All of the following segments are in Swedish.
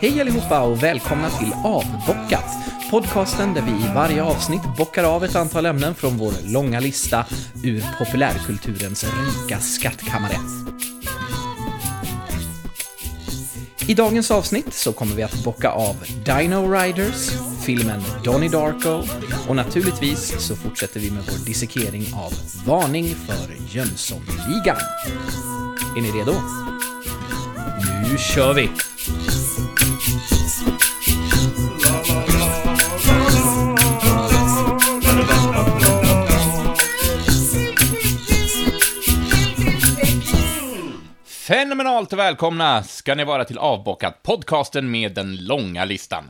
Hej allihopa och välkomna till Avbockat! Podcasten där vi i varje avsnitt bockar av ett antal ämnen från vår långa lista ur populärkulturens rika skattkammare. I dagens avsnitt så kommer vi att bocka av Dino Riders, filmen Donnie Darko och naturligtvis så fortsätter vi med vår dissekering av Varning för Jönssonligan. Är ni redo? Nu kör vi! Fenomenalt välkomna ska ni vara till Avbockat, podcasten med den långa listan.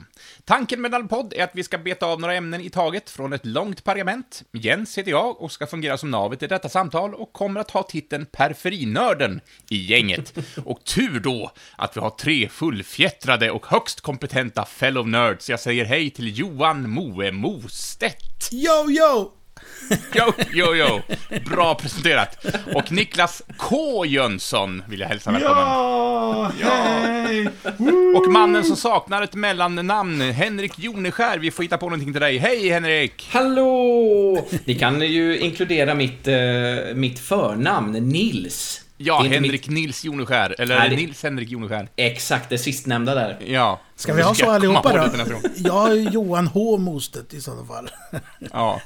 Tanken med denna podd är att vi ska beta av några ämnen i taget från ett långt pergament. Jens heter jag och ska fungera som navet i detta samtal och kommer att ha titeln Periferinörden i gänget. Och tur då att vi har tre fullfjättrade och högst kompetenta fellow nerds. Jag säger hej till Johan Moe Mostedt. Yo, yo! Jo, jo, jo. Bra presenterat. Och Niklas K. Jönsson vill jag hälsa välkommen. Ja, hej! Och mannen som saknar ett mellannamn, Henrik Joneskär. Vi får hitta på någonting till dig. Hej Henrik! Hallå! Ni kan ju inkludera mitt, eh, mitt förnamn, Nils. Ja, Henrik Nils Joneskär. Eller Nej, det- Nils Henrik Joneskär. Exakt, det sistnämnda där. Ja. Ska vi ha så allihopa då? Jag är Johan H. Mostedt i sådana fall. Ja.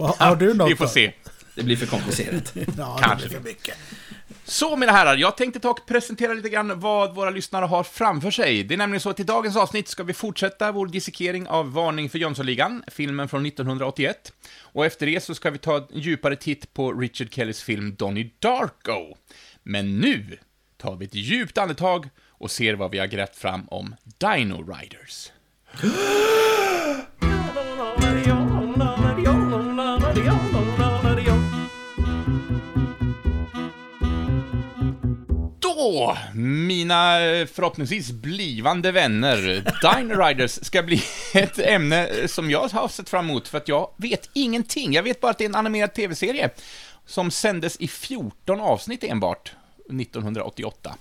Har du något Vi får se. Det blir för komplicerat. Ja, Kanske. för mycket. Så mina herrar, jag tänkte ta och presentera lite grann vad våra lyssnare har framför sig. Det är nämligen så att i dagens avsnitt ska vi fortsätta vår dissekering av Varning för Jönssonligan, filmen från 1981. Och efter det så ska vi ta en djupare titt på Richard Kellys film Donnie Darko. Men nu tar vi ett djupt andetag och ser vad vi har grävt fram om Dino Riders. Mina eh, förhoppningsvis blivande vänner, Dine Riders ska bli ett ämne som jag har sett fram emot för att jag vet ingenting. Jag vet bara att det är en animerad tv-serie som sändes i 14 avsnitt enbart 1988.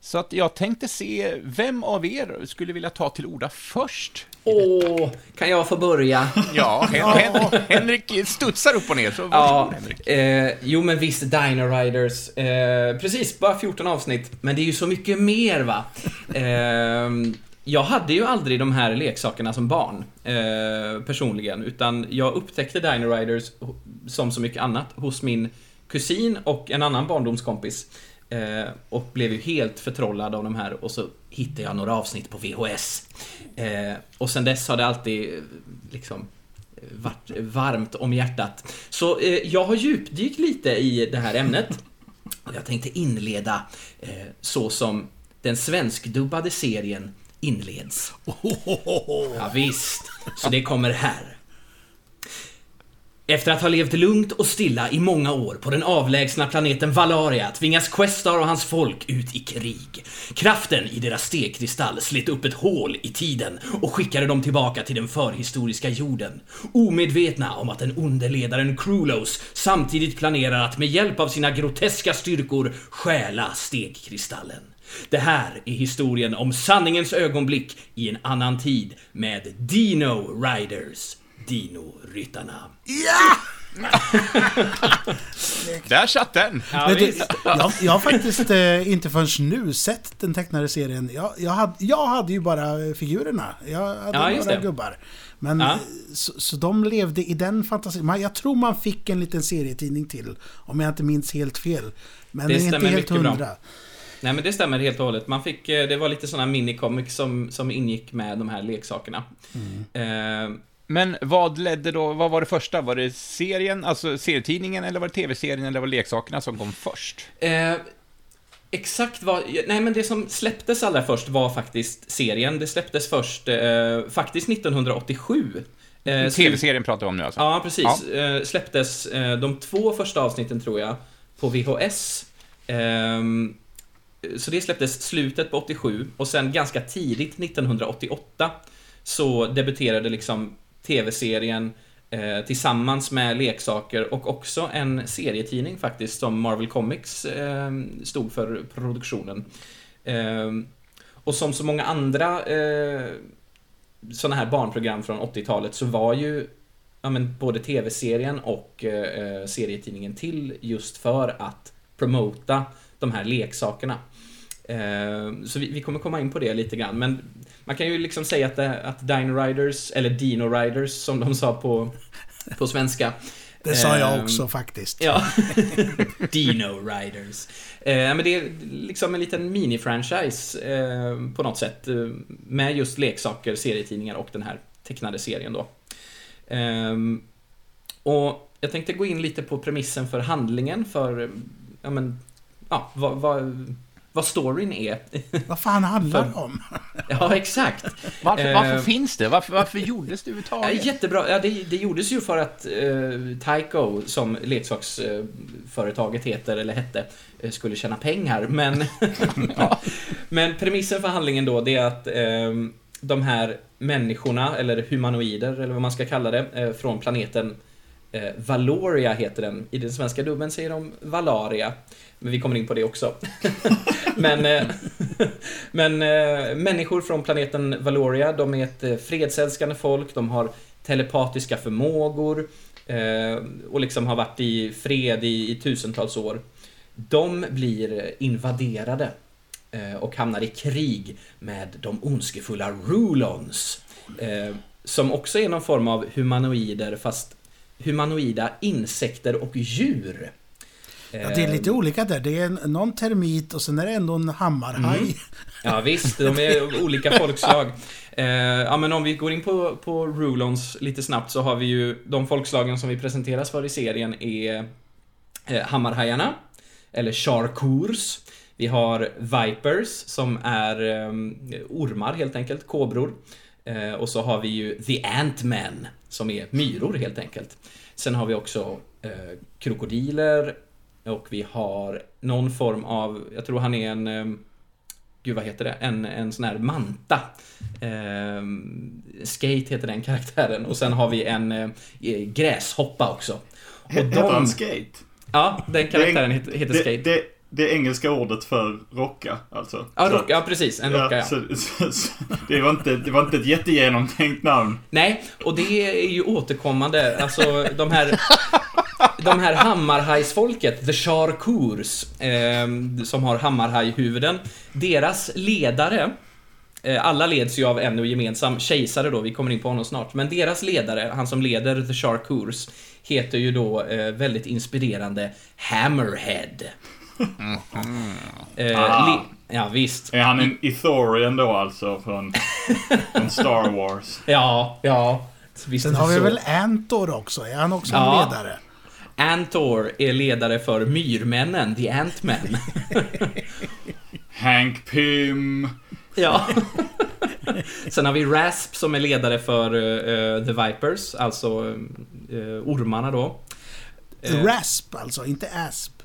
Så att jag tänkte se vem av er skulle vilja ta till orda först. Åh, kan jag få börja? Ja, Hen Hen Henrik studsar upp och ner, så Ja, Henrik. eh, jo men visst, Dino Riders. Eh, precis, bara 14 avsnitt. Men det är ju så mycket mer va. Eh, jag hade ju aldrig de här leksakerna som barn, eh, personligen. Utan jag upptäckte Dino Riders, som så mycket annat, hos min kusin och en annan barndomskompis. Eh, och blev ju helt förtrollad av de här och så hittade jag några avsnitt på VHS. Eh, och sen dess har det alltid eh, liksom varit varmt om hjärtat. Så eh, jag har djupdykt lite i det här ämnet. Och jag tänkte inleda eh, så som den svenskdubbade serien inleds. Ja, visst. Så det kommer här. Efter att ha levt lugnt och stilla i många år på den avlägsna planeten Valaria tvingas Questar och hans folk ut i krig. Kraften i deras stegkristall slet upp ett hål i tiden och skickade dem tillbaka till den förhistoriska jorden. Omedvetna om att den onde ledaren Krulos samtidigt planerar att med hjälp av sina groteska styrkor stjäla stegkristallen. Det här är historien om sanningens ögonblick i en annan tid med Dino Riders, Dino-ryttarna. Där satt den! Ja, du, jag, jag har faktiskt eh, inte förrän nu sett den tecknade serien. Jag, jag, hade, jag hade ju bara figurerna. Jag hade Ja, några det. gubbar. Men, Ja. eh, så, så de levde i den fantasin. Jag tror man fick en liten serietidning till. Om jag inte minns helt fel. Men Det är inte stämmer helt bra. hundra. Nej men det stämmer helt och hållet. Man fick, eh, det var lite såna minicomics som, som ingick med de här leksakerna. Eh, Men vad ledde då, vad var det första? Var det serien, alltså serietidningen, eller var det tv-serien, eller var det leksakerna som kom först? Eh, exakt vad... Nej, men det som släpptes allra först var faktiskt serien. Det släpptes först eh, faktiskt 1987. Eh, slu- Tv-serien pratar vi om nu alltså? Ja, precis. Eh, släpptes eh, de två första avsnitten, tror jag, på VHS. Ehm, så det släpptes slutet på 87 och sen ganska tidigt 1988 så debuterade liksom tv-serien Eh, tillsammans med leksaker och också en serietidning faktiskt som Marvel Comics eh, stod för produktionen. Eh, och som så många andra eh, sådana här barnprogram från 80-talet så var ju ja, men både tv-serien och eh, eh, serietidningen till just för att promota de här leksakerna. Eh, så vi, vi, kommer komma in på det lite grann, men man kan ju liksom säga att, det, att Dino Riders, eller Dino Riders som de sa på, på svenska. Det sa jag också faktiskt. Ja. Dino Riders. Eh, men det är liksom en liten mini-franchise eh, på något sätt. Eh, med just leksaker, serietidningar och den här tecknade serien då. Ehm, och jag tänkte gå in lite på premissen för handlingen för, ja men, ja, vad, vad, vad storyn är. Vad fan handlar det om? Ja, exakt. Varför, varför uh, finns det? Varför, varför gjordes det överhuvudtaget? Jättebra. Ja, det, det gjordes ju för att uh, Tyco, som leksaksföretaget heter, eller hette, uh, skulle tjäna pengar. Men, ja. men premissen för handlingen då, det är att uh, de här människorna, eller humanoider, eller vad man ska kalla det, från planeten Valoria heter den. I den svenska dubben säger de Valaria. Men vi kommer in på det också. men eh, men eh, människor från planeten Valoria, de är ett eh, fredsälskande folk, de har telepatiska förmågor eh, och liksom har varit i fred i, i tusentals år. De blir invaderade eh, och hamnar i krig med de ondskefulla Rulons. Som också är någon form av humanoider, fast humanoida insekter och djur. Ja, det är lite olika där. Det är någon termit och sen är det ändå en hammarhaj. Mm. Ja visst, de är olika folkslag. Eh, ja men om vi går in på, på Rulons lite snabbt så har vi ju de folkslagen som vi presenteras för i serien är eh, hammarhajarna, eller Charcours. Vi har Vipers som är eh, ormar helt enkelt, kobror. Eh, och så har vi ju The Ant-Men som är myror helt enkelt. Sen har vi också eh, krokodiler, och vi har någon form av, jag tror han är en, ehm, gud vad heter det, en, en sån här manta. Eh, skate heter den karaktären. Och sen har vi en eh, gräshoppa också. Och heter de, han Skate? Ja, den karaktären heter, heter det, Skate. Det, det engelska ordet för rocka, alltså. Ja, rock, ja precis. En rocka, ja. Så, så, så, det, var inte, det var inte ett jättegenomtänkt namn. Nej, och det är ju återkommande. Alltså, de här de här hammarhajsfolket, the Charcours, eh, som har hammarhajhuvuden, deras ledare eh, alla leds ju av en och gemensam kejsare då, vi kommer in på honom snart. Men deras ledare, han som leder The Charcours, heter ju då eh, väldigt inspirerande Hammerhead. Mm. Eh, ah. ja, visst. Är han en Ithorian då alltså, från, från Star Wars? Ja, ja. Visst Sen har vi så. väl Antor också, är han också ja. en ledare? Antor är ledare för Myrmännen, The Ant-Men. Hank Pym. Ja. Sen har vi Rasp som är ledare för uh, The Vipers, alltså uh, ormarna då. Uh, Rasp alltså, inte Asp.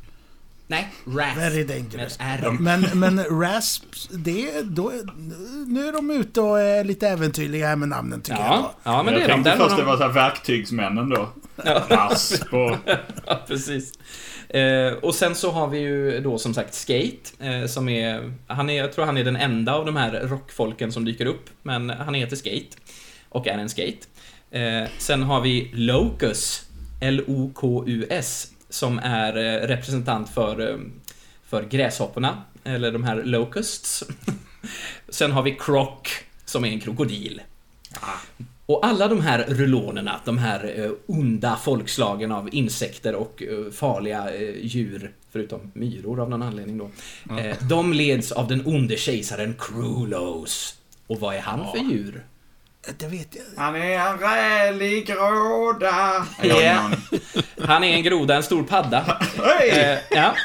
Nej, Rasp. Very dangerous. Men, men Rasp, det, då, nu är de ute och är lite äventyrliga här med namnen tycker ja. jag. Då. Ja, men jag det är tänkte de. först det var så här verktygsmännen då. Ja. Rasp och... ja, precis. Eh, och sen så har vi ju då som sagt Skate, eh, som är, han är, jag tror han är den enda av de här rockfolken som dyker upp, men han heter Skate. Och är en skate. Eh, sen har vi Locus, L-O-K-U-S, som är eh, representant för, eh, för gräshopporna, eller de här locusts. Sen har vi Croc, som är en krokodil. Ah. Och alla de här rulonerna, de här eh, onda folkslagen av insekter och farliga djur, förutom myror av någon anledning då, mm. de leds av den onde kejsaren Krulos. Och vad är han ja. för djur? Det vet jag. Han är en rälig groda. Yeah. Han är en groda, en stor padda. Eh, ja.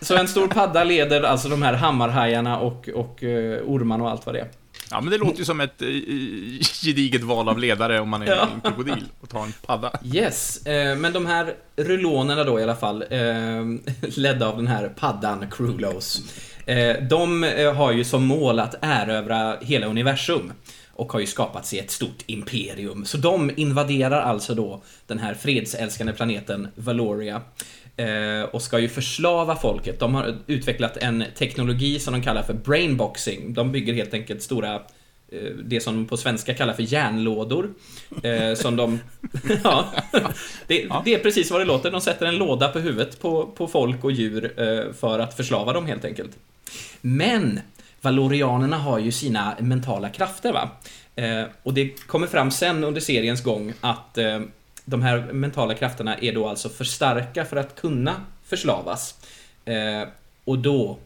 Så en stor padda leder alltså de här hammarhajarna och, och uh, ormarna och allt vad det är. Ja, men det låter ju som ett uh, gediget val av ledare om man är ja. en krokodil och tar en padda. Yes, eh, men de här rulonerna då i alla fall, eh, ledda av den här paddan Krulos. Eh, de har ju som mål att erövra hela universum. Och har ju skapat sig ett stort imperium. Så de invaderar alltså då den här fredsälskande planeten Valoria eh, och ska ju förslava folket. De har utvecklat en teknologi som de kallar för brainboxing. De bygger helt enkelt stora eh, det som de på svenska kallar för järnlådor. Eh, som de... ja, det, det, är precis vad det låter. De sätter en låda på huvudet på, på folk och djur för att förslava dem helt enkelt. Men Valorianerna har ju sina mentala krafter va. Eh, och det kommer fram sen under seriens gång att eh, de här mentala krafterna är då alltså för starka för att kunna förslavas. Eh, och då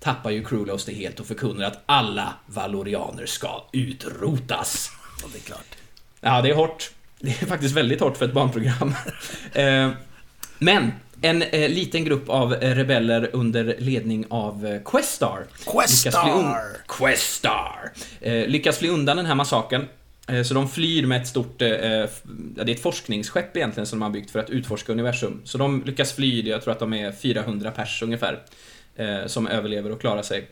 tappar ju Krulos det helt och förkunnar att alla valorianer ska utrotas. Ja, det är klart. Ja, det är hårt. Det är faktiskt väldigt hårt för ett barnprogram. Eh, Men en eh, liten grupp av eh, rebeller under ledning av eh, Questar. Questar! Questar! Eh, lyckas fly undan den här massakern. Eh, så de flyr med ett stort, eh, ja, det är ett forskningsskepp egentligen som de har byggt för att utforska universum. Så de lyckas fly, jag tror att de är 400 pers ungefär. Eh, som överlever och klarar sig.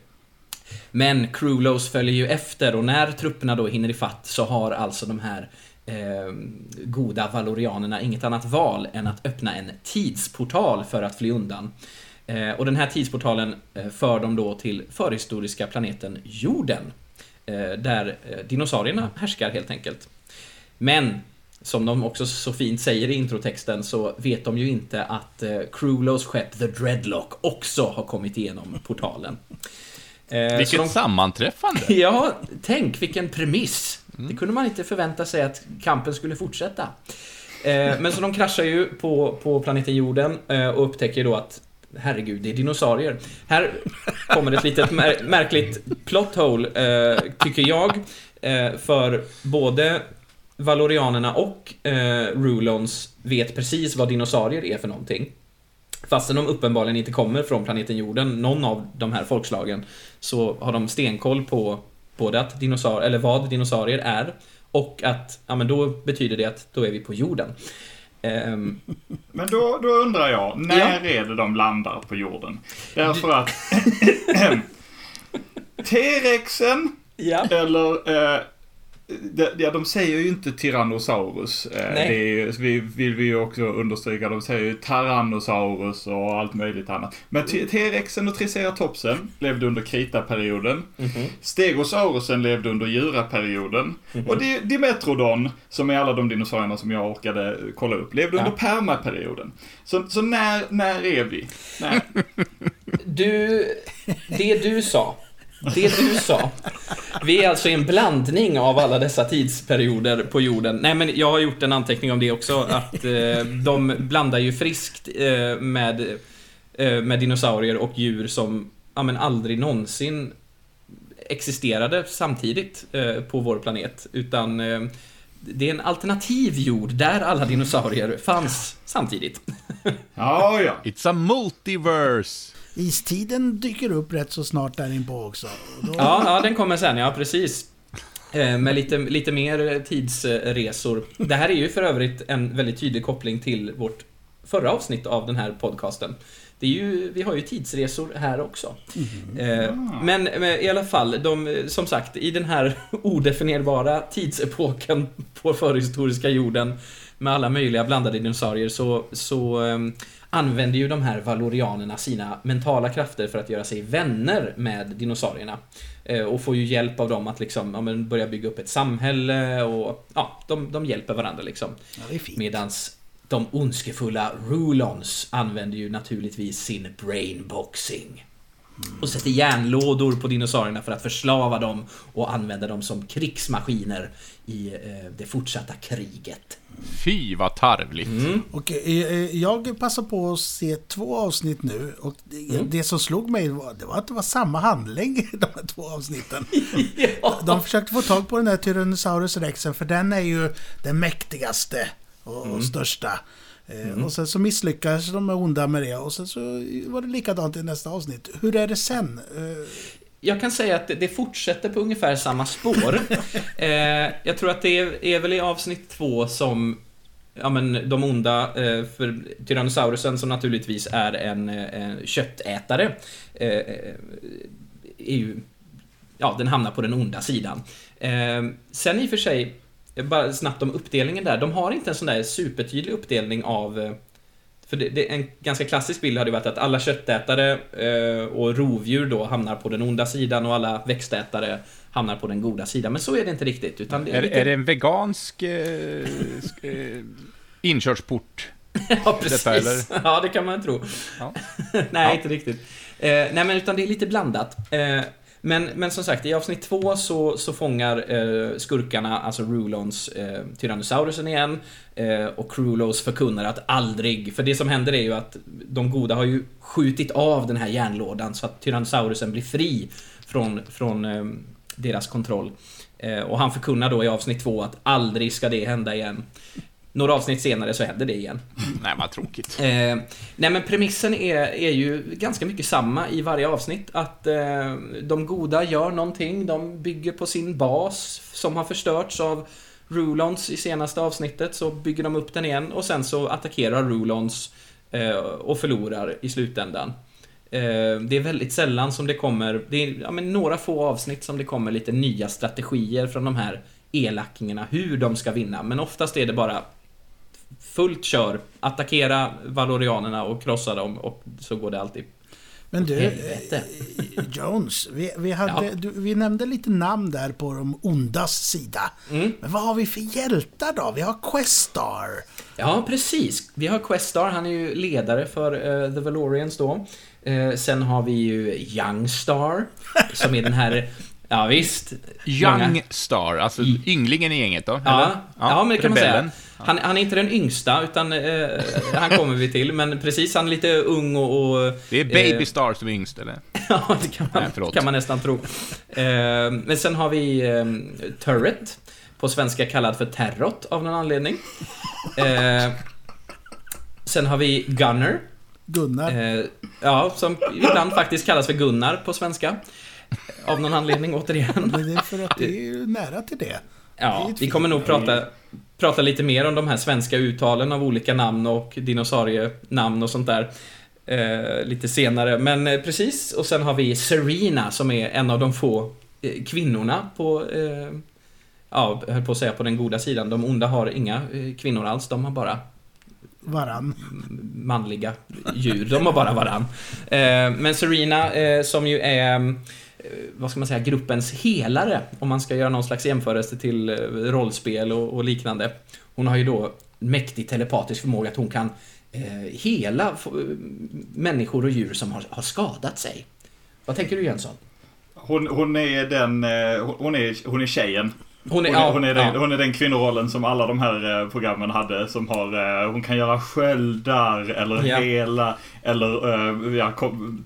Men Krulos följer ju efter och när trupperna då hinner ifatt så har alltså de här eh, goda valorianerna inget annat val än att öppna en tidsportal för att fly undan. Eh, och den här tidsportalen eh, för dem då till förhistoriska planeten Jorden. Eh, där eh, dinosaurierna härskar helt enkelt. Men som de också så fint säger i introtexten så vet de ju inte att eh, Krulos skepp The Dreadlock också har kommit igenom portalen. Eh, Vilket de- sammanträffande! Ja, tänk vilken premiss. Mm. Det kunde man inte förvänta sig att kampen skulle fortsätta. Eh, men så de kraschar ju på, på planeten jorden eh, och upptäcker då att Herregud, det är dinosaurier. Här kommer ett litet mär märkligt plot hole, eh, tycker jag. Eh, för både Valorianerna och eh, Rulons vet precis vad dinosaurier är för någonting. Fastän de uppenbarligen inte kommer från planeten jorden, någon av de här folkslagen, så har de stenkoll på både att dinosaurier, eller vad dinosaurier är och att, ja men då betyder det att då är vi på jorden. Ehm, Men då, då undrar jag, när Ja. är det de landar på jorden? Därför att T-rexen ja. eller eh, ja, de säger ju inte Tyrannosaurus. Eh, Nej. det ju, vi, vill vi ju också understryka. De säger ju Tyrannosaurus och allt möjligt annat. Men T-rexen och Triceratopsen levde under kritaperioden. Mhm. Stegosaurusen levde under juraperioden. Och Di- Dimetrodon, som är alla de dinosaurierna som jag orkade kolla upp, levde Ja. under permaperioden. Så, så när, när är vi? När? Du, det du sa, det du sa. Vi är alltså i en blandning av alla dessa tidsperioder på jorden. Nej men jag har gjort en anteckning om det också, att eh, de blandar ju friskt eh, med, eh, med dinosaurier och djur som ja, men aldrig någonsin existerade samtidigt eh, på vår planet. Utan eh, det är en alternativ jord där alla dinosaurier fanns samtidigt. Ja, ja. It's a multiverse! Istiden dyker upp rätt så snart där inpå också. Då, Ja, ja, den kommer sen, ja precis. Eh, Med lite, lite mer tidsresor. Det här är ju för övrigt en väldigt tydlig koppling till vårt förra avsnitt av den här podcasten. Det är ju, vi har ju tidsresor här också. Eh, Men, men i alla fall, de, som sagt, i den här odefinierbara tidsepoken på förhistoriska jorden med alla möjliga blandade dinosaurier så, så ehm, använder ju de här valorianerna sina mentala krafter för att göra sig vänner med dinosaurierna. Eh, och får ju hjälp av dem att liksom, ja, börja bygga upp ett samhälle och ja, de, de hjälper varandra liksom. ja. Medans de ondskefulla Rulons använder ju naturligtvis sin brainboxing. Och sätter järnlådor på dinosaurierna för att förslava dem och använda dem som krigsmaskiner i eh, det fortsatta kriget. Fy vad tarvligt. Och eh, eh, jag passar på att se två avsnitt nu och det, det som slog mig var, det var att det var samma handling i de här två avsnitten. De försökte få tag på den där Tyrannosaurus rexen för den är ju den mäktigaste och, och största. Eh, Och sen så misslyckades de med onda med det och sen så var det likadant i nästa avsnitt. Hur är det sen? Eh, Jag kan säga att det- fortsätter på ungefär samma spår. eh, jag tror att det är, är väl i avsnitt två som Ja men de onda, för Tyrannosaurusen som naturligtvis är en, en köttätare, är ju, ja den hamnar på den onda sidan. Sen i och för sig, bara snabbt om uppdelningen där. De har inte en sån där supertydlig uppdelning av eh, för det, det, en ganska klassisk bild hade varit att alla köttätare eh, och rovdjur då hamnar på den onda sidan och alla växtätare hamnar på den goda sidan. Men så är det inte riktigt. Utan det är, Är, lite... är det en vegansk eh, eh, inkörsport? Ja, precis. detta, eller? Ja, det kan man tro. Ja. nej, Ja. inte riktigt. Eh, nej, men utan det är lite blandat. Eh, men, men som sagt, i avsnitt två så, så fångar eh, skurkarna, alltså Rulons, eh, Tyrannosaurusen igen. Eh, och Krulos förkunnar att aldrig, för det som händer är ju att de goda har ju skjutit av den här järnlådan så att Tyrannosaurusen blir fri från, från eh, deras kontroll. Eh, och han förkunnar då i avsnitt två att aldrig ska det hända igen. Några avsnitt senare så händer det igen. Nej, vad tråkigt. Eh, nej men premissen är, är ju ganska mycket samma i varje avsnitt. Att eh, de goda gör någonting, de bygger på sin bas som har förstörts av Rulons i senaste avsnittet. Så bygger de upp den igen och sen så attackerar Rulons eh, och förlorar i slutändan. Eh, det är väldigt sällan som det kommer, det är ja, några få avsnitt som det kommer lite nya strategier från de här elakingarna, hur de ska vinna. Men oftast är det bara fullt kör, attackera valorianerna och krossa dem och så går det alltid. Men du, Helvete. eh, Jones, vi, vi, hade, Ja. du, vi nämnde lite namn där på de ondas sida. Mm. Men vad har vi för hjältar då? Vi har Questar. Ja, precis. Vi har Questar, han är ju ledare för eh, The Valorians då. Eh, sen har vi ju Youngstar, som är den här, ja visst. Young många- Star, alltså ynglingen i gänget då? Ja, eller? ja, men det kan man säga. rebellen. Han, han är inte den yngsta, utan eh, han kommer vi till. Men precis, han är lite ung och... och Det är Baby eh, Star som är yngst, eller? Ja, det kan man, Nej, kan man nästan tro. Eh, men sen har vi eh, Turret. På svenska kallad för Terrot av någon anledning. Eh, sen har vi Gunner. Gunnar. Eh, ja, som ibland faktiskt kallas för Gunnar på svenska. Av någon anledning, återigen. Men det är för att det är ju nära till det. Det Ja, ett vi kommer nog prata, prata lite mer om de här svenska uttalen av olika namn och dinosaurienamn och sånt där. Eh, lite senare, men eh, precis. Och sen har vi Serena som är en av de få eh, kvinnorna på, eh, ja, höll på att säga på den goda sidan. De onda har inga eh, kvinnor alls, de har bara Varann. manliga djur. De har bara varann. Eh, men Serena, som ju är, Eh, vad ska man säga, gruppens helare, om man ska göra någon slags jämförelse till eh, rollspel och, och liknande. Hon har ju då mäktig telepatisk förmåga att hon kan eh, hela f- eh, människor och djur som har, har skadat sig. Vad tänker du Jönsson? Hon, hon är den, hon är, hon är tjejen. Hon är, Hon hon, är den, hon är den kvinnorollen som alla de här eh, programmen hade. Som har, eh, hon kan göra sköldar eller Ja. hela eller eh, ja,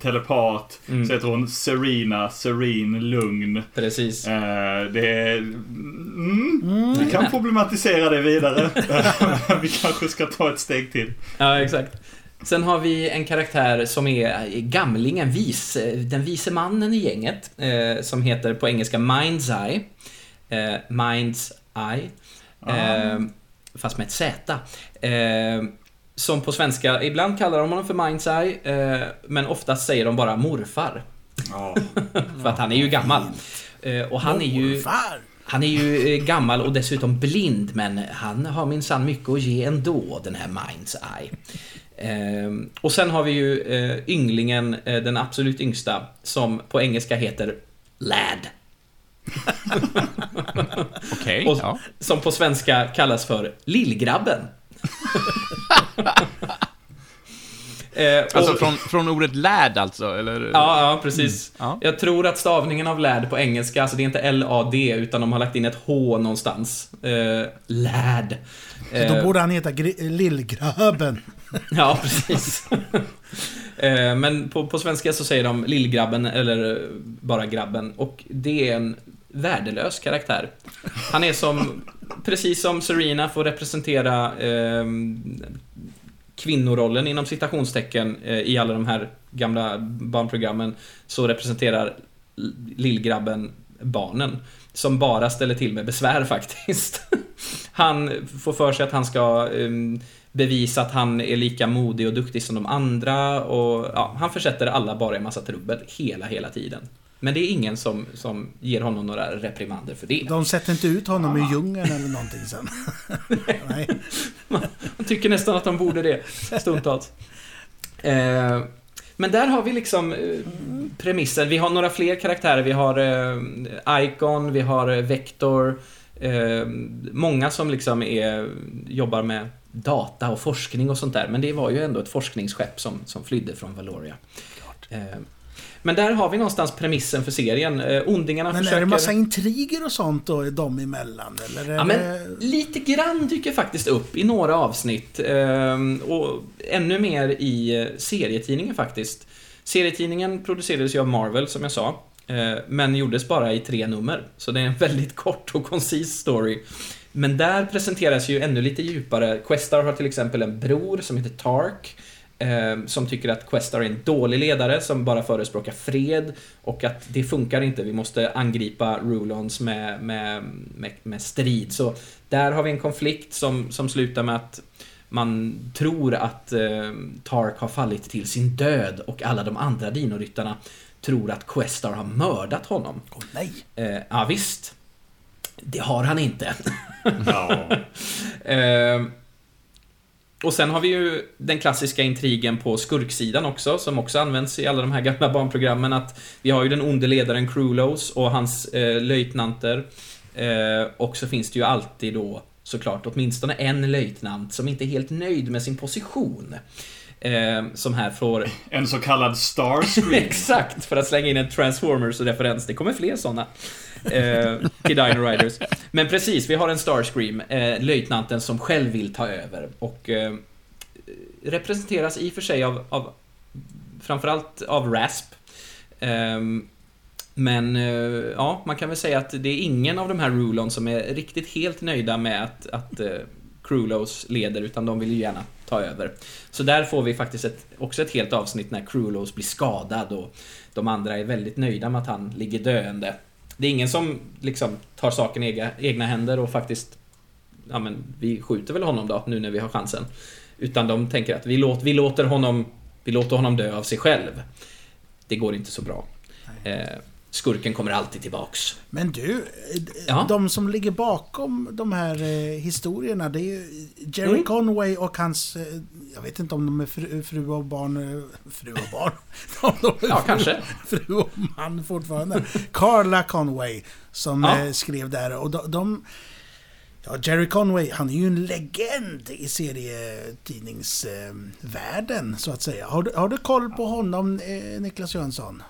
telepat. Mm. Så heter hon Serena, Serene, lugn. Precis. Det är... Mm, vi kan problematisera det vidare. vi kanske ska ta ett steg till. Ja, exakt. Sen har vi en karaktär som är gamlingen, vis, den vise mannen i gänget, som heter på engelska Mind's Eye. Eh, Mind's Eye. Eh, fast med ett Z. Eh, som på svenska, ibland kallar de honom för Mind's Eye, eh, men oftast säger de bara morfar. Ja. För att han är ju gammal. Eh, och han är ju... Han är ju eh, gammal och dessutom blind, men han har minsann mycket att ge ändå, den här Mind's Eye. Ehm, och sen har vi ju eh, ynglingen, eh, den absolut yngsta, som på engelska heter Lad. Okej, Och ja. som på svenska kallas för Lillgrabben. Eh, och- Alltså från, från ordet lad alltså, eller? Ja, ja, precis. Ja. Jag tror att stavningen av lad på engelska, alltså det är inte L-A-D, utan de har lagt in ett H någonstans. Eh, lad. Så Eh, då borde han heta Lillgrabben. Ja, precis. Eh, Men på, på svenska så säger de lillgrabben eller bara grabben och det är en värdelös karaktär. Han är som, precis som Serena får representera eh, kvinnorollen inom citationstecken eh, i alla de här gamla barnprogrammen så representerar lillgrabben barnen. Som bara ställer till med besvär faktiskt. Han får för sig att han ska eh, bevisa att han är lika modig och duktig som de andra och ja, han försätter alla bara i massa trubbel hela, hela tiden. Men det är ingen som, som ger honom några reprimander för det. De sätter inte ut honom i djungeln eller någonting sen. Nej. Man tycker nästan att de borde det, stundtals. Eh, men där har vi liksom eh, premissen. Vi har några fler karaktärer. Vi har eh, Icon, vi har Vector. Eh, många som liksom är, jobbar med data och forskning och sånt där. Men det var ju ändå ett forskningsskepp som, som flydde från Valoria. Men där har vi någonstans premissen för serien. Eh, ondingarna Men försöker... är det massa intriger och sånt då dem emellan? Eller Ja, men det... lite grann dyker faktiskt upp i några avsnitt. ehm, Och ännu mer i eh, serietidningen faktiskt. Serietidningen producerades ju av Marvel, som jag sa. eh, Men gjordes bara i tre nummer. Så det är en väldigt kort och koncis story. Men där presenteras ju ännu lite djupare. Questar har till exempel en bror som heter Tark. Eh, Som tycker att Questar är en dålig ledare som bara förespråkar fred och att det funkar inte. Vi måste angripa Rulons med, med, med, med strid. Så där har vi en konflikt som, som slutar med att man tror att eh, Tark har fallit till sin död och alla de andra dinoryttarna tror att Questar har mördat honom. Åh nej! Eh, ja, visst. Det har han inte. Ja. Eh, och sen har vi ju den klassiska intrigen på skurksidan också, som också används i alla de här gamla barnprogrammen. Att vi har ju den onde ledaren Krulos och hans eh, löjtnanter. Eh, och så finns det ju alltid då såklart åtminstone en löjtnant som inte är helt nöjd med sin position. Eh, som här får En så kallad Starscream. Exakt, för att slänga in en Transformers-referens. Det kommer fler sådana. Eh, till Dino Riders. Men precis, vi har en Starscream, eh, löjtnanten som själv vill ta över. Och eh, representeras i och för sig av, av framförallt av Rasp. Eh, men eh, ja, man kan väl säga att det är ingen av de här Rulon som är riktigt helt nöjda med att, att eh, Krulos leder, utan de vill ju gärna ta över. Så där får vi faktiskt ett, också ett helt avsnitt när Krulos blir skadad och de andra är väldigt nöjda med att han ligger döende. Det är ingen som liksom tar saken i egna, egna händer och faktiskt Ja men vi skjuter väl honom då, nu när vi har chansen. Utan de tänker att vi, låt, vi, låter, honom, vi låter honom dö av sig själv. Det går inte så bra. Eh, skurken kommer alltid tillbaks. Men du, Ja? de som ligger bakom de här eh, historierna, det är ju Jerry Mm. Conway och hans... Eh, jag vet inte om de är fru, fru och barn... Eh, fru och barn? Om de är Ja, fru, kanske. Fru och man fortfarande. Carla Conway som Ja. eh, skrev där. Och de, de... Ja, Jerry Conway, han är ju en legend i serietidningsvärlden, så att säga. Har du, har du koll på honom, Niklas Jönsson?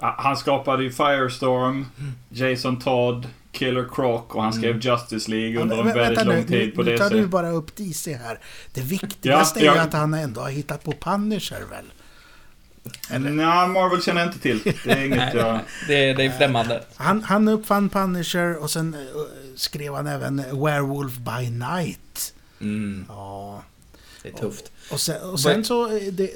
Han skapade ju Firestorm, Jason Todd, Killer Croc och han skrev Justice League under Ja, en men väldigt lång nu, tid på nu, nu tar DC. du bara upp DC här. Det viktigaste Ja, är ju jag- att han ändå har hittat på Punisher väl? Nej, Marvel känner jag inte till. Det är inget jag... det, det är främmande. Han, han uppfann Punisher och sen eh, skrev han även Werewolf by Night. Mm, Ja. Det är tufft. Och sen, och sen så, eh, det,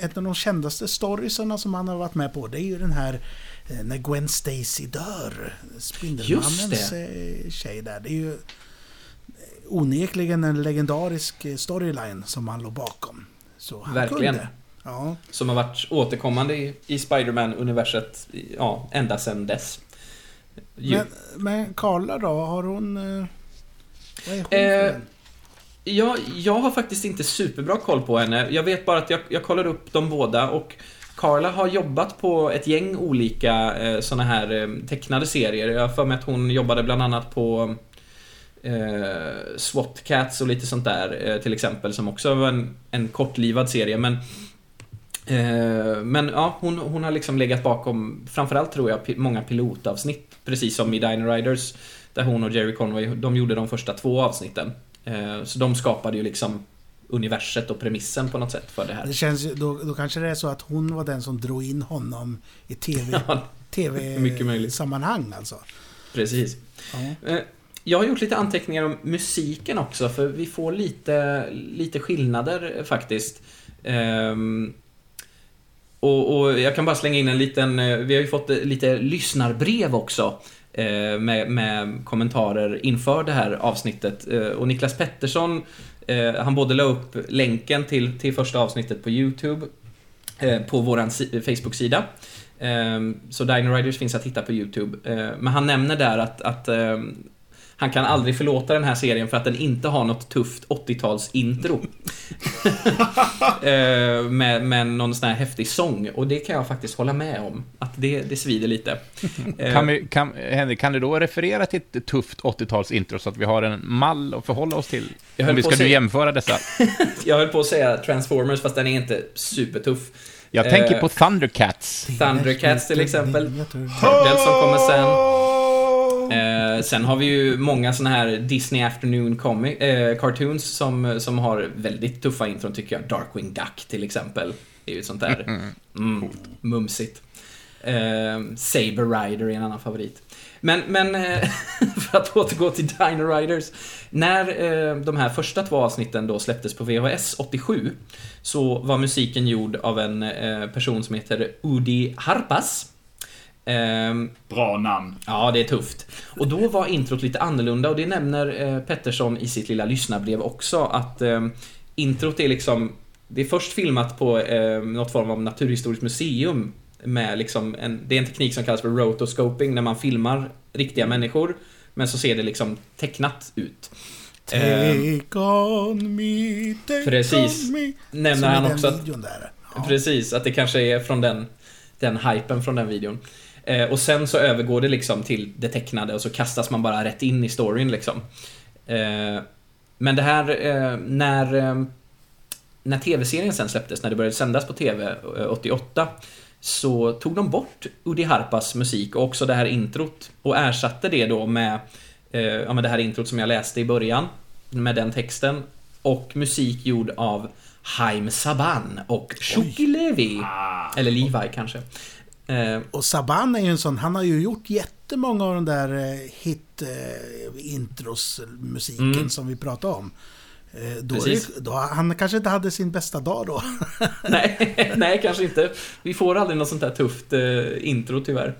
ett av de kändaste storiesarna som han har varit med på, det är ju den här eh, när Gwen Stacy dör. Spindelmannens eh, tjej där. Det är ju onekligen en legendarisk storyline som han låg bakom. Så han Verkligen. kunde. Ja. Som har varit återkommande i, i Spider-Man-universet, ja, ända sedan dess. Ju. Men, men Carla då, har hon... Vad är hon Eh, Ja, jag har faktiskt inte superbra koll på henne. Jag vet bara att jag, jag kollar upp dem båda och Carla har jobbat på ett gäng olika eh, såna här eh, tecknade serier. Jag har för mig att hon jobbade bland annat på eh, SWAT Cats och lite sånt där eh, till exempel som också var en, en kortlivad serie men eh, men ja, hon, hon har liksom legat bakom framförallt tror jag många pilotavsnitt precis som i Dino Riders där hon och Jerry Conway, de gjorde de första två avsnitten. Eh, Så de skapade ju liksom universet och premissen på något sätt för det här. Det känns ju, då, då kanske det är så att hon var den som drog in honom i TV, Ja, Mycket möjligt. TV-sammanhang alltså. precis. Ja. Eh, Jag har gjort lite anteckningar om musiken också, för vi får lite, lite skillnader eh, faktiskt. Ehm, och, och jag kan bara slänga in en liten, vi har ju fått lite lyssnarbrev också. Eh, med, med kommentarer inför det här avsnittet. Eh, och Niklas Pettersson, eh, han både la upp länken till, till första avsnittet på YouTube, på vår Facebook-sida. Så Dino Riders finns att hitta på YouTube. Men han nämner där att, att han kan aldrig förlåta den här serien för att den inte har något tufft 80-tals intro. Ehm, med, med någon sån här häftig sång. Och det kan jag faktiskt hålla med om. Att det, det svider lite. Kan, vi, kan, Henrik, kan du då referera till ett tufft 80-tals intro så att vi har en mall att förhålla oss till? Jag Om vi ska säga- jämföra dessa. jag höll på att säga Transformers fast den är inte supertuff. Jag tänker Eh, på Thundercats. Thundercats till exempel. Turtles som kommer sen. Eh, sen har vi ju många såna här Disney Afternoon comic, eh, cartoons som, som har väldigt tuffa intron tycker jag. Darkwing Duck till exempel. Det är ju ett sånt där mm, mumsigt. Eh, Saber Rider är en annan favorit. Men, men eh, för att återgå till Dino Riders. När eh, de här första två avsnitten då släpptes på VHS 87 så var musiken gjord av en eh, person som heter Udi Harpas. Ehm, Bra namn. Ja, det är tufft. Och då var introt lite annorlunda och det nämner eh, Pettersson i sitt lilla lyssnarbrev också att eh, introt är liksom det är först filmat på eh, något form av naturhistoriskt museum med liksom en, det är en teknik som kallas för rotoscoping när man filmar riktiga människor men så ser det liksom tecknat ut. Eh, Take on me, take Precis. on me. nämner han också att. Precis, att det kanske är från den, den hypen från den videon. Eh, och sen så övergår det liksom till det tecknade och så kastas man bara rätt in i storyn liksom. Eh, men det här, eh, när, när tv-serien sen släpptes, när det började sändas på tv eh, 88, så tog de bort Udi Harpas musik och också det här introt och ersatte det då med, ja, med det här introt som jag läste i början, med den texten och musik gjord av Haim Saban och Shuki Levi. Ah. Eller Levi kanske. Eh, Och Saban är ju en sån, han har ju gjort jättemånga av den där eh, hit eh, Mm. som vi pratade om. Då det, då, han kanske inte hade sin bästa dag då. nej, nej, kanske inte. Vi får aldrig något sånt där tufft eh, intro tyvärr.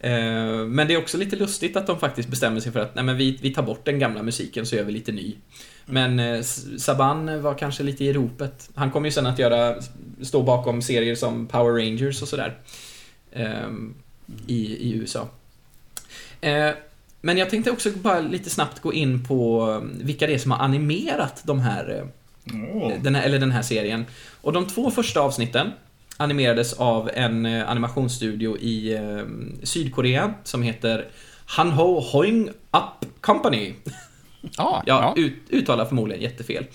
Eh, men det är också lite lustigt att de faktiskt bestämmer sig för att nej, men vi, vi tar bort den gamla musiken så gör vi lite ny. Men eh, Saban var kanske lite i ropet. Han kommer ju sen att göra, stå bakom serier som Power Rangers och sådär. Eh, i, I USA. Eh, men jag tänkte också bara lite snabbt gå in på eh, vilka det är som har animerat de här Åh. den här, eller den här serien. Och de två första avsnitten animerades av en animationsstudio i eh, Sydkorea som heter Hanho Hoing Up Company. Ja, Jag ja. ut, uttalar förmodligen jättefel.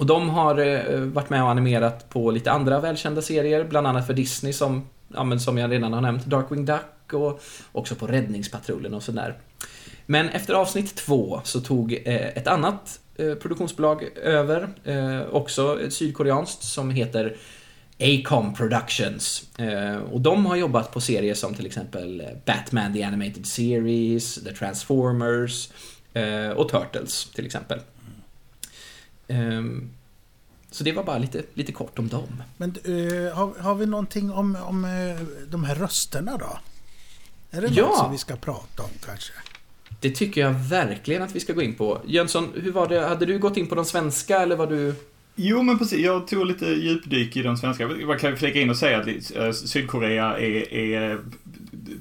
Och de har eh, varit med och animerat på lite andra välkända serier, bland annat för Disney som, ja, men som jag redan har nämnt, Darkwing Duck och också på Räddningspatrullen och sådär. Men efter avsnitt två så tog eh, ett annat eh, produktionsbolag över, eh, också ett sydkoreanskt, som heter Acom Productions. Eh, och de har jobbat på serier som till exempel eh, Batman The Animated Series, The Transformers eh, och Turtles till exempel. Ehm, så det var bara lite, lite kort om dem. Men eh, har, har vi någonting om, om eh, de här rösterna då? Är det Ja. något som vi ska prata om kanske? Det tycker jag verkligen att vi ska gå in på. Jönsson, hur var det? Hade du gått in på de svenska eller var du... Jo, men precis. Jag tog lite djupdyk i de svenska. Man kan flika in och säga att eh, Sydkorea är, är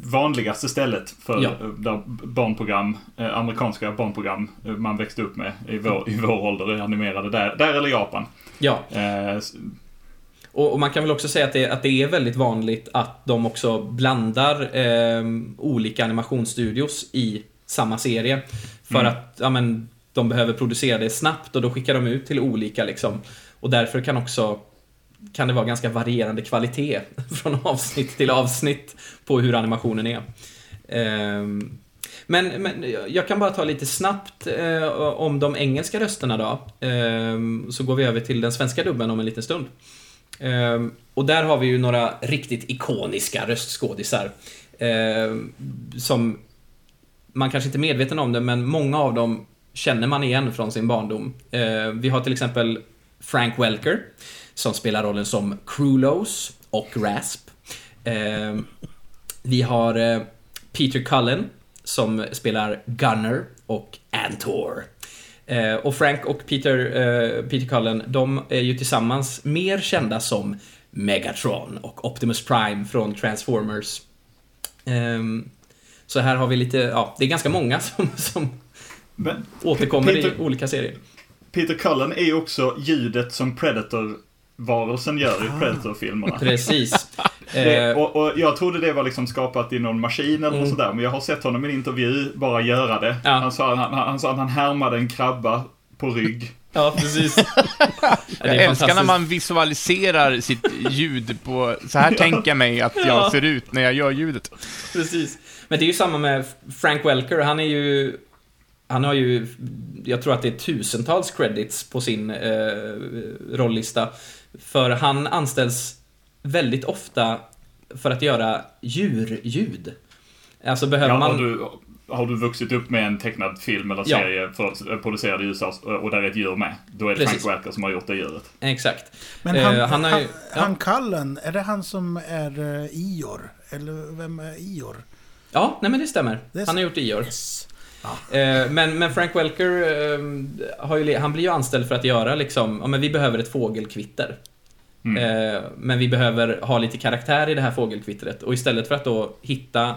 vanligaste stället för Ja. eh, där barnprogram, eh, amerikanska barnprogram eh, man växte upp med i vår, i vår ålder, animerade där, där eller Japan. Ja, Eh, och, och man kan väl också säga att det, att det är väldigt vanligt att de också blandar eh, olika animationsstudios i samma serie. För Mm. att, ja men, de behöver producera det snabbt och då skickar de ut till olika liksom. Och därför kan också kan det vara ganska varierande kvalitet från avsnitt till avsnitt på hur animationen är. Ehm, men, men jag kan bara ta lite snabbt eh, om de engelska rösterna då. Ehm, så går vi över till den svenska dubben om en liten stund. Ehm, och där har vi ju några riktigt ikoniska röstskådisar. som man kanske inte är medveten om det, men många av dem känner man igen från sin barndom. Vi har till exempel Frank Welker, som spelar rollen som Krulos och Rasp. Ehm, vi har eh, Peter Cullen, som spelar Gunner och Antor. Eh, och Frank och Peter, eh, Peter Cullen, de är ju tillsammans mer kända som Megatron och Optimus Prime från Transformers. Ehm, så här har vi lite, ja, det är ganska många som, som Men återkommer Peter- i olika serier. Peter Cullen är ju också ljudet som Predator-varelsen gör i Predator-filmerna. Precis. Det, Eh, och, och jag trodde det var liksom skapat i någon maskin eller något sådär, men jag har sett honom i en intervju bara göra det. Ja. Han, sa, han, han sa att han härmade en krabba på rygg. ja, precis. Jag älskar när man visualiserar sitt ljud på... Så här tänker jag mig att jag Ja. ser ut när jag gör ljudet. Precis. Men det är ju samma med Frank Welker. Han är ju... Han har ju... Jag tror att det är tusentals credits på sin eh, rollista. För han anställs väldigt ofta för att göra djurljud. Alltså behöver Ja, man... har, du, har du vuxit upp med en tecknad film eller Ja. serie för, producerad i USA och där är ett djur med, då är det Precis. Frank Welker som har gjort det djuret. Exakt. Men Eh, han, han han, har han, ju- ja. Cullen, är det han som är uh, Ior? Eller vem är Ior? Ja, nej men det stämmer. Det är Han har gjort Ior. Yes. Eh, men, men Frank Welker, eh, ju, han blir ju anställd för att göra liksom, ja men vi behöver ett fågelkvitter. Mm. Eh, men vi behöver ha lite karaktär i det här fågelkvittret. Och istället för att då hitta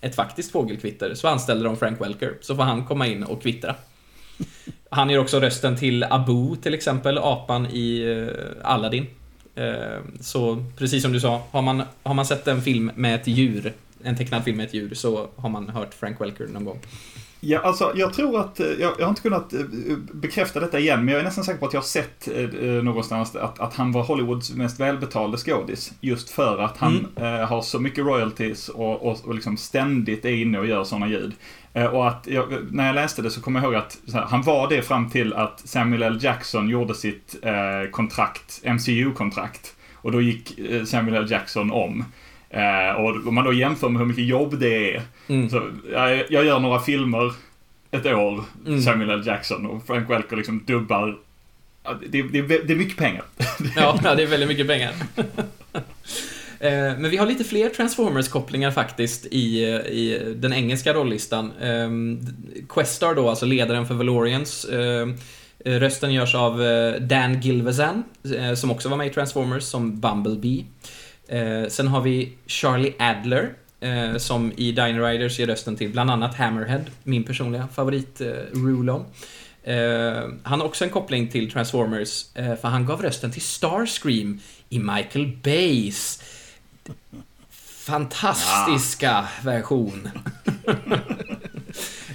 ett faktiskt fågelkvitter så anställer de Frank Welker. Så får han komma in och kvittra. Han gör också rösten till Abu till exempel, apan i eh, Aladdin. Så precis som du sa, har man, har man sett en film med ett djur, en tecknad film med ett djur, så har man hört Frank Welker någon gång. Ja, alltså jag tror att, eh, jag, jag har inte kunnat eh, bekräfta detta igen, men jag är nästan säker på att jag har sett eh, eh, någonstans att, att han var Hollywoods mest välbetalde skådis. Just för att han eh, har så mycket royalties och, och, och liksom ständigt är inne och gör sådana ljud. Eh, och att, jag, när jag läste det så kommer jag ihåg att här, han var det fram till att Samuel L. Jackson gjorde sitt kontrakt, MCU-kontrakt. Och då gick Samuel L. Jackson om. Eh, och om man då jämför med hur mycket jobb det är. Mm. Så, jag, jag gör några filmer ett år, Mm. Samuel L. Jackson, och Frank Welker liksom dubbar. Det, det, det är mycket pengar. Ja, det är väldigt mycket pengar. Eh, Men vi har lite fler Transformers-kopplingar faktiskt i, i den engelska rollistan. Ehm, Questar då, alltså ledaren för Valorians. ehm, eh, Rösten görs av eh, Dan Gilvezan, som också var med i Transformers, som Bumblebee. Eh, Sen har vi Charlie Adler, eh, som i Dino Riders ger rösten till bland annat Hammerhead, min personliga favorit eh, Rulon. Eh, han har också en koppling till Transformers, eh, för han gav rösten till Starscream i Michael Bays fantastiska version.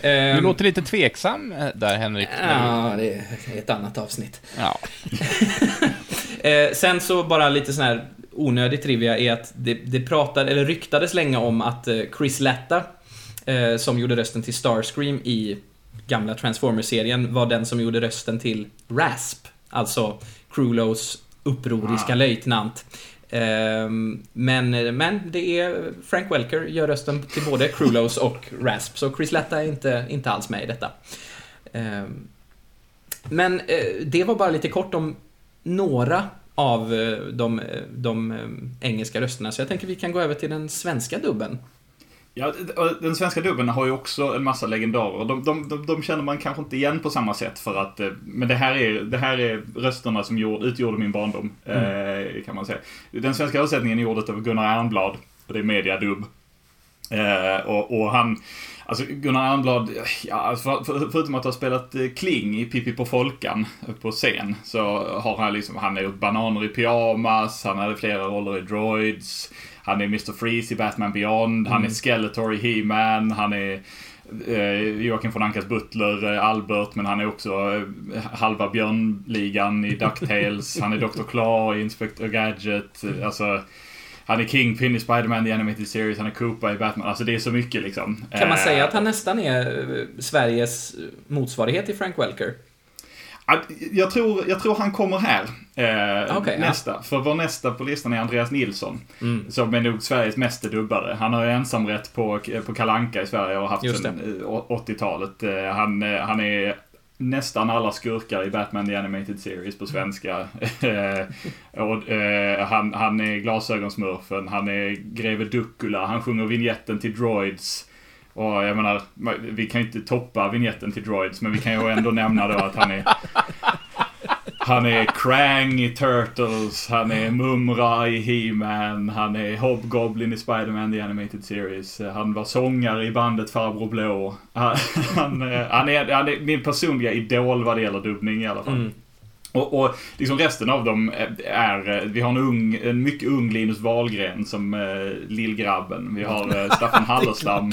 Du Ehm, låter lite tveksam eh, där, Henrik. Ja, det är ett annat avsnitt. du- Ja. Eh, sen så bara lite sån här onödig trivia är att det, det pratade, eller ryktades länge om att eh, Chris Latta, eh, som gjorde rösten till Starscream i gamla Transformers-serien, var den som gjorde rösten till Rasp, alltså Krulos upproriska Ah. löjtnant. Ehm, men, men det är Frank Welker gör rösten till både Krulos och Rasp, så Chris Latta är inte, inte alls med i detta. Ehm, men eh, det var bara lite kort om några av eh, de, eh, de eh, engelska rösterna, så jag tänker vi kan gå över till den svenska dubben. Ja, den svenska dubben har ju också en massa legendarer. De, de, de, de känner man kanske inte igen på samma sätt för att, men det här är, det här är rösterna som gjorde, utgjorde min barndom, eh, kan man säga. Den svenska översättningen är gjord av Gunnar Ernblad, och det är mediadubb. Eh, och, och han, alltså Gunnar Ernblad, ja, alltså för, för, förutom att ha spelat eh, Kling i Pippi på Folkan eh, på scen, så har han liksom, han har gjort Bananer i pyjamas, han hade flera roller i Droids, han är Mr. Freeze i Batman Beyond, han är Skeletor i He-Man, han är eh, Joakim von Ankas butler, eh, Albert, men han är också eh, halva Björnligan i DuckTales, han är Dr. Claw i Inspector Gadget, eh, alltså han är Kingpin i Spider-Man The Animated Series, han är Koopa i Batman. Alltså det är så mycket liksom. Kan man Eh, säga att han nästan är eh, Sveriges motsvarighet till Frank Welker? Jag tror, jag tror han kommer här. Eh, ja. nästa. För vår nästa på listan är Andreas Nilsson. Mm. Som är nog Sveriges mest dubbade. Han har ju ensamrätt på, på Kalanka i Sverige och har haft sedan eh, 80-talet. Eh, Han, eh, han är nästan alla skurkar i Batman The Animated Series på svenska. Eh, och, eh, han, han är glasögonsmurfen, han är greve Duckula, han sjunger vignetten till Droids. Och jag menar, vi kan ju inte toppa vignetten till Droids, men vi kan ju ändå nämna då att han är han är Krang i Turtles, han är Mumra i He-Man, han är Hobgoblin i Spider-Man The Animated Series. Han var sångare i bandet Farbror Blå. Han, han, han, är, han är min personliga idol vad det gäller dubbning i alla fall. Mm. Och, och liksom resten av dem är, vi har en ung, en mycket ung Linus Wahlgren som eh, lillgrabben. Vi har eh, Staffan Hallerstam.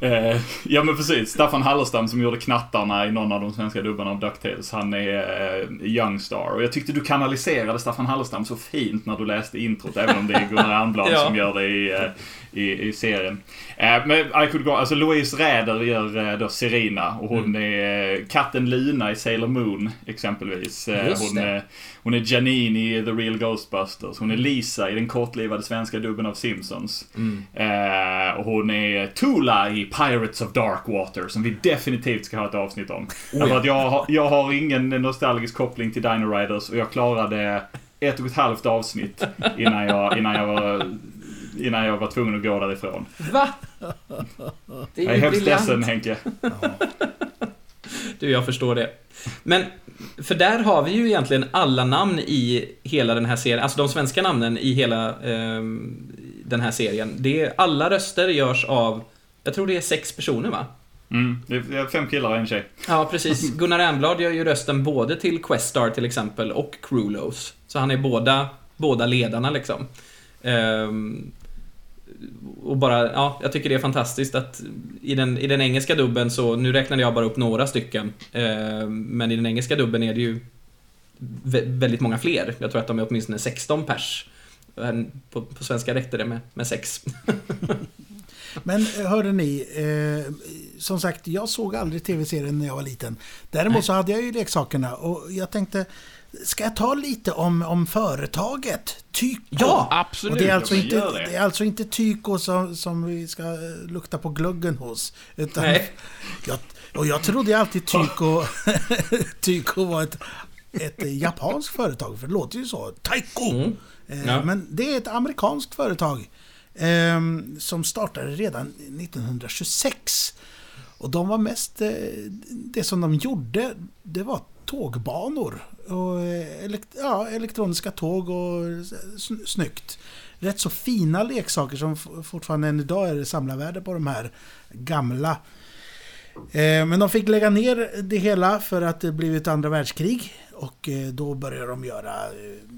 Eh, ja men precis, Staffan Hallerstam som gjorde knattarna i någon av de svenska dubbarna av DuckTales. Han är eh, Youngstar. Och jag tyckte du kanaliserade Staffan Hallerstam så fint när du läste introt, även om det är Gunnar Ernblad Ja. som gör det i, eh, i, i serien. Eh, men I could go, alltså Louise Räder gör eh, då Serena och hon är eh, katten Luna i Sailor Moon exempelvis. Eh, hon, är, hon är Janine i The Real Ghostbusters. Hon är Lisa i den kortlivade svenska dubben av Simpsons. Mm. Och hon är Tula i Pirates of Darkwater som vi definitivt ska ha ett avsnitt om. Därför att jag, har, jag har ingen nostalgisk koppling till Dino Riders och jag klarade ett och ett halvt avsnitt innan jag, innan jag var Innan jag var tvungen att gå därifrån. Va? Det Jag är är ju hemskt briljant. ledsen Henke. Du, jag förstår det. Men, för där har vi ju egentligen alla namn i hela den här serien, alltså de svenska namnen i hela ehm, den här serien. Det är, alla röster görs av, jag tror det är sex personer va? Mm, det är fem killar och en tjej. Ja, precis. Gunnar Ernblad gör ju rösten både till Questar till exempel och Crewlos. Så han är båda, båda ledarna liksom. Ehm, och bara, ja, jag tycker det är fantastiskt att i den, i den engelska dubben så, nu räknade jag bara upp några stycken. Ehm, men i den engelska dubben är det ju vä- väldigt många fler. Jag tror att de är åtminstone 16 pers. På, på svenska räckte det med, med sex. Men eh, hörde ni, eh, som sagt, jag såg aldrig tv-serien när jag var liten. Däremot så hade jag ju leksakerna och jag tänkte, ska jag ta lite om, om företaget? Tyko? Ja, Absolut. Och det är alltså inte, det. det är alltså inte Tyko som, som vi ska lukta på gluggen hos. Utan Nej. Jag, och jag trodde alltid Tyko, Tyko var ett, ett japanskt företag, för det låter ju så. Taiko! Mm. Eh, Ja. Men det är ett amerikanskt företag. Eh, som startade redan 1926. Och de var mest... Eh, det som de gjorde, det var tågbanor. Och eh, elekt, ja, elektroniska tåg och sn- snyggt. Rätt så fina leksaker som fortfarande än idag är det samlarvärde på de här gamla. Eh, men de fick lägga ner det hela för att det blivit andra världskrig. Och eh, då började de göra eh,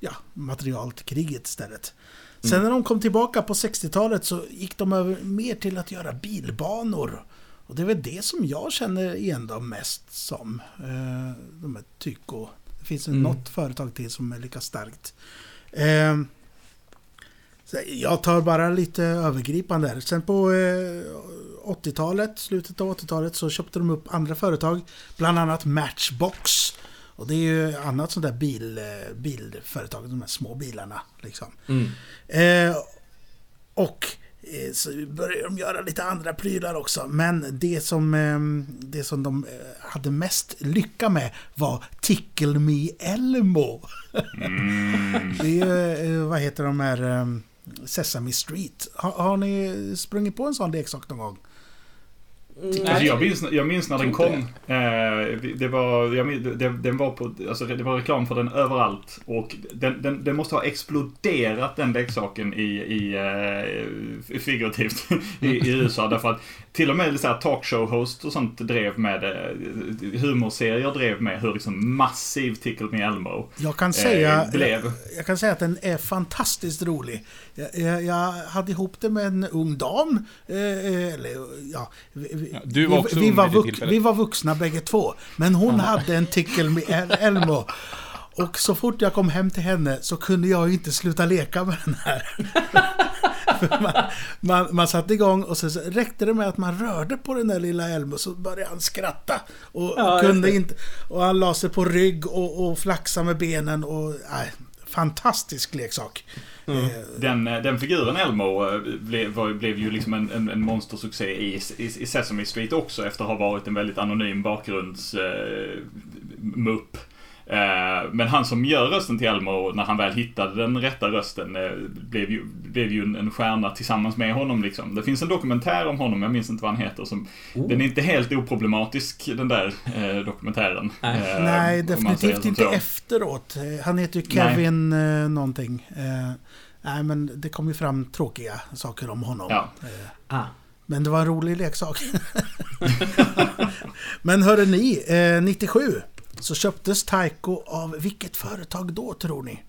ja, material till kriget istället. Sen när de kom tillbaka på 60-talet så gick de över mer till att göra bilbanor. Och det är väl det som jag känner igen dem mest som. Eh, de här Tyko. Det finns mm. Något företag till som är lika starkt. Eh, jag tar bara lite övergripande här. Sen på eh, 80-talet, slutet av 80-talet, så köpte de upp andra företag. Bland annat Matchbox. Och det är ju annat sånt där bil, eh, bilföretag, de här små bilarna. Liksom. Mm. Eh, och eh, så började de göra lite andra prylar också. Men det som, eh, det som de eh, hade mest lycka med var Tickle Me Elmo. det är ju, eh, vad heter de här, eh, Sesame Street. Har, har ni sprungit på en sån leksak någon gång? Alltså jag, minns, jag minns när den kom. Eh, det var, jag, minns- det, den var på, alltså det var reklam för den överallt. Och den, den, den måste ha exploderat den leksaken i, i eh, figurativt i, i USA. Därför att till och med så här talkshow-host och sånt drev med det. Humorserier drev med hur liksom massiv Tickle Me Elmo Jag kan säga, eh, blev. jag, jag kan säga att den är fantastiskt rolig. Jag, hade ihop det med en ung dam. Eh, eh, eller, ja, vi, Ja, du var också vi, vi, var vux, vi var vuxna bägge två. Men hon hade en Tickle Me El- Elmo. Och så fort jag kom hem till henne så kunde jag ju inte sluta leka med den här. Man, man, man satte igång och så så räckte det med att man rörde på den där lilla Elmo så började han skratta. Och, Ja, kunde inte, och han la sig på rygg och, och flaxade med benen. Och, nej, fantastisk leksak. Eh, Den, eh, den figuren Elmo eh, blev, blev ju liksom en, en, en monstersuccé i, i, i Sesame Street också efter att ha varit en väldigt anonym bakgrunds eh, mupp. Eh, men han som gör rösten till Elmo, när han väl hittade den rätta rösten, eh, blev ju, blev ju en stjärna tillsammans med honom liksom. Det finns en dokumentär om honom, jag minns inte vad han heter, som, Oh. den är inte helt oproblematisk den där eh, dokumentären. Nej. Eh, Nej, definitivt inte efteråt. Eh, Han heter ju Kevin eh, någonting. Eh, nej, men det kom ju fram tråkiga saker om honom. Ja. Eh, Ah. men det var en rolig leksak. men hörde ni, eh, 97 så köptes Taiko av vilket företag då tror ni?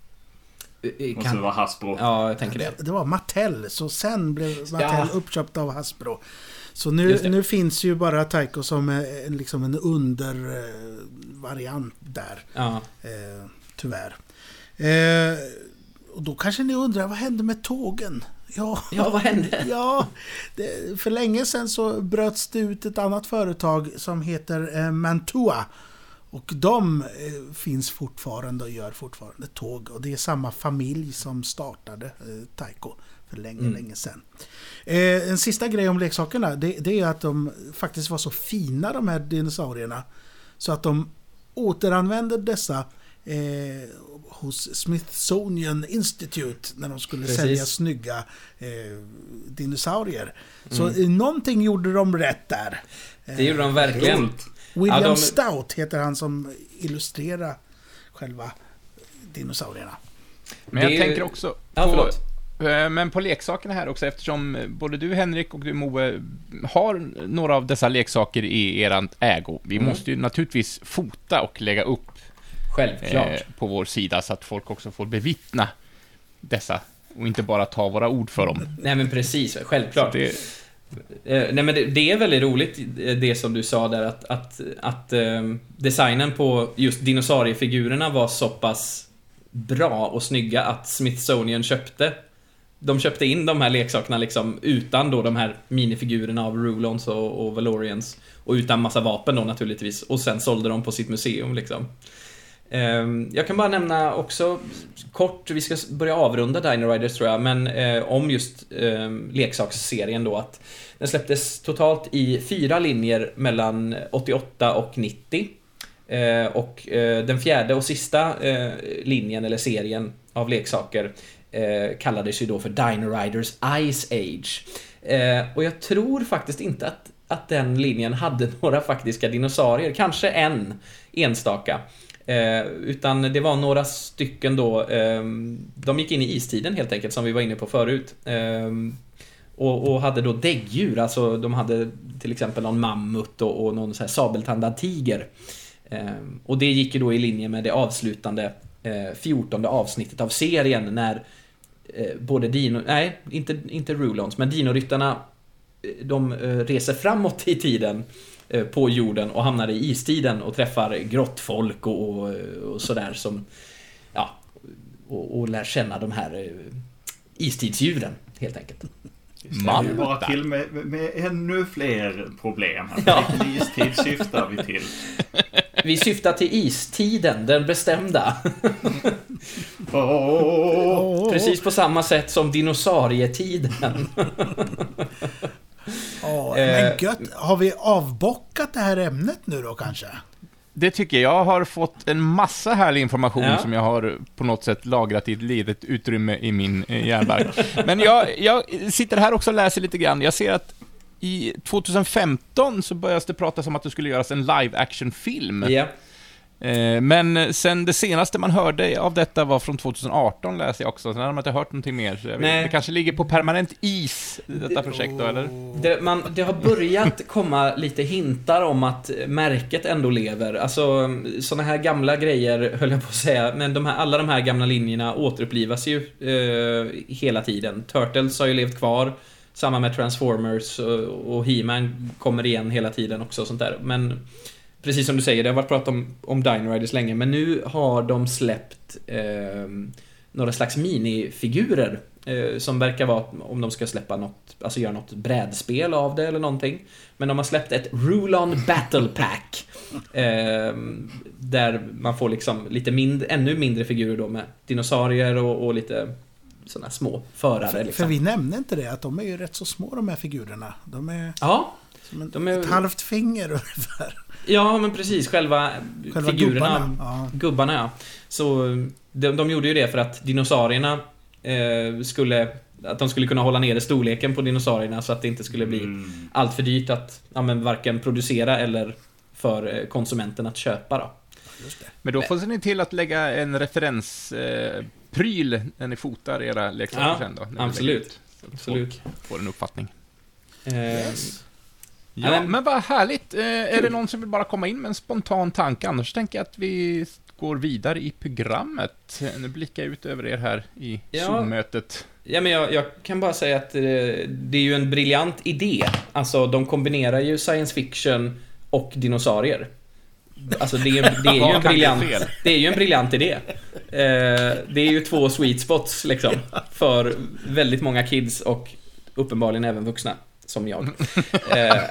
Eh, Måste Kan... det vara Hasbro. Ja, jag tänker det. Det var Mattel, så sen blev Mattel Ja. uppköpt av Hasbro. Så nu, nu finns ju bara Taiko som eh, liksom en undervariant där. Ja. Eh, tyvärr. Eh, och då kanske ni undrar, vad hände med tågen? Ja, ja, vad hände? ja det, för länge sedan så bröts det ut ett annat företag som heter eh, Mantua. Och de eh, finns fortfarande och gör fortfarande tåg. Och det är samma familj som startade eh, Taiko för länge, Mm. länge sedan. Eh, en sista grej om leksakerna, det, det är att de faktiskt var så fina de här dinosaurierna. Så att de återanvände dessa eh, hos Smithsonian Institute när de skulle Precis. sälja snygga eh, dinosaurier. Så eh, någonting gjorde de rätt där. Eh, Det gjorde de verkligen. Coolt. William Ja, de- Stout heter han som illustrerar själva dinosaurierna. Men jag är- tänker också Ja, förlåt. eh, men på leksakerna här också, eftersom både du Henrik och du Moe har några av dessa leksaker i er ägo. Vi Mm. måste ju naturligtvis fota och lägga upp Självklart. eh, på vår sida så att folk också får bevittna dessa och inte bara ta våra ord för dem. Nej men precis, självklart. Det, Eh, nej men det, det är väldigt roligt eh, det som du sa där att, att, att eh, designen på just dinosauriefigurerna var så pass bra och snygga att Smithsonian köpte de köpte in de här leksakerna liksom utan då de här minifigurerna av Rulons och, och Valorians och utan massa vapen då naturligtvis och sen sålde de på sitt museum liksom. Ehm, jag kan bara nämna också kort, vi ska börja avrunda Dino Riders tror jag, men eh, om just ehm, leksaksserien då att den släpptes totalt i fyra linjer mellan 88 och 90. Eh, och eh, den fjärde och sista linjen eller serien av leksaker kallades ju då för Dino Riders Ice Age. Och jag tror faktiskt inte att, att den linjen hade några faktiska dinosaurier, kanske en enstaka. Eh, utan det var några stycken då, eh, de gick in i istiden helt enkelt som vi var inne på förut. Eh, och, och hade då däggdjur, alltså de hade till exempel någon mammut och, och någon så här sabeltandad tiger. Eh, och det gick ju då i linje med det avslutande eh, 14 avsnittet av serien när eh, både Dino, nej inte, inte Rulons, men Dinoryttarna eh, de eh, reser framåt i tiden eh, på jorden och hamnar i istiden och träffar grottfolk och, och, och sådär som ja, och, och lär känna de här eh, istidsdjuren helt enkelt. Det är bara till med, med ännu fler problem. här. Ja. Vilken istid syftar vi till? Vi syftar till istiden, den bestämda. Precis på samma sätt som dinosaurietiden. Ja, Eh, men gött. Har vi avbockat det här ämnet nu då kanske? det tycker jag. Jag har fått en massa härlig information Ja. som jag har på något sätt lagrat i ett litet utrymme i min eh, hjärnbark. Men jag, jag sitter här också och läser lite grann. Jag ser att i 2015 så började det pratas om att det skulle göras en live action-film. Ja. Eh, Men sen det senaste man hörde av detta var från 2018 läser jag också, sen har man inte hört någonting mer. Så det kanske ligger på permanent is, detta projekt då, eller? Det, man, det har börjat komma lite hintar om att märket ändå lever. Alltså, såna här gamla grejer, höll jag på att säga, men de här, alla de här gamla linjerna återupplivas ju eh, hela tiden. Turtles har ju levt kvar, samma med Transformers och, och He-Man kommer igen hela tiden också och sånt där. Men precis som du säger, det har varit prat om, om Dino Riders länge, men nu har de släppt eh, några slags minifigurer eh, som verkar vara om de ska släppa något, alltså göra något brädspel av det eller någonting. Men de har släppt ett Rulon Battle Pack. Eh, där man får liksom lite mindre, ännu mindre figurer då med dinosaurier och, och lite sådana små förare För, liksom. för vi nämnde inte det, att de är ju rätt så små de här figurerna. De är... Ja, Som en, De är- Ett halvt finger ungefär. Ja, men precis. Själva, Själva figurerna. gubbarna, ja. Gubbarna, ja. Så de, de gjorde ju det för att dinosaurierna eh, skulle... Att de skulle kunna hålla nere storleken på dinosaurierna så att det inte skulle bli Mm. allt för dyrt att ja, men varken producera eller för eh, konsumenten att köpa då. Men då får ni till att lägga en referenspryl eh, när ni fotar era leksaker Ja, sen då? absolut. Absolut. Folk får en uppfattning. Eh, Yes. Ja, men- men vad härligt. Eh, är det någon som vill bara komma in med en spontan tanke? Annars tänker jag att vi går vidare i programmet. Eh, Nu blickar jag ut över er här i Ja. Zoom-mötet. Ja, men jag, jag kan bara säga att eh, det är ju en briljant idé. Alltså, de kombinerar ju science fiction och dinosaurier. Alltså, det är, det är ju en briljant... Det är ju en briljant idé. Eh, det är ju två sweet spots, liksom. För väldigt många kids och uppenbarligen även vuxna. Som jag. Eh,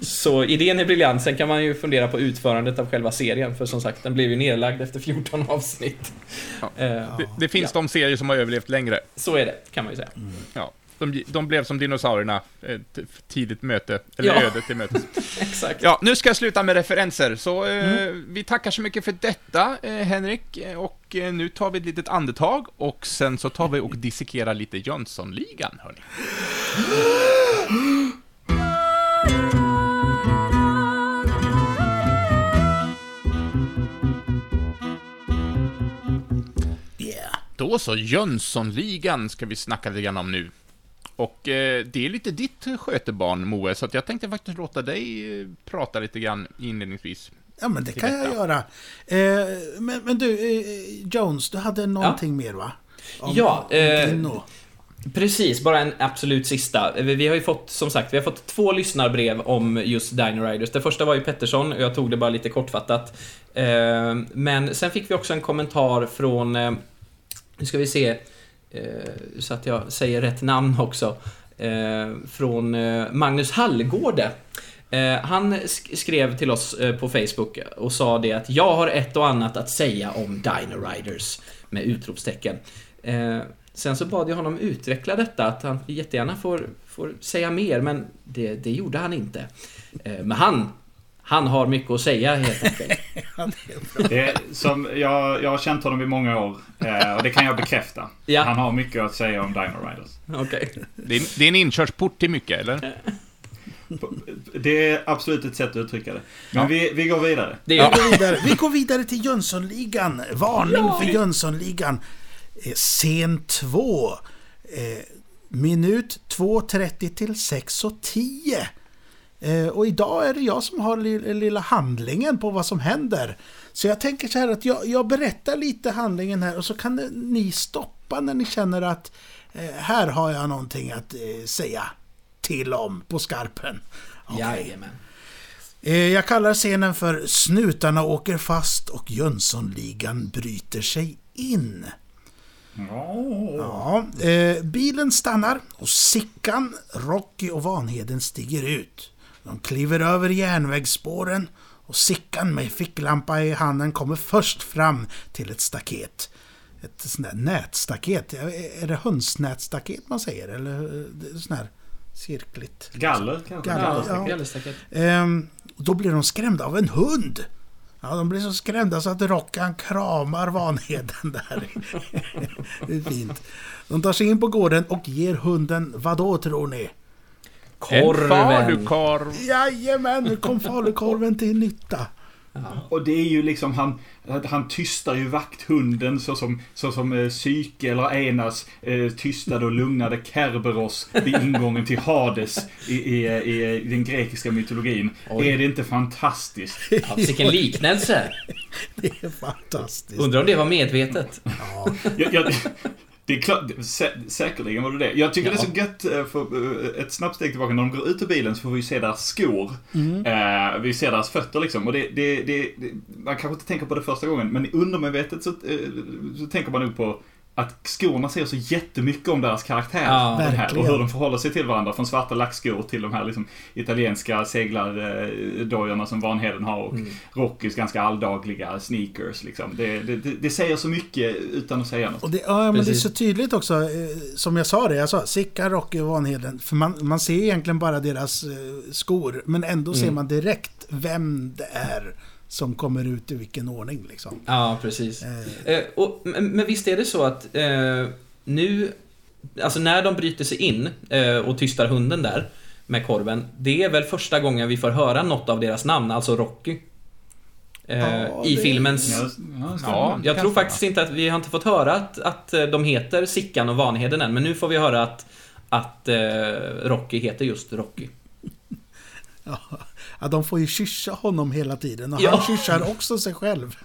Så idén är briljant. Sen kan man ju fundera på utförandet av själva serien. För som sagt, den blev ju nedlagd efter 14 avsnitt. Ja. Eh, Det, det finns de serier som har överlevt längre. Så är det, kan man ju säga. Ja. De, de blev som dinosaurierna, ett tidigt möte, eller Ja. ödet till mötes. Exakt. Ja, nu ska jag sluta med referenser, så eh, vi tackar så mycket för detta, eh, Henrik, eh, och eh, nu tar vi ett litet andetag, och sen så tar vi och dissekerar lite Jönssonligan, hörni. Då så, Jönssonligan ska vi snacka lite grann om nu. Och eh, det är lite ditt skötebarn, Moe, så att jag tänkte faktiskt låta dig eh, prata lite grann inledningsvis. Ja, men det kan jag detta. göra. Eh, men, men du, eh, Jones, du hade någonting mer va? Om- Ja, om eh. Precis, bara en absolut sista. Vi vi har ju fått, som sagt, vi har fått två lyssnarbrev om just Dino Riders. Det första var ju Pettersson och jag tog det bara lite kortfattat. Eh, Men sen fick vi också en kommentar från, eh, nu ska vi se, eh, Eh, så att jag säger rätt namn också. Eh, från eh, Magnus Hallgårde. Han skrev till oss på Facebook och sa det att jag har ett och annat att säga om Dino Riders med utropstecken. Sen så bad jag honom utveckla detta, att han jättegärna får, får säga mer, men det, det gjorde han inte. Men han, han har mycket att säga helt enkelt. Det är, som, jag, jag har känt honom i många år eh, och det kan jag bekräfta. Ja. Han har mycket att säga om Dino Riders. Okej. Det är, det är en inkörsport till mycket, eller? Det är absolut ett sätt att uttrycka det. Men Ja. vi, vi går vidare. Det Vi går vidare, vi går vidare till Jönssonligan. Varning för Jönssonligan. Eh, Scen 2. Eh, minut 2.30 till 6.10. Eh, och idag är det jag som har li- lilla handlingen på vad som händer. Så jag tänker så här att jag, jag berättar lite handlingen här och så kan ni stoppa när ni känner att eh, här har jag någonting att eh, säga till om på skarpen. Okej. Jajamän. Jag kallar scenen för Snutarna åker fast och Jönssonligan bryter sig in. Ja, eh, bilen stannar och Sickan, Rocky och Vanheden stiger ut. De kliver över järnvägsspåren och Sickan med ficklampa i handen kommer först fram till ett staket. Ett sånt där nätstaket. Är det hönsnätstaket man säger? Eller eh, det är sån här cirkligt? Galler kanske? Galler. Ja, Ja. Ehm, och då blir de skrämda av en hund. Ja, de blir så skrämda så att Rockan kramar Vanheden där. det är fint. De tar sig in på gården och ger hunden, vad då tror ni? En Korven. falukorv. Jajamän, nu kom falukorven till nytta. Och det är ju liksom han, han tystar ju vakthunden så som, så som eh, Psyke eller Enas eh, tystade och lugnade Kerberos vid ingången till Hades i, i, i, i den grekiska mytologin. Oj. Är det inte fantastiskt? Ja, vilken liknelse. Det är fantastiskt. Undrar om det var medvetet. Ja, Jag, jag, det är klart, sä, säkerligen var det det. Jag tycker Ja. det är så gött, eh, för, eh, ett snabbt steg tillbaka, när de går ut ur bilen så får vi se deras skor. Mm. Eh, vi ser deras fötter liksom. Och det, det, det, man kanske inte tänker på det första gången, men undermedvetet så, eh, så tänker man nog på att skorna säger så jättemycket om deras karaktär. Ja, den här, och hur de förhåller sig till varandra. Från svarta lackskor till de här liksom, italienska seglardojorna som Vanheden har. Och Rockys ganska alldagliga sneakers. Liksom. Det, det, det, säger så mycket utan att säga något. Och det, ja, men det är så tydligt också, eh, som jag sa det, jag sa Sickan, Rocky och Vanheden. För man, man ser egentligen bara deras eh, skor, men ändå ser man direkt vem det är som kommer ut i vilken ordning liksom. Ja, precis. Eh, Eh, och, men, visst är det så att eh, nu, alltså när de bryter sig in eh, och tystar hunden där med korven, det är väl första gången vi får höra något av deras namn, alltså Rocky. Eh, Ja, I det- filmens... Ja, ja, Ja, Jag tror faktiskt inte att vi har inte fått höra att, att eh, de heter Sickan och Vanheden än, men nu får vi höra att, att Rocky heter just Rocky. ja, ja, de får ju kyssa honom hela tiden och Ja. han kyssar också sig själv.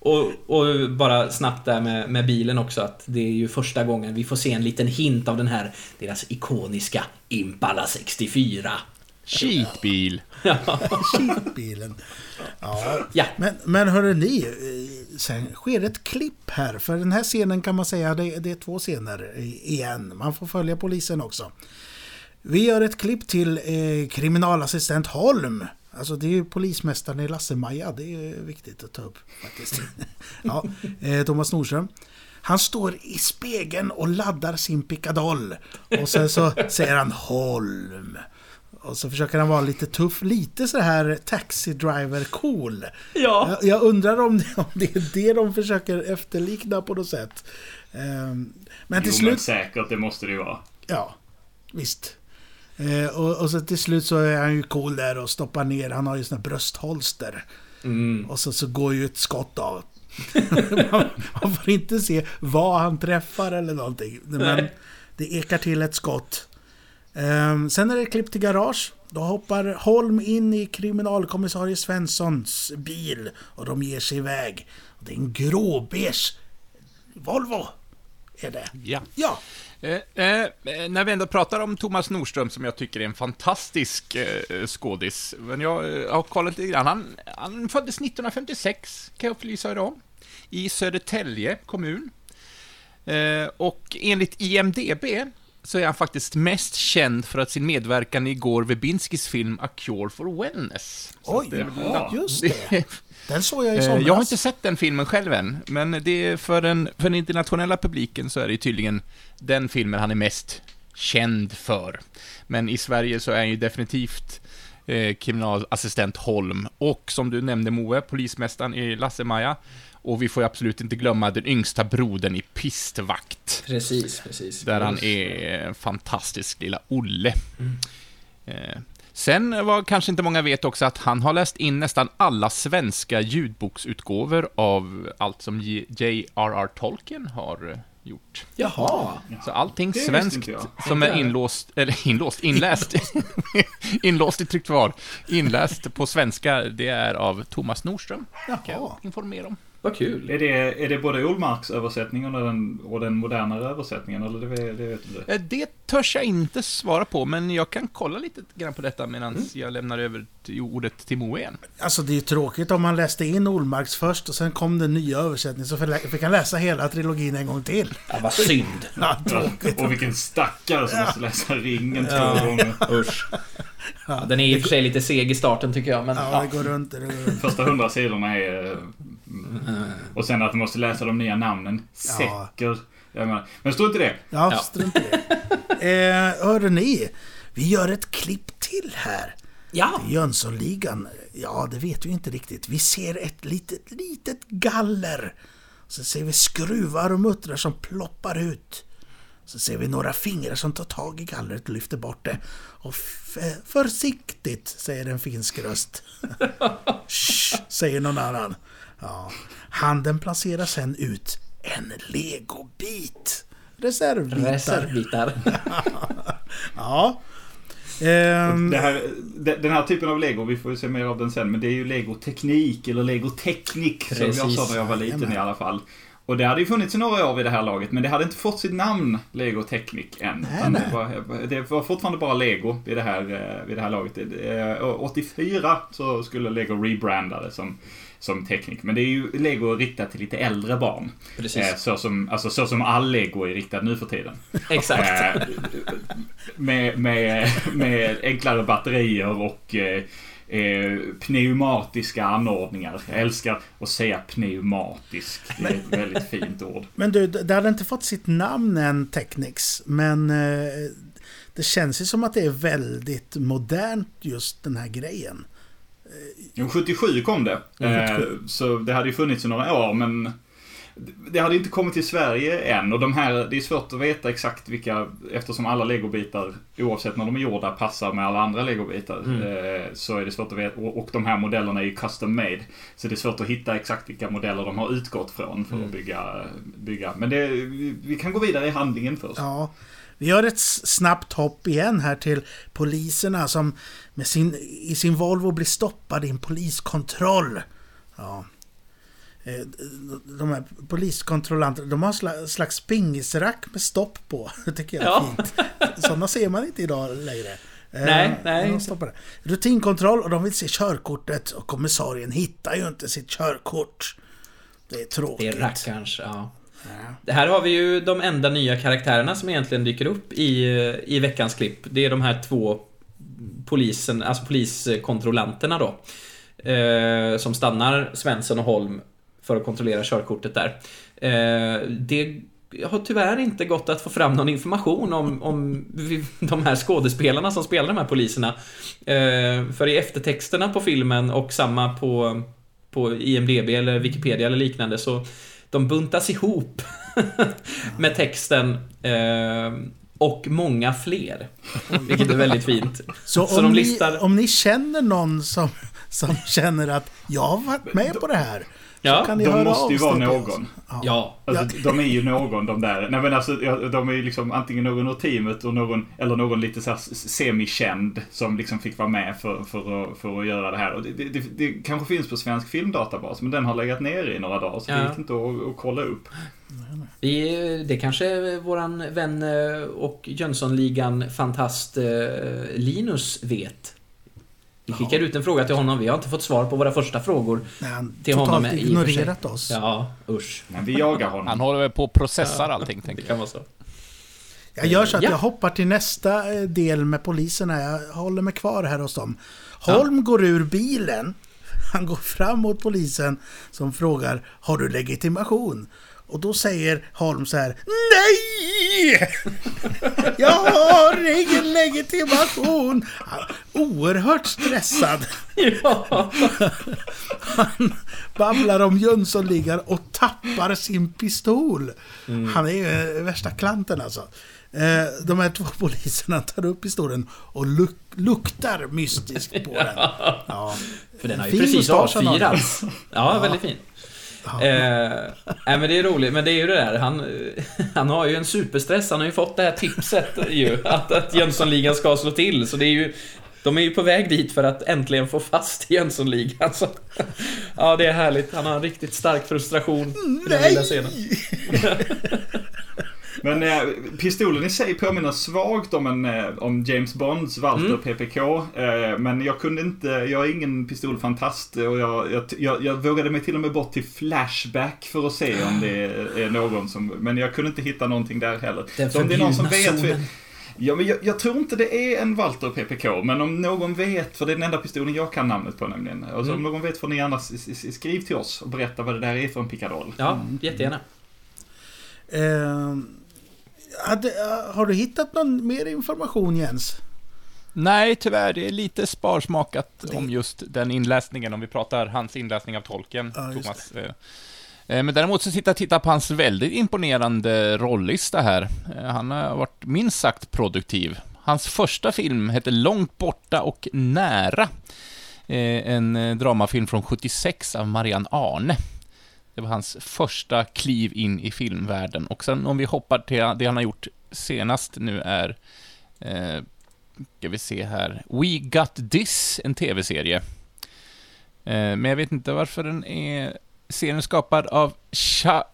Och, och bara snabbt där med, med bilen också, att det är ju första gången vi får se en liten hint av den här, deras ikoniska Impala 64. Cheatbil. Skitbilen. Ja. Ja. Men, men hörru ni, eh, sen sker ett klipp här. För den här scenen kan man säga, det, det är två scener igen. Man får följa polisen också. Vi gör ett klipp till eh, kriminalassistent Holm. Alltså det är ju polismästaren i Lasse-Maja, det är viktigt att ta upp faktiskt. ja, eh, Thomas Nordström. Han står i spegeln och laddar sin pickadoll. Och sen så säger han Holm. Och så försöker han vara lite tuff, lite så här taxi driver cool. Ja. Jag, jag undrar om det, om det är det de försöker efterlikna på något sätt. Ehm, men till Jo, men slut... säkert, det måste det ju vara. Ja, visst. Eh, och, och så till slut så är han ju cool där och stoppar ner, han har ju såna bröstholster. Mm. Och så, så går ju ett skott av. man, man får inte se vad han träffar eller någonting. Men Nej. det ekar till ett skott. Ehm, sen är det klipp till garage. Då hoppar Holm in i kriminalkommissarie Svenssons bil och de ger sig iväg. Det är en gråbeige Volvo. Är det. Ja. Ja. Eh, eh, eh, när vi ändå pratar om Thomas Nordström, som jag tycker är en fantastisk eh, skådis, men jag eh, har kollat lite grann. Han, han föddes 1956, kan jag upplysa er om, i Södertälje kommun. Eh, och enligt IMDB så är han faktiskt mest känd för att sin medverkan i Gore Verbinskis film A Cure for Wellness. Så Oj, det ja, just det. Den såg jag i Eh, somras. Jag har inte sett den filmen själv än, men det för, den, för den internationella publiken så är det tydligen den filmen han är mest känd för. Men i Sverige så är han ju definitivt eh, kriminalassistent Holm och som du nämnde Moe, polismästaren i Lasse-Maja. Och vi får ju absolut inte glömma den yngsta brodern i Pistvakt. Precis, precis. Där han är en fantastisk lilla Olle. Eh, Sen var kanske inte många vet också att han har läst in nästan alla svenska ljudboksutgåvor av allt som J- J.R.R. Tolkien har eh, gjort. Jaha. Så allting Det svenskt som är inlåst, eller inlåst, inläst, inlåst i tryckt var, inläst på svenska, det är av Thomas Nordström. Kan Jaha. jag informera om. Vad kul. Är det, är det både Olmarks översättningen och den, och den modernare översättningen? Eller det, det vet du inte? Eh, Det törs jag inte svara på, men jag kan kolla lite grann på detta medan jag lämnar över till ordet till Moe igen. Alltså det är ju tråkigt om man läste in Olmarks först och sen kom den nya översättningen så fick han läsa hela trilogin en gång till. Ja, vad synd. Ja, tråkigt. Och vilken stackare som måste läsa ringen två gånger. Usch. Ja, den är i och för sig lite seg i starten tycker jag, men Ja, ja. det går runt. Det går runt. Första hundra sidorna är... eh, Och sen att du måste läsa de nya namnen. Ja. Säker. Jag menar, men står inte det? Ja, Ja. strunt i det. Eh, hörde ni? Vi gör ett klipp till här. Ja. Jönssonligan, ja det vet vi inte riktigt. Vi ser ett litet, litet galler. Så ser vi skruvar och muttrar som ploppar ut. Så ser vi några fingrar som tar tag i gallret och lyfter bort det. Och försiktigt, säger en finsk röst. Shh, säger någon annan. Ja. Handen placerar sen ut en legobit. Reservbitar. Reservbitar. Ja. Det här, de- den här typen av lego, vi får ju se mer av den sen, men det är ju lego teknik eller lego teknik som jag sa när jag var liten Jajamän. i alla fall. Och det hade ju funnits i några år vid det här laget, men det hade inte fått sitt namn Lego Technic än. Nej, nej. Det, var, det var fortfarande bara Lego vid det här, eh, vid det här laget. Eh, 84 så skulle Lego rebranda det som som teknik. Men det är ju Lego riktat till lite äldre barn. Precis. Eh, så, som, alltså, så som all Lego är riktad nu för tiden. Exakt. Eh, med, med, med enklare batterier och eh, pneumatiska anordningar. Jag älskar att säga pneumatisk. Det är ett väldigt fint ord. Men du, det hade inte fått sitt namn än, Technics. Men eh, det känns ju som att det är väldigt modernt just den här grejen. Jo, 77 kom det. Eh, så det hade ju funnits i några år, men det hade inte kommit till Sverige än. Och de här, det är svårt att veta exakt vilka, eftersom alla legobitar, oavsett när de är gjorda, passar med alla andra legobitar. Mm. Eh, så är det svårt att veta. Och, de här modellerna är ju custom made. Så det är svårt att hitta exakt vilka modeller de har utgått från för Mm. att bygga. bygga. Men det, vi kan gå vidare i handlingen först. Ja. Vi gör ett snabbt hopp igen här till poliserna som med sin, i sin Volvo blir stoppade i en poliskontroll. Ja. Eh, De här poliskontrollanterna, de har en sla- slags pingisrack med stopp på. Det tycker jag är Ja. fint. Sådana ser man inte idag längre. Eh, Nej, nej. de stoppar det. Rutinkontroll och de vill se körkortet och kommissarien hittar ju inte sitt körkort. Det är Det tråkigt. är rackarns, ja. Ja. Det här har vi ju de enda nya karaktärerna som egentligen dyker upp i, i veckans klipp. Det är de här två polisen, alltså poliskontrollanterna då. Eh, som stannar Svensson och Holm för att kontrollera körkortet där. Eh, det har tyvärr inte gått att få fram någon information om, om de här skådespelarna som spelar de här poliserna. Eh, för i eftertexterna på filmen och samma på, på IMDB eller Wikipedia eller liknande så de buntas ihop med texten eh, och många fler. Vilket är väldigt fint. Så, Så om, de ni, listar- om ni känner någon som, som känner att jag har varit med på det här. Ja, så kan ni De höra måste ju vara någon. Ja, Alltså, De är ju någon de där. Nej men alltså, ja, de är ju liksom antingen någon ur teamet och någon, eller någon lite så här semikänd som liksom fick vara med för, för, att, för att göra det här. Och det, det, det, det kanske finns på Svensk Filmdatabas, men den har legat nere i några dagar så det Ja. gick inte att, att kolla upp. vi, det kanske våran vän eh, och Jönssonligan-fantast eh, Linus vet. Vi skickade ut en fråga till honom, vi har inte fått svar på våra första frågår. Nej, han Till totalt honom ignorerat oss. Ja, usch. Men vi jagar honom. Han håller väl på och processar allting, Det tänker jag. kan vara så. Jag gör så att Ja. jag hoppar till nästa eh, del med poliserna. Jag håller mig kvar här hos dem. Holm går ur bilen. Han går fram mot polisen som frågar Har du legitimation? Och då säger Holm så här Nej! Jag har ingen legitimation! Oerhört stressad. Ja. Han babblar om Jönssonligan och tappar sin pistol. Han är ju eh, värsta klanten alltså. Eh, De här två poliserna tar upp pistolen och luk luktar mystiskt på den. Ja. För den har ju Fin precis avfyrats. Ja, väldigt fin. Eh, nej men det är roligt, men det är ju det där, han, han har ju en superstress, han har ju fått det här tipset ju, att, att Jönssonligan ska slå till, så det är ju de är ju på väg dit för att äntligen få fast Jönssonligan. Så, ja, det är härligt. Han har en riktigt stark frustration i den lilla scenen. Men eh, pistolen i sig påminner svagt om, en, eh, om James Bonds Walter Mm. PPK. Eh, men jag kunde inte, jag är ingen pistolfantast och jag, jag, jag, jag vågade mig till och med bort till Flashback för att se om det är, är någon som, men jag kunde inte hitta någonting där heller. Den Så om det är någon som vet, zonen. Ja, men jag, jag tror inte det är en Walter PPK, men om någon vet, för det är den enda pistolen jag kan namnet på nämligen. Alltså, Om Mm. någon vet får ni gärna s- s- s- skriv till oss och berätta vad det där är för en pickadoll. Ja, jättegärna. Eh, hade, har du hittat någon mer information Jens? Nej, tyvärr. Det är lite sparsmakat om just den inläsningen, om vi pratar hans inläsning av tolken, Ja, Thomas. Eh, eh, Men däremot så sitter jag och tittar på hans väldigt imponerande rollista här. Eh, Han har varit minst sagt produktiv. Hans första film hette Långt borta och nära. Eh, En eh, dramafilm från 76 av Marianne Arne. Det var hans första kliv in i filmvärlden. Och sen om vi hoppar till det han har gjort senast nu är eh, ska vi se här. We Got This, en tv-serie. Eh, men jag vet inte varför den är... Serien är skapad av Chia...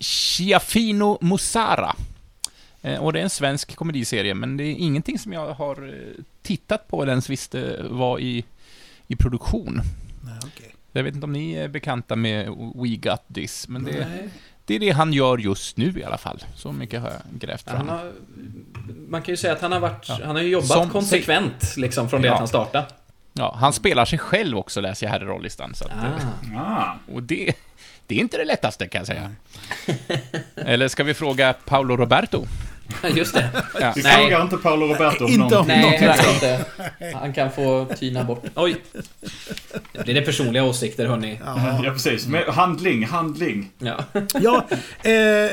Chiafino Musara. Eh, och det är en svensk komediserie, men det är ingenting som jag har eh, tittat på eller ens visste var i, i produktion. Jag vet inte om ni är bekanta med We Got This, men det, det är det han gör just nu i alla fall. Så mycket har jag grävt Han fram. har, man kan ju säga att han har varit, Ja. han har jobbat Som- konsekvent liksom från det Ja. att han startade. Ja, han spelar sig själv också, läser jag här i rollistan. Så att, eh, Ah. Ah. Och det, det är inte det lättaste, kan jag säga. Eller ska vi fråga Paolo Roberto? Just det. Ja. Vi Nej. frågar inte Paolo Roberto om Inte någonting. om- Nej, tror inte. Han kan få tyna bort. Oj! Det blir det personliga åsikter, hörni. Ja. Ja, precis. Men handling, handling. Ja. Ja, eh,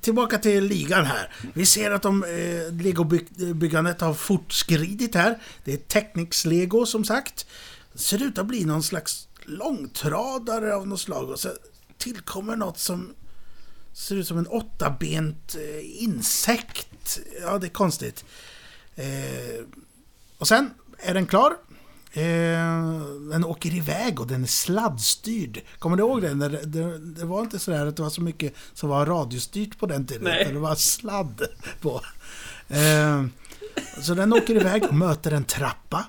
tillbaka till ligan här. Vi ser att de, eh, legobyggandet har fortskridit här. Det är Technics-lego som sagt. Det ser ut att bli någon slags långtradare av något slag. Och så tillkommer något som ser ut som en åttabent eh, insekt. Ja, det är konstigt. Eh, och sen är den klar. Eh, den åker iväg och den är sladdstyrd. Kommer du ihåg det? När det, det? Det var inte så där att det var så mycket som var radiostyrt på den tiden. Nej. Det var sladd på. Eh, så den åker iväg och möter en trappa.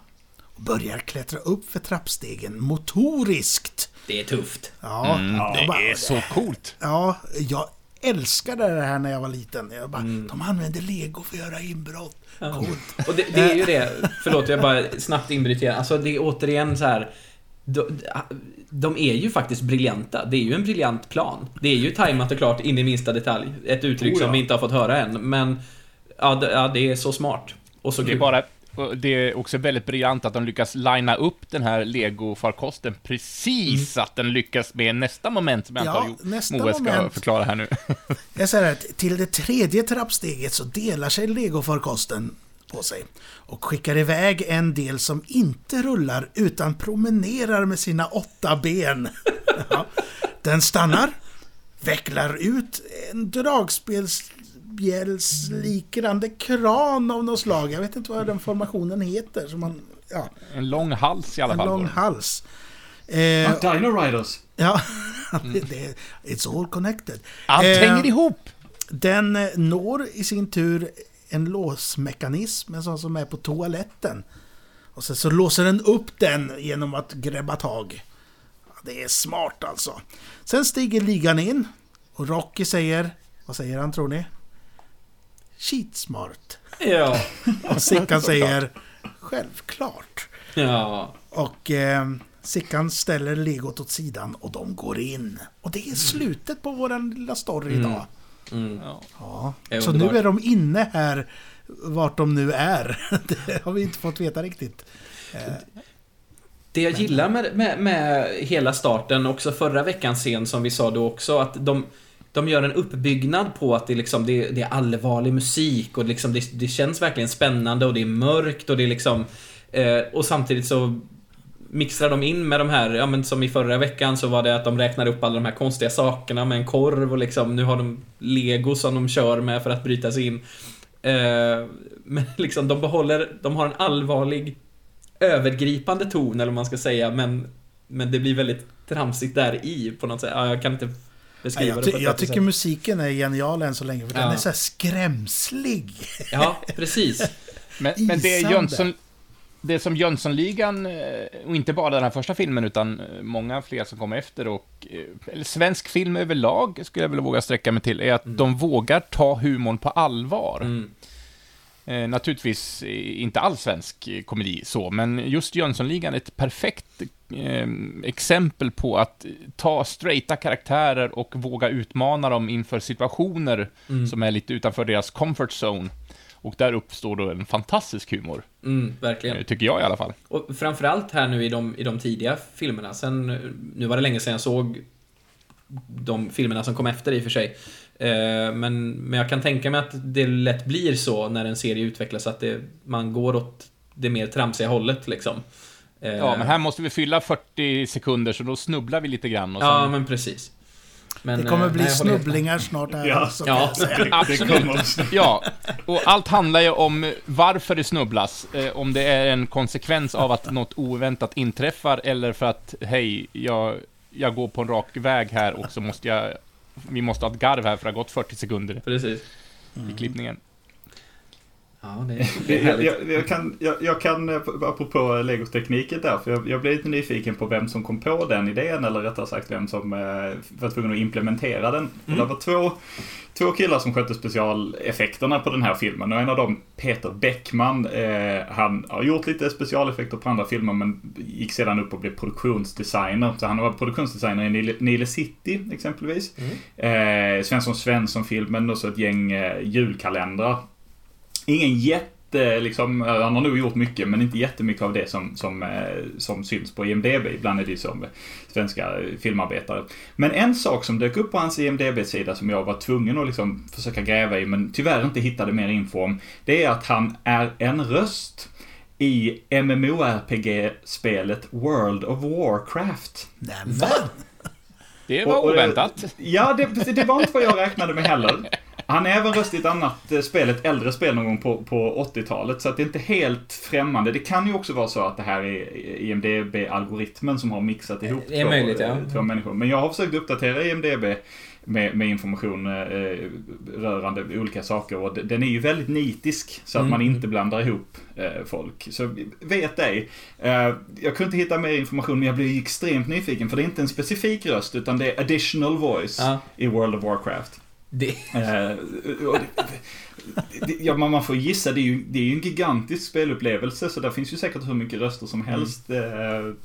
Och börjar klättra upp för trappstegen motoriskt. Det är tufft. Ja, Mm, det bara- är så coolt. Ja, jag älskade det här när jag var liten. Jag bara, Mm. de använde lego för att göra inbrott. Coolt. Och det, det är ju det, förlåt jag bara snabbt inbryter igen. Alltså det är återigen så här. De, de är ju faktiskt briljanta. Det är ju en briljant plan. Det är ju tajmat och klart in i minsta detalj. Ett uttryck Oh ja. som vi inte har fått höra än. Men ja, det, ja, det är så smart. Och så Det är bara... Det är också väldigt briljant att de lyckas linea upp den här Lego-farkosten precis så att den lyckas med nästa moment som jag Ja, antar nästa Moe ska moment. förklara här nu. Jag säger att till det tredje trappsteget så delar sig legofarkosten på sig och skickar iväg en del som inte rullar utan promenerar med sina åtta ben. Ja. Den stannar, vecklar ut en dragspelsbjälsliknande kran av något slag. Jag vet inte vad den formationen heter. Som man, ja, En lång hals i alla en fall. lång var det. hals. Eh, Ah, Dino Riders. ja, det, det, it's all connected. Allt Eh, hänger ihop! Den eh, når i sin tur en låsmekanism, en sån som är på toaletten. Och sen så låser den upp den genom att grabba tag. Det är smart alltså. Sen stiger ligan in och Rocky säger, vad säger han tror ni? Cheatsmart. Ja. Och Sickan säger, självklart. Ja. Och eh, Sickan ställer legot åt sidan och de går in. Och det är slutet på våran lilla story Mm. idag. Mm. Ja. Ja, så nu är de inne här, vart de nu är. Det har vi inte fått veta riktigt. Det jag gillar med, med, med hela starten, också förra veckans scen som vi sa då också, att de, de gör en uppbyggnad på att det, liksom, det, det är allvarlig musik och liksom det, det känns verkligen spännande och det är mörkt och det är liksom... Eh, och samtidigt så mixar de in med de här, ja men som i förra veckan så var det att de räknade upp alla de här konstiga sakerna med en korv och liksom nu har de lego som de kör med för att bryta sig in. Eh, men liksom de behåller, de har en allvarlig övergripande ton eller vad man ska säga men, men det blir väldigt tramsigt där i på något sätt. Ja, jag kan inte Beskriva jag, det ty på ett jag tycker sätt. musiken är genial än så länge, för den Ja. är så här skrämslig. Ja, precis. Men, men det är. Jönsson... Det som Jönssonligan, eh, och inte bara den här första filmen, utan eh, många fler som kommer efter och... eh, Eller svensk film överlag, skulle jag vilja våga sträcka mig till, är att de vågar ta humorn på allvar. Mm. Eh, naturligtvis inte all svensk komedi så, men just Jönssonligan är ett perfekt eh, exempel på att ta straighta karaktärer och våga utmana dem inför situationer Mm. som är lite utanför deras comfort zone. Och där uppstår då en fantastisk humor, Mm, verkligen. eh, tycker jag i alla fall. Och framförallt här nu i de, i de tidiga filmerna. Sen, nu var det länge sedan jag såg de filmerna som kom efter i och för sig. Eh, Men, men jag kan tänka mig att det lätt blir så när en serie utvecklas att det, man går åt det mer tramsiga hållet liksom. Eh, Ja, men här måste vi fylla 40 sekunder, så då snubblar vi lite grann. Och Ja, sen, men precis. Men, Det kommer eh, bli nej, snubblingar snart här. Ja. så Ja. Absolut. Ja, och allt handlar ju om varför det snubblas. Eh, om det är en konsekvens av att något oväntat inträffar, eller för att, hej, jag, jag går på en rak väg här och så måste jag, vi måste ha ett garv här för det har gått 40 sekunder Precis. i klippningen. Ja, det är, det är jag, jag, jag, kan, jag, jag kan, eh, apropå Legos-tekniken där, för jag, jag blev lite nyfiken på vem som kom på den idén, eller rättare sagt vem som eh, var tvungen att implementera den. Mm. Det var två, två killar som skötte specialeffekterna på den här filmen, och en av dem, Peter Bäckman, eh, han har gjort lite specialeffekter på andra filmer, men gick sedan upp och blev produktionsdesigner. Så han var produktionsdesigner i Nile City, exempelvis. Mm. Eh, Svensson Svensson-filmen, och så ett gäng eh, julkalendrar ingen jätte, liksom, han har nog gjort mycket men inte jättemycket av det som, som, eh, som syns på IMDB. Ibland är det som svenska filmarbetare. Men en sak som dök upp på hans IMDB-sida som jag var tvungen att liksom försöka gräva i men tyvärr inte hittade mer info om. Det är att han är en röst i MMORPG-spelet World of Warcraft. Nämen! Det var oväntat. Ja, det, det var inte vad jag räknade med heller. Han är även röst i ett annat eh, spel, ett äldre spel någon gång på, på 80-talet. Så att det är inte helt främmande. Det kan ju också vara så att det här är IMDB-algoritmen som har mixat ihop det är två, möjligt, ja. två människor. Men jag har försökt uppdatera IMDB med, med information eh, rörande olika saker. Och den är ju väldigt nitisk så att mm. man inte blandar ihop eh, folk. Så vet ej. Eh, jag kunde inte hitta mer information men jag blev extremt nyfiken för det är inte en specifik röst utan det är additional voice ja. i World of Warcraft. Det... Eh, ja, man får gissa, det är, ju, det är ju en gigantisk spelupplevelse så där finns ju säkert hur mycket röster som mm. helst. Mm.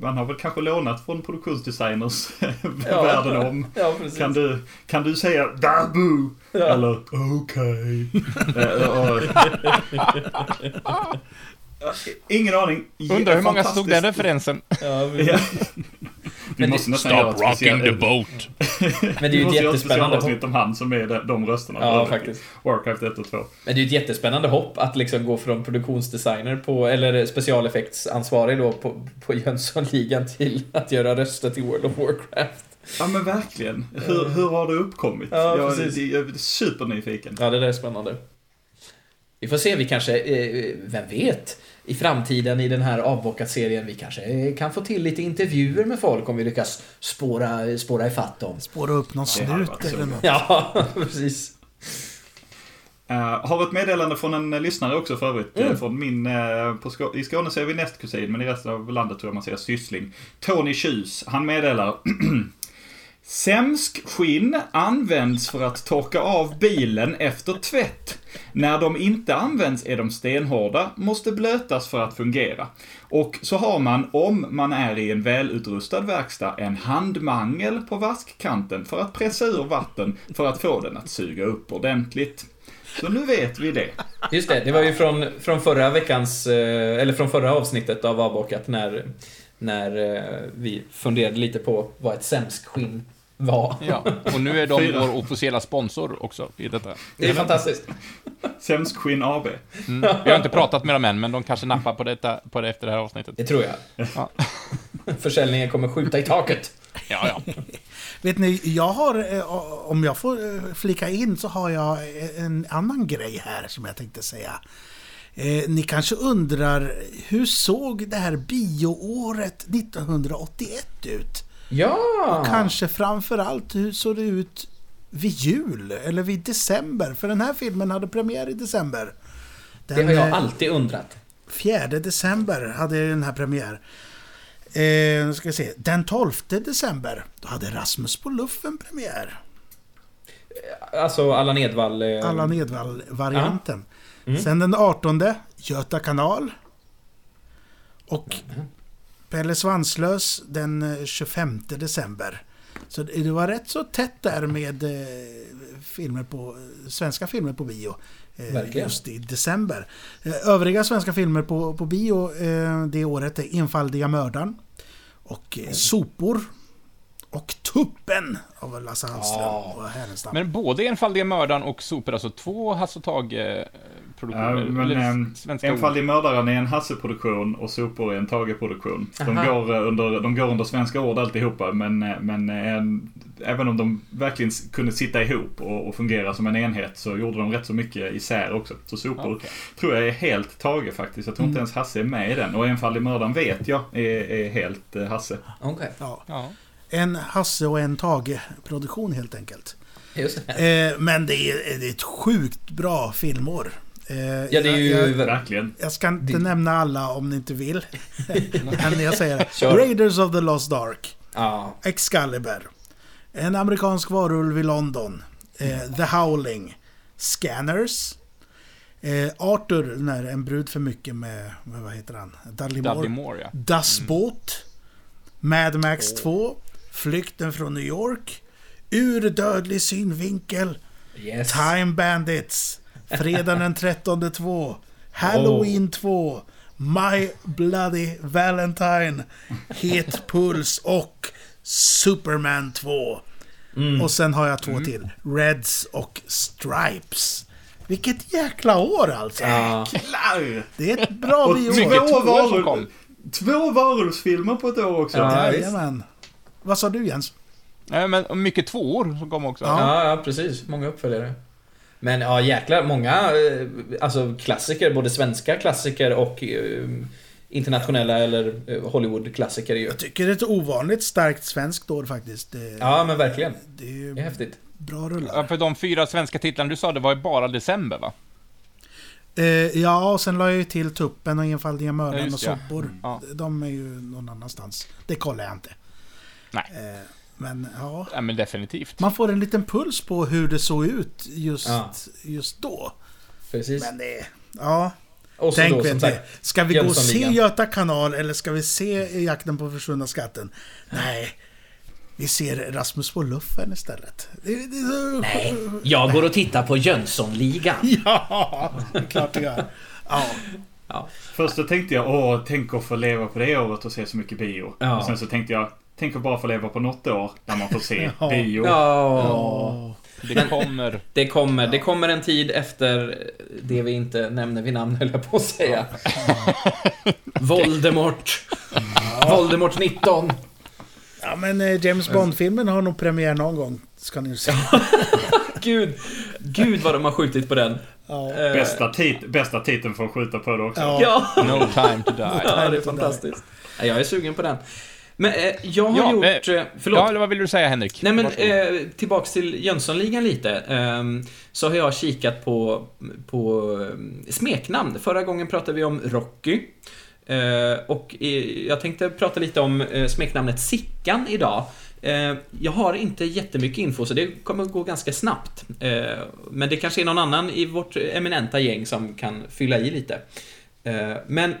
Man har väl kanske lånat från produktionsdesigners ja, världen om. Ja, kan, du, kan du säga Dabu? Ja. Eller okej? Okay. Ingen aning. Undrar hur många som tog den referensen. Ja, vi måste nästan Stop rocking the boat. Men det är ju ett jättespännande hopp. om han som är de rösterna. Ja, faktiskt. Warcraft 1 och 2. Men det är ju ett jättespännande hopp att liksom gå från produktionsdesigner på, eller specialeffektsansvarig då på, på Jönssonligan till att göra röster till World of Warcraft. Ja men verkligen. Hur, hur har det uppkommit? Ja, jag, jag, jag är supernyfiken. Ja, det där är spännande. Vi får se, vi kanske, eh, vem vet? I framtiden i den här avbockat-serien. Vi kanske kan få till lite intervjuer med folk om vi lyckas spåra, spåra ifatt dem. Spåra upp någon snut eller något. Ja, precis. Uh, har ett meddelande från en lyssnare också för övrigt. Mm. Från min, uh, på Skå I Skåne säger vi nästkusin, men i resten av landet tror jag man säger syssling. Tony Tjus, han meddelar Sämsk skinn används för att torka av bilen efter tvätt. När de inte används är de stenhårda, måste blötas för att fungera. Och så har man, om man är i en välutrustad verkstad, en handmangel på vaskkanten för att pressa ur vatten för att få den att suga upp ordentligt. Så nu vet vi det. Just det, det var ju från, från förra veckans, eh, eller från förra avsnittet av Avbockat när, när eh, vi funderade lite på vad ett sämskskinn var. Ja, och nu är de vår officiella sponsor också i detta. Det är fantastiskt. Sämskskinn AB. Mm. Vi har inte pratat med dem än, men de kanske nappar på, detta, på det efter det här avsnittet. Det tror jag. Ja. Försäljningen kommer skjuta i taket. Ja, ja. Vet ni, jag har, eh, om jag får eh, flika in, så har jag en annan grej här som jag tänkte säga. Eh, ni kanske undrar, hur såg det här bioåret 1981 ut? Ja! Och kanske framförallt hur såg det ut vid jul eller vid december? För den här filmen hade premiär i december. Den, det har jag alltid undrat. 4 december hade den här premiär. Eh, ska se. Den 12 december, då hade Rasmus på luffen premiär. Alltså Allan Edwall... Eh... Allan Edwall-varianten. Mm. Sen den 18, Göta kanal. Och mm. Pelle Svanslös den 25 eh, december. Så det var rätt så tätt där med eh, filmer på, svenska filmer på bio. Eh, Verkligen. Just i december. Övriga svenska filmer på, på bio det året är Enfaldiga mördaren. Och Sopor. Och Tuppen av Lasse Hallström ja. och Härenstam. Men både Enfaldiga mördaren och Sopor, alltså två Hasse och Tage produktioner? Ja, men, eller svenska Enfaldig mördaren är en Hasse-produktion och Sopor är en Tage-produktion. De går, eh, under, de går under svenska ord alltihopa men, eh, men en, eh, även om de verkligen kunde sitta ihop och, och, fungera som en enhet så gjorde de rätt så mycket isär också. Så Sopor okay. tror jag är helt Tage faktiskt. Jag tror inte mm. ens Hasse är med i den. Och Enfaldig mördaren vet jag är, är helt Hasse. Okay. Ja. ja. En Hasse och en Tage-produktion helt enkelt. Men det är, det är ett sjukt bra filmår. Eh, Ja, det är ju... jag, jag, Verkligen. jag ska inte Det- nämna alla om ni inte vill. Men jag säger det. Raiders of the Lost Ark. Ja. Excalibur. En amerikansk varulv i London. Eh, The Howling. Scanners. Eh, Arthur, när en brud för mycket med, med vad heter han? Dudley Moore. Dudley Moore, ja. Dustboat. Mad Max 2. Flykten från New York. Ur dödlig synvinkel. Yes. Time Bandits. Fredagen den 13 2. Halloween 2. My Bloody Valentine. Het Puls och Superman 2. Mm. Och sen har jag två till. Reds och Stripes. Vilket jäkla år alltså. Ja. Det är ett bra mycket två, varul- två varulvsfilmer på ett år också. Ja. Jajamän. Vad sa du Jens? Nej, men mycket tvåor som kom också. Ja. Ja, ja, precis. Många uppföljare. Men ja, jäklar. Många eh, alltså, klassiker. Både svenska klassiker och eh, internationella eller eh, Hollywood-klassiker ju... Jag tycker det är ett ovanligt starkt svenskt år faktiskt. Det, Ja, men verkligen. det är ju Det är häftigt. bra Ja, rullar. för de fyra svenska titlarna du sa, det var ju bara december, va? Eh, ja, och sen la jag ju till Tuppen och Enfaldiga Ja, mördaren och just det. Soppor. Ja. De är ju någon annanstans. Det kollar jag inte. Nej. Eh, men ja, Ja, men definitivt. man får en liten puls på hur det såg ut just, Ja. just då. Precis. Men det... Ja, och så tänk då, ni. sagt, Ska vi gå och se. Göta kanal eller ska vi se Jakten på försvunna skatten? Nej. Vi ser Rasmus på luffen istället. Nej, jag går och tittar på Jönssonligan. Ja, det är klart det gör. Ja, Ja. Först så tänkte jag, åh, tänk att få leva på det året och se så mycket bio. Ja. Och sen så tänkte jag, tänk att bara få leva på något år där man får se Ja. bio. Ja, Det kommer... det kommer. Det kommer en tid efter det vi inte nämner vid namn, höll jag på att säga. Voldemort. Voldemort 19. ja men eh, James Bond-filmen har nog premiär någon gång. Ska ni se. Gud, gud vad de har skjutit på den. Ja. Eh, Bästa, tit bästa titeln för att skjuta på det också. Ja. No time to die. ja det är fantastiskt. Ja, jag är sugen på den. Men eh, jag har Ja, gjort... men- eh, förlåt. Ja, eller vad vill du säga, Henrik? Nej men eh, tillbaks till Jönssonligan lite. Ehm, så har jag kikat på, på eh, smeknamn. Förra gången pratade vi om Rocky. Eh, och eh, jag tänkte prata lite om eh, smeknamnet Sickan idag. Eh, jag har inte jättemycket info så det kommer gå ganska snabbt. Eh, men det kanske är någon annan i vårt eminenta gäng som kan fylla i lite. Eh, men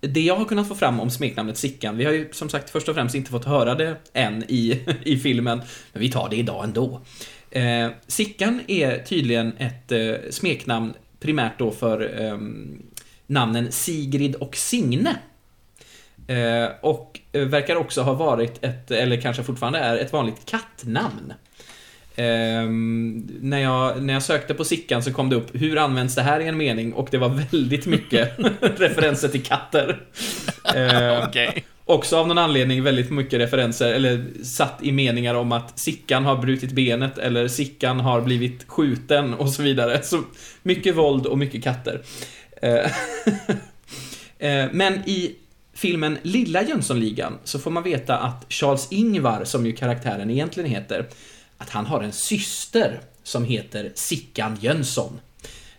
det jag har kunnat få fram om smeknamnet Sickan, vi har ju som sagt först och främst inte fått höra det än i, i filmen, men vi tar det idag ändå. Eh, Sickan är tydligen ett eh, smeknamn primärt då för eh, namnen Sigrid och Signe. Eh, och eh, verkar också ha varit ett, eller kanske fortfarande är, ett vanligt kattnamn. Ehm, när, jag, när jag sökte på Sickan så kom det upp hur används det här i en mening och det var väldigt mycket referenser till katter. Ehm, Okej. Också av någon anledning väldigt mycket referenser, eller satt i meningar om att Sickan har brutit benet eller Sickan har blivit skjuten och så vidare. Så mycket våld och mycket katter. Eh, Men i filmen Lilla Jönssonligan så får man veta att Charles Ingvar, som ju karaktären egentligen heter, att han har en syster som heter Sickan Jönsson.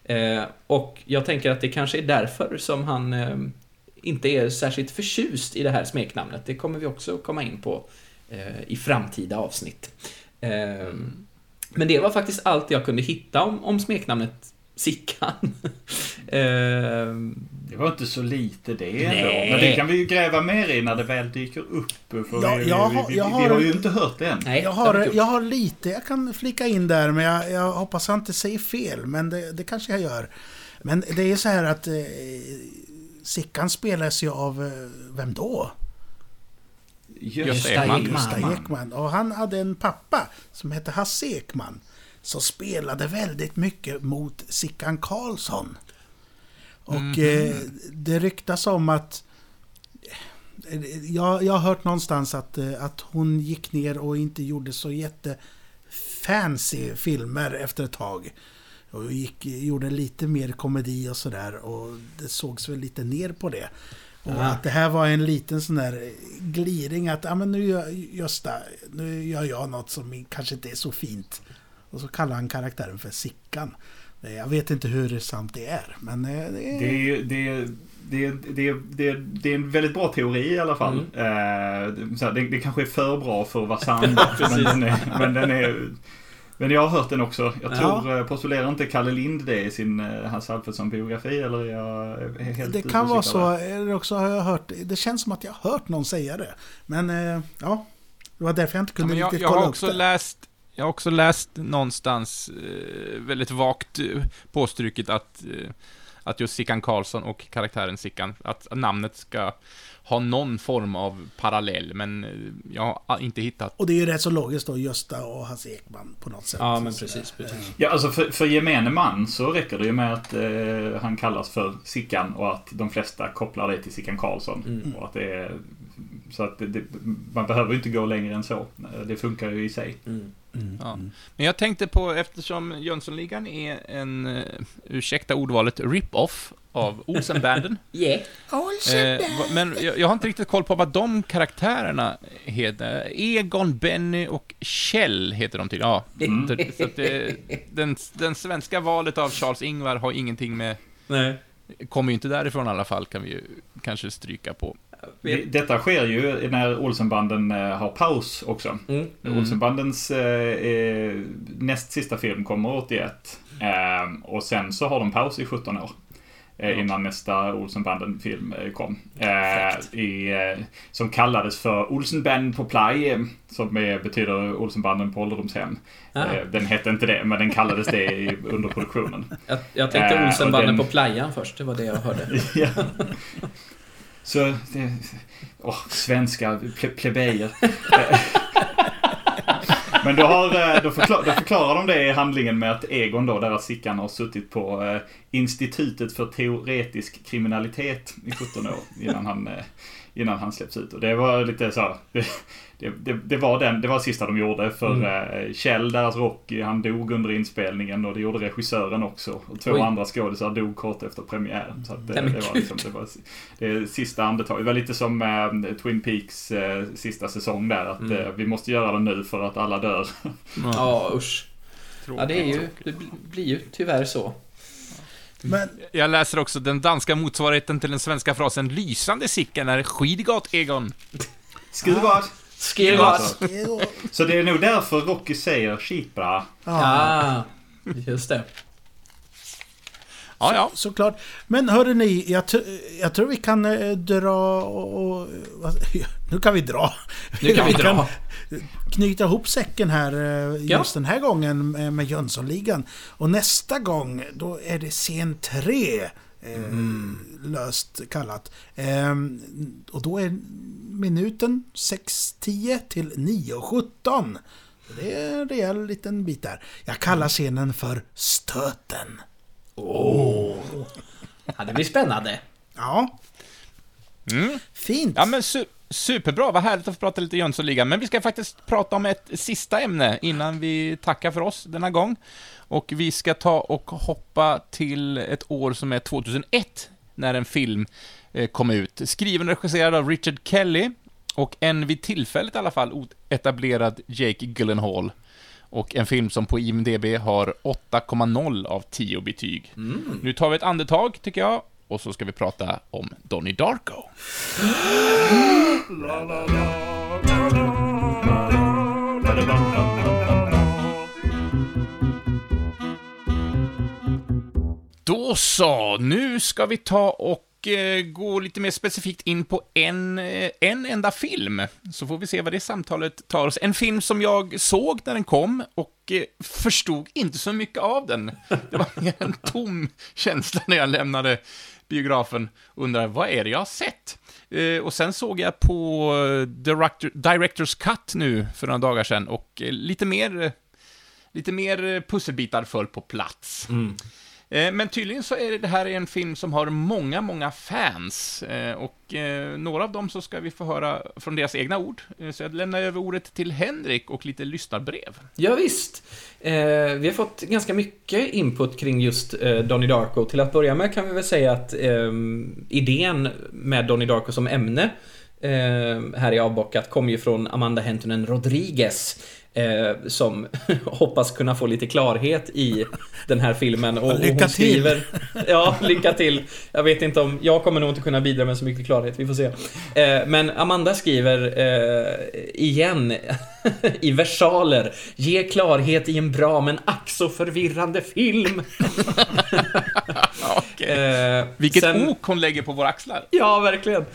Eh, Och jag tänker att det kanske är därför som han eh, inte är särskilt förtjust i det här smeknamnet. Det kommer vi också komma in på eh, i framtida avsnitt. Eh, men det var faktiskt allt jag kunde hitta om, om smeknamnet Sickan. eh, Det var inte så lite det. Nej. Men det kan vi ju gräva mer i när det väl dyker upp. För Ja, vi, jag vi, har- vi, jag vi har- ju inte hört det än. nej, Jag har jag har lite jag kan flika in där, men jag, jag hoppas jag inte säger fel. Men det, det kanske jag gör. Men det är så här att eh, Sickan spelas ju av, eh, vem då? Gösta Ekman. Ekman. Gösta Ekman. Och han hade en pappa som hette Hasse Ekman. Som spelade väldigt mycket mot Sickan Karlsson. Och eh, det ryktas om att... eh, Jag, jag har hört någonstans att, eh, att hon gick ner och inte gjorde så jätte fancy filmer efter ett tag. Och gick, gjorde lite mer komedi och sådär. Och det sågs väl lite ner på det. Och Ah. att det här var en liten sån där gliring att, ja men nu gör, Gösta, nu gör jag något som kanske inte är så fint. Och så kallar han karaktären för Sickan. Eh, Jag vet inte hur sant det är, men eh, det är... Det är, det, är, det, är, det, är, det, är, det är en väldigt bra teori i alla fall. Eh, så här, det, det kanske är för bra för att vara sant. men, den är, men den är... Men jag har hört den också. Jag Ja. tror, eh, postulerar inte Kalle Lind det i sin eh, Hans Alfredsson-biografi? Eller jag helt Det kan vara så. Eller också har jag hört... Det känns som att jag har hört någon säga det. Men eh, ja, det var därför jag inte Ja, kunde jag, riktigt jag kolla har upp också det. läst jag har också läst någonstans eh, väldigt vagt eh, påstruket att, eh, att just Sickan Karlsson och karaktären Sickan, att namnet ska ha någon form av parallell, men jag har inte hittat. Och det är ju rätt så logiskt då, Gösta och Hasse Ekman på något sätt. Ja, men precis, precis. Ja, alltså för, för gemene man så räcker det ju med att eh, han kallas för Sickan och att de flesta kopplar det till Sickan Karlsson. Mm. Och att det är, så att det, det, man behöver ju inte gå längre än så. Det funkar ju i sig. Mm. Mm. Ja. Men jag tänkte på, eftersom Jönssonligan är en, eh, ursäkta ordvalet, rip-off av Olsenbanden. Yeah. Eh, va- men jag, jag har inte riktigt koll på vad de karaktärerna heter. Egon, Benny och Kjell heter de tydligen. Ja. Mm. Så, så att det, den, den svenska valet av Charles-Ingvar har ingenting med... Nej. Kommer ju inte därifrån i alla fall, kan vi ju kanske stryka på. Det- Detta sker ju när Olsenbanden eh, har paus också. Mm. Mm. Olsenbandens eh, eh, näst sista film kommer 81. Eh, och sen så har de paus i 17 år. Eh, innan nästa Olsenbanden-film eh, kom. I, som kallades för Olsenband på play, som är, betyder Olsenbanden på ålderdomshem. Ah. Den hette inte det, men den kallades det i, under produktionen. Jag, jag tänkte Olsenbanden den- på playan först, det var det jag hörde. ja. Så, åh, svenska ple, plebejer. Men då, har, eh, då, förklar, då förklarar de det i handlingen med att Egon då, deras Sickan, har suttit på eh, Institutet för teoretisk kriminalitet i 17 år innan han, eh, innan han släpps ut. Och det var lite så, det, det, det, det var den, det var det sista de gjorde för eh, Kjell, deras Rocky, han dog under inspelningen och det gjorde regissören också. Och två Oj. andra skådisar dog kort efter premiären. Så att, eh, Nej, det, var liksom, det var det sista andetaget. Det var lite som eh, Twin Peaks eh, sista säsong där. Att Mm. eh, vi måste göra det nu för att alla dör. Ja, usch. Ja, det är ju, det bl- blir ju tyvärr så. Men Jag läser också den danska motsvarigheten till den svenska frasen ”Lysande Sickan är skidgott Egon”. Skruvad! Jo, Så det är nog därför Rocky säger skitbra. ja, Ah, just det. Ja, ja. såklart. Men hörru ni, jag, jag tror vi kan eh, dra och... och vad, nu kan vi dra. Nu kan vi dra. knyta ihop säcken här eh, just Ja. den här gången med, med Jönssonligan. Och nästa gång, då är det scen 3. Eh, Löst kallat. Eh, och då är minuten 6.10 till 9.17. Så Det är en rejäl liten bit där. Jag kallar scenen för Stöten. Ja, det blir spännande. Ja, Mm. fint. Ja, men su- superbra. Vad härligt att få prata lite Jönssonligan. Men vi ska faktiskt prata om ett sista ämne innan vi tackar för oss denna gång. Och vi ska ta och hoppa till ett år som är 2001, när en film eh, kom ut. Skriven och regisserad av Richard Kelly och en vid tillfället i alla fall etablerad Jake Gyllenhaal. Och en film som på IMDB har 8,0 av 10 betyg. Nu tar vi ett andetag, tycker jag, och så ska vi prata om Donnie Darko. Då så, nu ska vi ta och eh, gå lite mer specifikt in på en, eh, en enda film. Så får vi se vad det samtalet tar oss. En film som jag såg när den kom och eh, förstod inte så mycket av den. Det var mer en tom känsla när jag lämnade biografen. Undrar, vad är det jag har sett? Eh, och sen såg jag på eh, Director, Directors Cut nu för några dagar sedan och eh, lite mer eh, lite mer eh, pusselbitar föll på plats. Mm. Eh, men tydligen så är det, här en film som har många, många fans. Eh, och eh, några av dem så ska vi få höra från deras egna ord. Så jag lämnar över ordet till Henrik och lite lyssnarbrev. Ja, visst. Vi har fått ganska mycket input kring just Donnie Darko. Till att börja med kan vi väl säga att idén med Donnie Darko som ämne här i Avbockat kom ju från Amanda Hentunen Rodriguez. Eh, som hoppas kunna få lite klarhet i den här filmen. Och, lycka och hon skriver, till! Ja, lycka till! Jag vet inte om, jag kommer nog inte kunna bidra med så mycket klarhet, vi får se. Eh, men Amanda skriver eh, igen i versaler. Ge klarhet i en bra men ack så förvirrande film. okay. eh, Vilket sen, ok hon lägger på våra axlar. Ja, verkligen.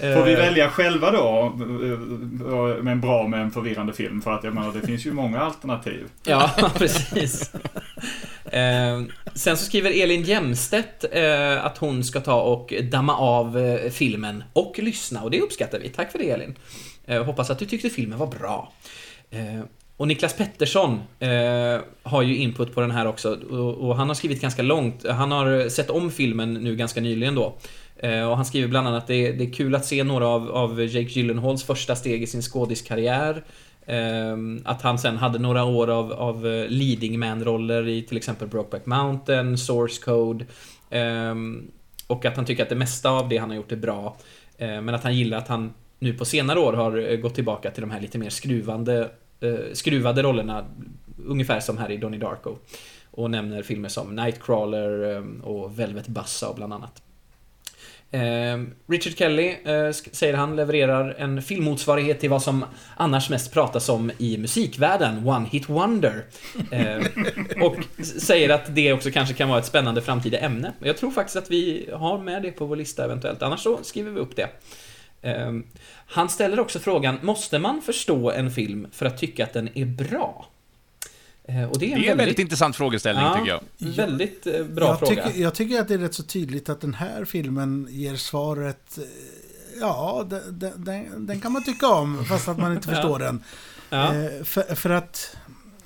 Får vi eh, välja själva då eh, med en bra med en förvirrande film? För att jag menar, det finns ju många alternativ. Ja, precis. Eh, sen så skriver Elin Jämstedt eh, att hon ska ta och damma av eh, filmen och lyssna och det uppskattar vi. Tack för det Elin. Eh, hoppas att du tyckte filmen var bra. och Niklas Pettersson har ju input på den här också och, och han har skrivit ganska långt. Han har sett om filmen nu ganska nyligen då. Eh, och han skriver bland annat att det är, det är kul att se några av, av Jake Gyllenhaals första steg i sin skådiskarriär. Ehm, att han sen hade några år av, av eh, leading man-roller i till exempel Brokeback Mountain, Source Code. Ehm, och att han tycker att det mesta av det han har gjort är bra. Ehm, men att han gillar att han nu på senare år har eh, gått tillbaka till de här lite mer skruvande, skruvade rollerna. Ungefär som här i Donnie Darko. Och nämner filmer som Nightcrawler och Velvet Buzzsaw bland annat. Eh, Richard Kelly, eh, säger han, levererar en filmmotsvarighet till vad som annars mest pratas om i musikvärlden, One Hit Wonder. Eh, och säger att det också kanske kan vara ett spännande framtida ämne. Jag tror faktiskt att vi har med det på vår lista eventuellt, annars så skriver vi upp det. Ehm, han ställer också frågan, måste man förstå en film för att tycka att den är bra? Eh, och det är en, det är en väldigt, intressant frågeställning ja, tycker jag. Väldigt eh, bra jag fråga. Tycker, jag tycker att det är rätt så tydligt att den här filmen ger svaret... Eh, ja, den, den, den kan man tycka om, fast att man inte förstår den. Ja. För, för, att...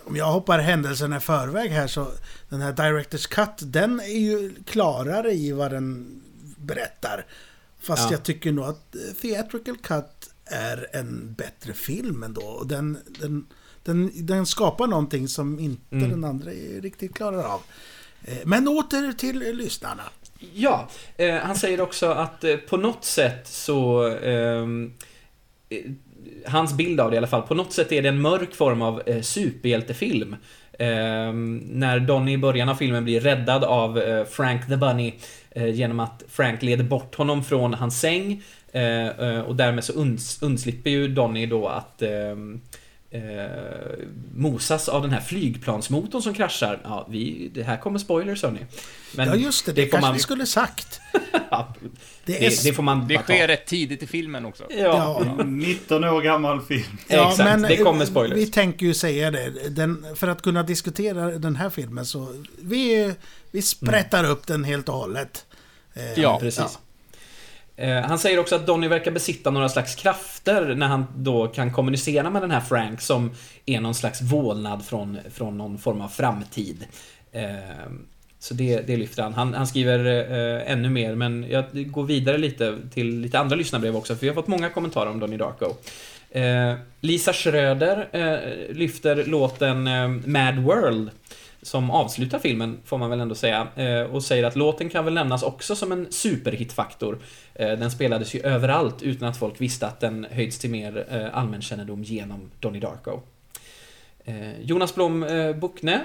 Om jag hoppar händelserna i förväg här så... Den här Directors Cut, den är ju klarare i vad den berättar. Fast jag tycker nog att Theatrical Cut är en bättre film ändå. Och den, den den, den skapar någonting som inte mm. den andra riktigt klarar av. Eh, men åter till lyssnarna. Ja, eh, han säger också att eh, på något sätt så... Eh, hans bild av det i alla fall, på något sätt är det en mörk form av eh, superhjältefilm. Eh, när Donny i början av filmen blir räddad av eh, Frank the Bunny genom att Frank leder bort honom från hans säng. och därmed så uns, undslipper ju Donny då att ehm, eh, mosas av den här flygplansmotorn som kraschar. Ja, vi, det här kommer spoilers hörni. Men ja just det, det, det kanske man... vi skulle sagt. ja, det, är... det, får man Det sker rätt tidigt i filmen också. Ja. ja. 19 år gammal film. Ja, Exakt, men det kommer spoilers. Vi tänker ju säga det. Den, för att kunna diskutera den här filmen så vi, vi sprättar mm. upp den helt och hållet. Eh, ja, precis. Eh, Eh, han säger också att Donny verkar besitta några slags krafter när han då kan kommunicera med den här Frank som är någon slags vålnad från, från någon form av framtid. Eh, så det, det lyfter han. Han, han skriver eh, ännu mer, men jag går vidare lite till lite andra lyssnarbrev också, för vi har fått många kommentarer om Donny Darko. Eh, Lisa Schröder eh, lyfter låten eh, Mad World som avslutar filmen, får man väl ändå säga, eh, och säger att låten kan väl nämnas också som en superhitfaktor. Eh, den spelades ju överallt utan att folk visste att den höjts till mer eh, allmänkännedom genom Donnie Darko. Jonas Blom Buckne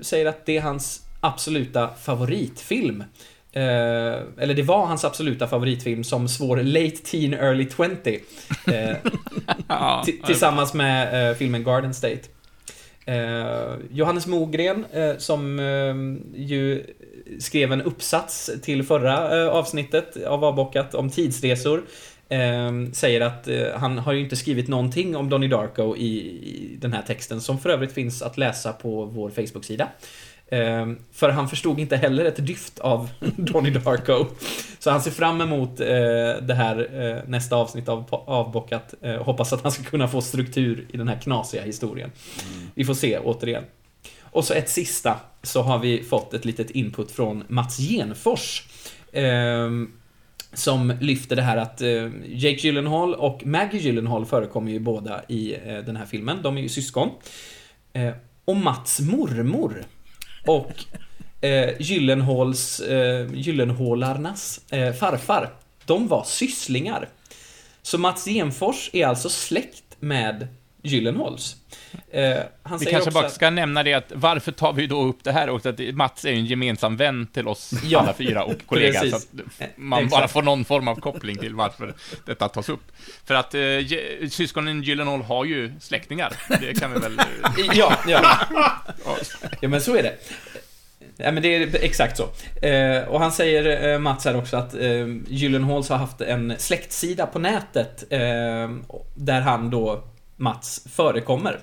säger att det är hans absoluta favoritfilm. eller det var hans absoluta favoritfilm som svår late teen early 20. ja, tillsammans med filmen Garden State. Eh, Johannes Mogren, eh, som eh, ju skrev en uppsats till förra eh, avsnittet av Avbockat om tidsresor. Eh, säger att eh, han har ju inte skrivit någonting om Donnie Darko i, i den här texten, som för övrigt finns att läsa på vår Facebook-sida. Ehm, för han förstod inte heller ett dyft av Donnie Darko. Så han ser fram emot eh, det här eh, nästa avsnitt av Avbockat. Eh, hoppas att han ska kunna få struktur i den här knasiga historien. Mm. Vi får se, återigen. Och så ett sista, så har vi fått ett litet input från Mats Genfors. Ehm, som lyfter det här att Jake Gyllenhaal och Maggie Gyllenhaal förekommer ju båda i den här filmen. De är ju syskon. och Mats mormor och eh, Gyllenhåls, eh, Gyllenhålarnas eh, farfar, de var sysslingar. Så Mats Genfors är alltså släkt med Gyllenhaals. Eh, han Vi kanske också bara ska nämna det att varför tar vi då upp det här också? Att Mats är ju en gemensam vän till oss Ja, alla fyra och kollega. Så att man Exakt. bara får någon form av koppling till varför detta tas upp. För att eh, syskonen Gyllenhaal har ju släktingar. Det kan vi väl... eh, Ja, ja. ja. Ja, men så är det. Ja, men det är exakt så. Eh, och han säger, eh, Mats här också, att eh, Gyllenhaals har haft en släktsida på nätet eh, där han då, Mats, förekommer.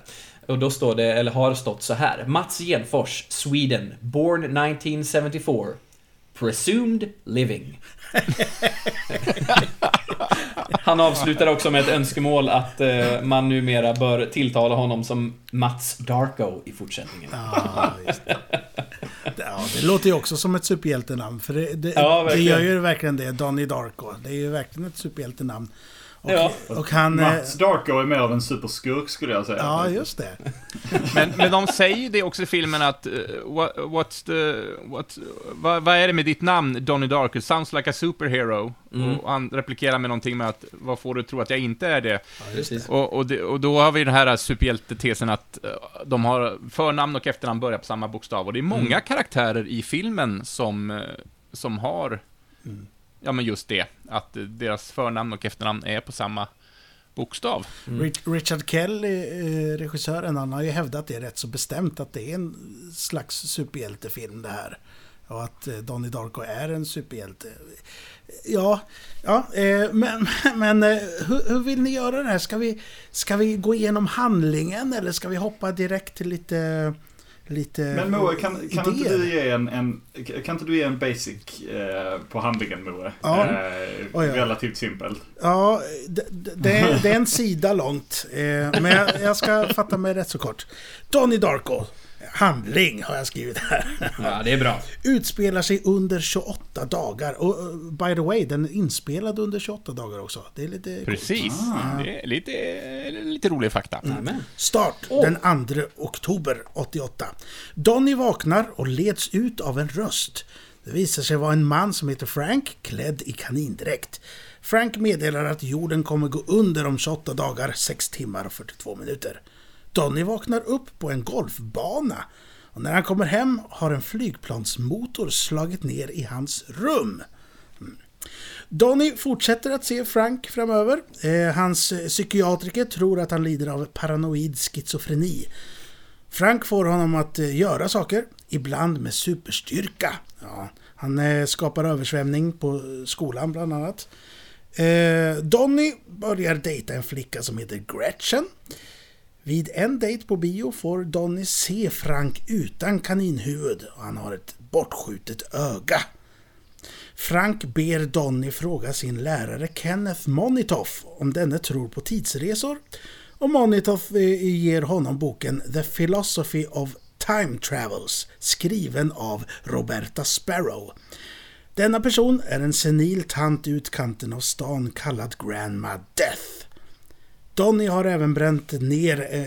Och då står det, eller har stått så här. Mats Genfors, Sweden, born 1974. Presumed living. Han avslutar också med ett önskemål att eh, man numera bör tilltala honom som Mats Darko i fortsättningen. Ja, det. Ja, det låter ju också som ett superhjältenamn. För det, det, Ja, det gör ju verkligen det. Donnie Darko. Det är ju verkligen ett superhjältenamm. Och, Ja. och han... eh, Mats Darko är mer av en superskurk skulle jag säga. Ja, just det. Men, men de säger det också i filmen att, eh, what, what's the, what, vad, vad är det med ditt namn, Donnie Darko? Sounds like a superhero. Mm. Och han replikerar med någonting med att, vad får du tro att jag inte är det? Precis. Och, och, det, och då har vi den här superhjältetesen att eh, de har förnamn och efternamn börjar på samma bokstav. Och det är många Mm. karaktärer i filmen som, som har, Mm. Ja men just det, att deras förnamn och efternamn är på samma bokstav. Mm. Rich- Richard Kell, eh, regissören, han har ju hävdat det rätt så bestämt att det är en slags superhjältefilm det här. Och att eh, Donnie Darko är en superhjälte. Ja, ja eh, men, men eh, hur, hur vill ni göra det här? Ska vi, ska vi gå igenom handlingen eller ska vi hoppa direkt till lite... lite Men Moe, kan, kan, inte du ge en, en, kan inte du ge en basic eh, på handlingen Moe? Ja. Eh, Oj, ja. Relativt simpelt. Ja, det, det, det är- en sida långt. Eh, men jag, jag ska fatta mig rätt så kort. Donnie Darko. Handling har jag skrivit här. Ja, det är bra. Utspelar sig under 28 dagar. Och eh, by the way, den är inspelad under 28 dagar också. Det är lite... Precis. Ah. Det är lite, lite rolig fakta. Amen. Start den 2 oktober 88. Donnie vaknar och leds ut av en röst. Det visar sig vara en man som heter Frank, klädd i kanindräkt. Frank meddelar att jorden kommer gå under om 28 dagar, 6 timmar och 42 minuter. Donny vaknar upp på en golfbana. Och när han kommer hem har en flygplansmotor slagit ner i hans rum. Donny fortsätter att se Frank framöver. Eh, hans eh, psykiatriker tror att han lider av paranoid schizofreni. Frank får honom att eh, göra saker, ibland med superstyrka. Ja, han skapar översvämning på skolan bland annat. Donny börjar dejta en flicka som heter Gretchen. Vid en dejt på bio får Donny se Frank utan kaninhuvud och han har ett bortskjutet öga. Frank ber Donny fråga sin lärare Kenneth Monitoff om denne tror på tidsresor. Och Monitoff eh, ger honom boken The Philosophy of Time Travels skriven av Roberta Sparrow. Denna person är en senil tant i utkanten av stan kallad Grandma Death. Donny har även bränt ner eh,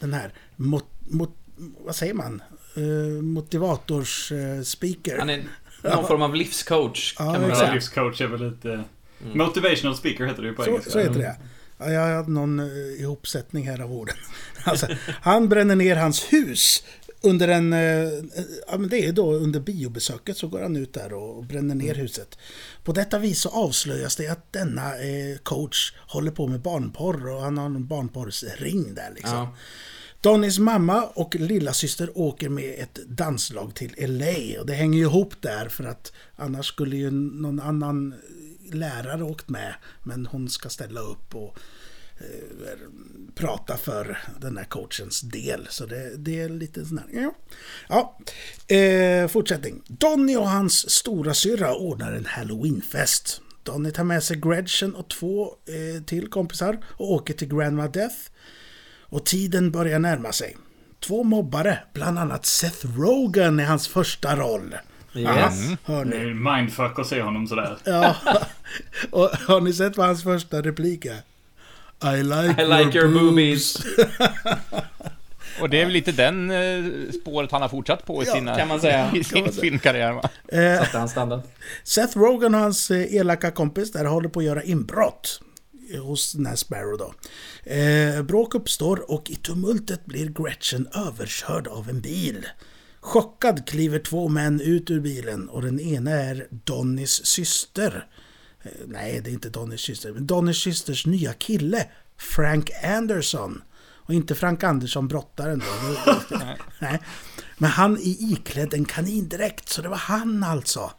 den här mot, mot, vad säger man? Eh, motivators eh. Han är någon form av livscoach, Ja, kan man säga. Livscoach är väl lite... Motivational speaker heter det ju på Så, engelska. så heter det. Ja, jag hade någon ihopsättning här av orden. Alltså, han bränner ner hans hus under en... eh, ja, men det är då under biobesöket så går han ut där och, bränner ner huset. På detta vis så avslöjas det att denna eh, coach håller på med barnporr och han har en barnporrsring där liksom. Ja. Donnys mamma och lilla syster åker med ett danslag till LA och det hänger ju ihop där för att annars skulle ju någon annan lärare åkt med men hon ska ställa upp och eh, prata för den här coachens del. Så det, det är lite sån här... Ja. ja. Eh, fortsättning. Donny och hans stora syra ordnar en halloweenfest. Donny tar med sig Gretchen och två eh, till kompisar och åker till Grandma Death. Och tiden börjar närma sig. Två mobbare, bland annat Seth Rogen i hans första roll. Yes. Hör Det ni? mindfuck att se honom sådär. Ja. Och har ni sett vad hans första replik är? I like, I like your boobies. Och det är väl lite den eh, spåret han har fortsatt på i, Ja, sina, kan man säga. i sin filmkarriär. Va? Eh, Satte han standard. Seth Rogen och hans eh, elaka kompis där håller på att göra inbrott. hos den här Sparrow då. Eh, bråk uppstår och i tumultet blir Gretchen överkörd av en bil. Chockad kliver två män ut ur bilen och den ena är Donnys syster. Nej, det är inte Donnys syster, men Donnys systers nya kille, Frank Anderson. Och inte Frank Andersson, brottaren då. nej. Men han är iklädd en kanindräkt, så det var han alltså.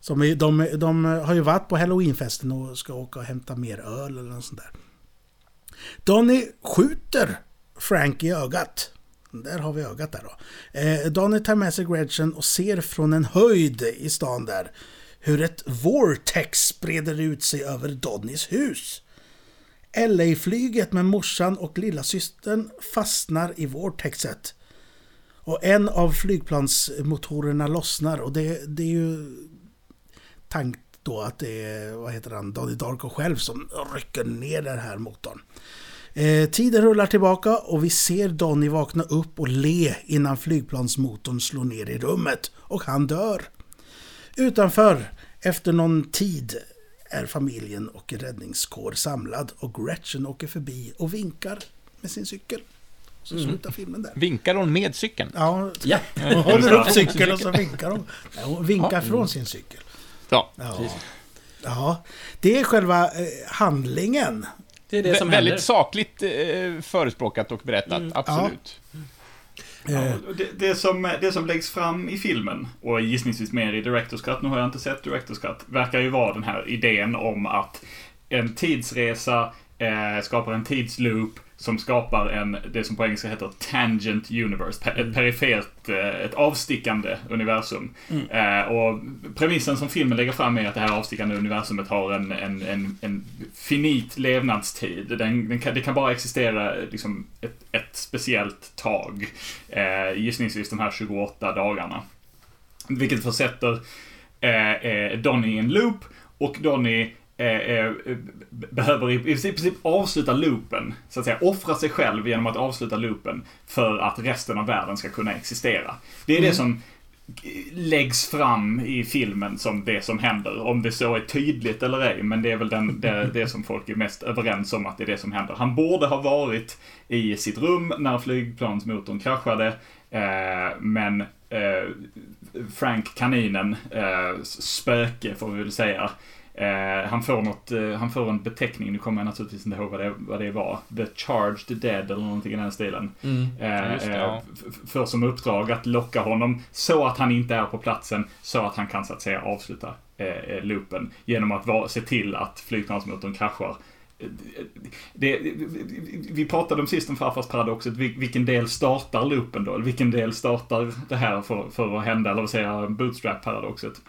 Som är, de, de har ju varit på halloweenfesten och ska åka och hämta mer öl eller något sånt där. Donny skjuter Frank i ögat. Där har vi ögat där då. Eh, Donny tar med sig Gretchen och ser från en höjd i stan där hur ett vortex breder ut sig över Donnys hus. LA-flyget med morsan och lilla systern fastnar i vortexet. Och en av flygplansmotorerna lossnar och det, det är ju tankt då att det är, vad heter han, Donnie Darko själv som rycker ner den här motorn. Eh, tiden rullar tillbaka och vi ser Donnie vakna upp och le innan flygplansmotorn slår ner i rummet och han dör. Utanför, efter någon tid, är familjen och räddningskår samlad och Gretchen åker förbi och vinkar med sin cykel. Så mm. slutar filmen där. Vinkar hon med cykeln? Ja, ja. hon håller upp cykeln och så vinkar hon. hon vinkar ja. från sin cykel. Ja, ja. ja. det är själva eh, handlingen. Det är det som Vä Väldigt sakligt eh, förespråkat och berättat, mm. absolut. Ja. Ja, det, det, som, det som läggs fram i filmen, och gissningsvis mer i Directors Cut, nu har jag inte sett Directors Cut, verkar ju vara den här idén om att en tidsresa eh, skapar en tidsloop som skapar en, det som på engelska heter tangent universe, ett perifert, eh, ett avstickande universum. Mm. Eh, och premissen som filmen lägger fram är att det här avstickande universumet har en, en, en, en finit levnadstid. Den, den kan, det kan bara existera liksom ett, ett speciellt tag. Eh, gissningsvis de här 28 dagarna. Vilket försätter eh, eh, Donny i en loop och Donny behöver i princip avsluta loopen, så att säga, offra sig själv genom att avsluta loopen för att resten av världen ska kunna existera. Det är mm. det som läggs fram i filmen som det som händer. Om det så är tydligt eller ej, men det är väl den, det, det som folk är mest överens om att det är det som händer. Han borde ha varit i sitt rum när flygplansmotorn kraschade, eh, men eh, Frank kaninen, eh, spöke får vi väl säga, Eh, han, får något, eh, han får en beteckning, nu kommer jag naturligtvis inte ihåg vad det, vad det var. The Charged Dead eller någonting i den stilen. Mm, eh, det, ja. För som uppdrag att locka honom så att han inte är på platsen, så att han kan så att säga avsluta eh, eh loopen. Genom att va, se till att flygplansmotorn kraschar. Det, vi pratade om sist om farfars paradoxet, vilken del startar loopen då? Vilken del startar det här för, för att hända, eller vad säger bootstrap-paradoxet?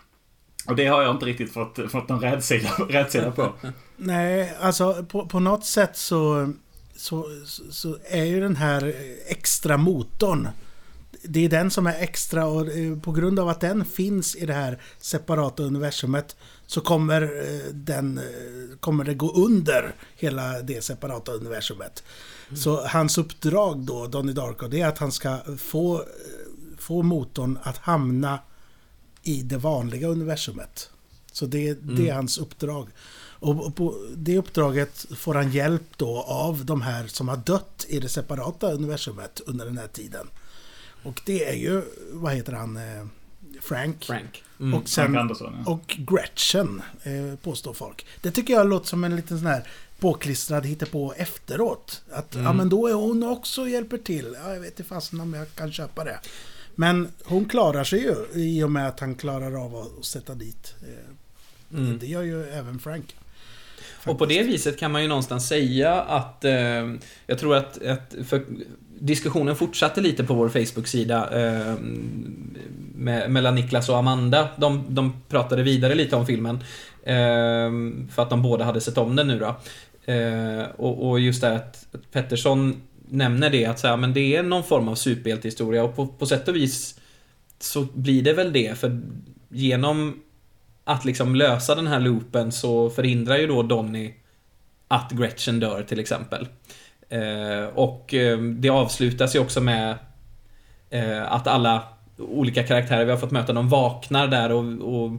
Och det har jag inte riktigt fått, fått någon rädsida, rädsida på. Nej, alltså på, på något sätt så, så, så är ju den här extra motorn det är den som är extra och eh, på grund av att den finns i det här separata universumet så kommer, eh, den, eh, kommer det gå under hela det separata universumet. Mm. Så hans uppdrag då, Donnie Darko, det är att han ska få, få motorn att hamna i det vanliga universumet. Så det, det är mm. hans uppdrag. Och på det uppdraget får han hjälp då av de här som har dött i det separata universumet under den här tiden. Och det är ju, vad heter han, eh, Frank. Frank. Mm. Och, sen, Frank Andersson, ja. och Gretchen, eh, påstår folk. Det tycker jag låter som en liten sån här påklistrad på efteråt. Att mm. ja, men då är hon också och hjälper till. Ja, jag vet inte fasen om jag kan köpa det. Men hon klarar sig ju i och med att han klarar av att sätta dit. Eh, mm. Det gör ju även Frank. Faktiskt. Och på det viset kan man ju någonstans säga att eh, jag tror att, att för diskussionen fortsatte lite på vår Facebook-sida eh, med, mellan Niklas och Amanda. De, de pratade vidare lite om filmen. Eh, för att de båda hade sett om den nu då. Eh, och, och, just det att Pettersson nämner det att så här, men det är någon form av superhjältehistoria och på, på sätt och vis så blir det väl det för genom att liksom lösa den här loopen så förhindrar ju då Donny att Gretchen dör till exempel. Eh, och eh, det avslutas ju också med eh, att alla olika karaktärer vi har fått möta, de vaknar där och, och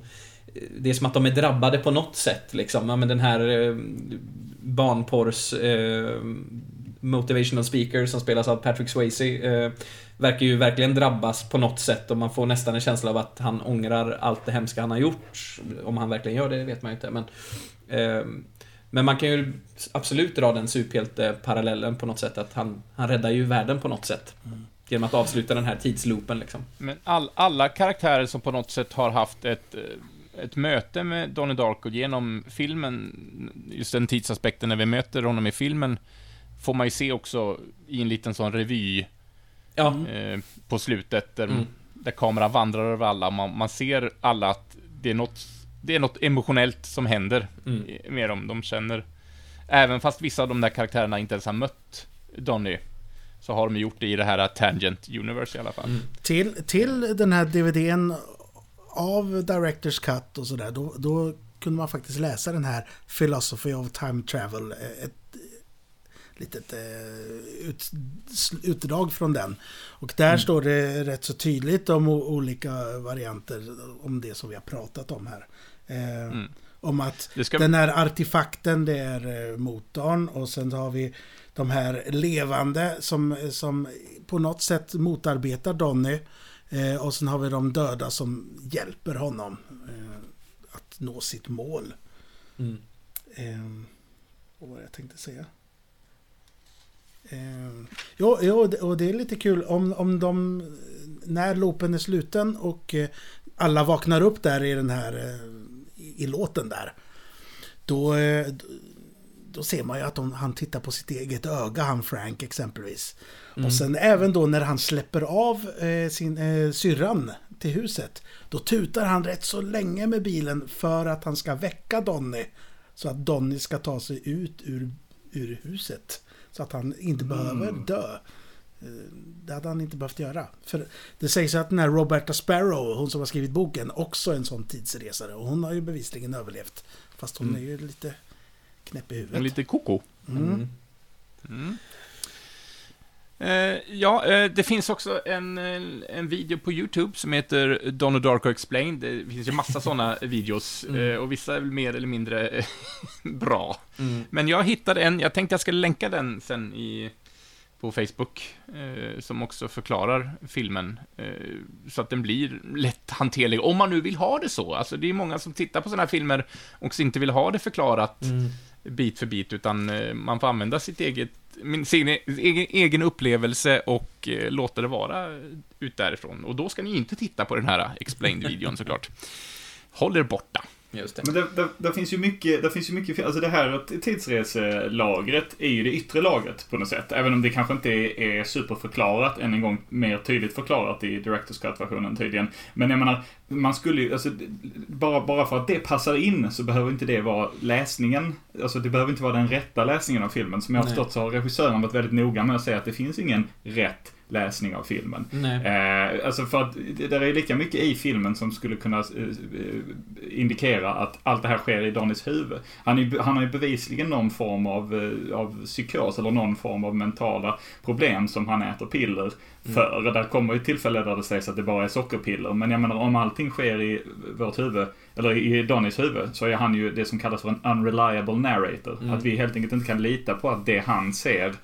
eh, det är som att de är drabbade på något sätt liksom. Ja, men den här eh, barnporrs eh, motivational speaker som spelas av Patrick Swayze eh, verkar ju verkligen drabbas på något sätt och man får nästan en känsla av att han ångrar allt det hemska han har gjort. Om han verkligen gör det, vet man ju inte. Men, eh, men man kan ju absolut dra den superhjälte-parallellen på något sätt att han, han räddar ju världen på något sätt. Mm. Genom att avsluta den här tidsloopen liksom. Men all, alla karaktärer som på något sätt har haft ett eh, ett möte med Donnie Darko genom filmen, just den tidsaspekten när vi möter honom i filmen, får man ju se också i en liten sån revy ja. eh, på slutet, där, mm. där kameran vandrar över alla. Man, man ser alla att det är något, det är något emotionellt som händer mm. med dem. De känner, även fast vissa av de där karaktärerna inte ens har mött Donnie, så har de gjort det i det här Tangent Universe i alla fall. Mm. Till, till den här DVDn av Directors Cut och sådär, då, då kunde man faktiskt läsa den här Philosophy of Time Travel. Eh, ett litet eh, ut, utdrag från den. Och där mm. står det rätt så tydligt om olika varianter om det som vi har pratat om här. Eh, mm. Om att ska... den här artefakten det är motorn och sen har vi de här levande som, som på något sätt motarbetar Donny. Eh, och sen har vi de döda som hjälper honom eh, att nå sitt mål. Mm. Eh, vad jag tänkte säga? Jo, jo, och det är lite kul om, om de, när loopen är sluten och eh, alla vaknar upp där i den här, eh, i, låten där. Då, eh, då ser man ju att de, han tittar på sitt eget öga, han Frank exempelvis. Mm. Och sen även då när han släpper av sin eh, syrran till huset. Då tutar han rätt så länge med bilen för att han ska väcka Donny. Så att Donny ska ta sig ut ur, ur huset. Så att han inte mm. behöver dö. Eh, det hade han inte behövt göra. För det sägs att den här Roberta Sparrow, hon som har skrivit boken, också är en sån tidsresare. Och hon har ju bevisligen överlevt. Fast hon mm. är ju lite knäpp i huvudet. En lite koko. Mm. Mm. Eh, ja, eh, det finns också en, eh, en video på YouTube som heter Donald Darko Explained. Det finns ju massa sådana videos mm. och vissa är väl mer eller mindre bra. Mm. Men jag hittade en, jag tänkte jag skulle länka den sen i, på Facebook, som också förklarar filmen, så att den blir lätt hanterlig, om man nu vill ha det så. Alltså, det är många som tittar på sådana här filmer och inte vill ha det förklarat. Mm bit för bit, utan eh, man får använda sitt eget, sin e-, egen, egen upplevelse och eh, låta det vara ut därifrån. Och då ska ni inte titta på den här eh, explained-videon såklart. Håll er borta. Just det. Men det, det, det, finns ju mycket, det finns ju mycket, alltså det här tidsreselagret är ju det yttre lagret på något sätt. Även om det kanske inte är, är superförklarat, än en gång mer tydligt förklarat i Directors Cut-versionen tydligen. Men jag menar, man skulle ju, alltså, bara, bara för att det passar in så behöver inte det vara läsningen, alltså det behöver inte vara den rätta läsningen av filmen. Som jag har förstått så har regissören varit väldigt noga med att säga att det finns ingen rätt läsning av filmen. Eh, alltså för att det är lika mycket i filmen som skulle kunna eh, indikera att allt det här sker i Donnys huvud. Han, är, han har ju bevisligen någon form av, eh, av psykos eller någon form av mentala problem som han äter piller mm. för. Mm. Där kommer ju tillfällen där det sägs att det bara är sockerpiller. Men jag menar om allting sker i vårt huvud, eller i Donnys huvud, så är han ju det som kallas för en unreliable narrator. Mm. Att vi helt enkelt inte kan lita på att det han ser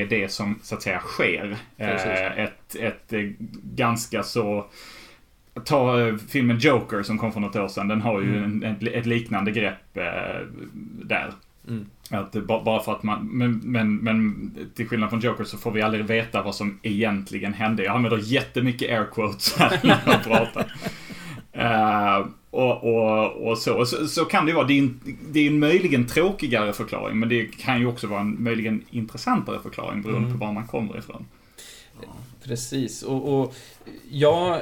är det som så att säga sker. Eh, ett, ett eh, ganska så Ta eh, filmen Joker som kom för något år sedan. Den har ju mm. en, ett, liknande grepp eh, där. Mm. Att bara för att man, men, men, men till skillnad från Joker så får vi aldrig veta vad som egentligen hände. Jag använder jättemycket air quotes här när jag pratar. Uh, och, och, och så. så. så. kan det vara. Det är, en, det är en möjligen tråkigare förklaring, men det kan ju också vara en möjligen intressantare förklaring beroende mm. på var man kommer ifrån. Precis, och, och jag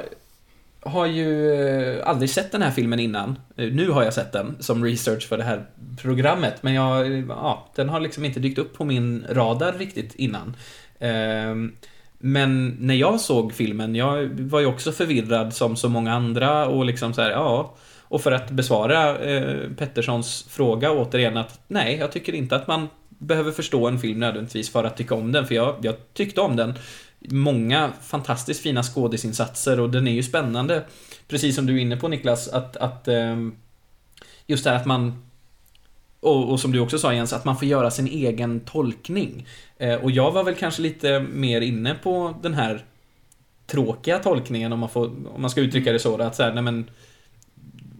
har ju eh, aldrig sett den här filmen innan. Eh, nu har jag sett den som research för det här programmet, men jag, ja, den har liksom inte dykt upp på min radar riktigt innan. Men när jag såg filmen, jag var ju också förvirrad som så många andra och liksom så här, ja. Och för att besvara eh, Petterssons fråga återigen att nej, jag tycker inte att man behöver förstå en film nödvändigtvis för att tycka om den, för jag, jag tyckte om den. Många fantastiskt fina skådisinsatser och den är ju spännande. Precis som du är inne på Niklas, att, att eh, just det här att man och, och som du också sa Jens, att man får göra sin egen tolkning. Eh, och jag var väl kanske lite mer inne på den här tråkiga tolkningen om man, får, om man ska uttrycka det så. Att så här, nej men,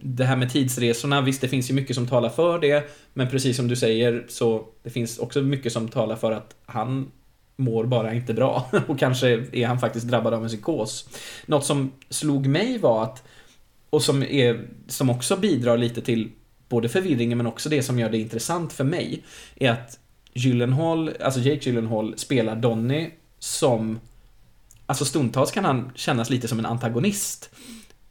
det här med tidsresorna, visst det finns ju mycket som talar för det. Men precis som du säger så det finns också mycket som talar för att han mår bara inte bra. Och kanske är han faktiskt drabbad av en psykos. Något som slog mig var att, och som, är, som också bidrar lite till både förvirringen men också det som gör det intressant för mig, är att Gyllenhaal, alltså Jake Gyllenhaal spelar Donny som Alltså stundtals kan han kännas lite som en antagonist.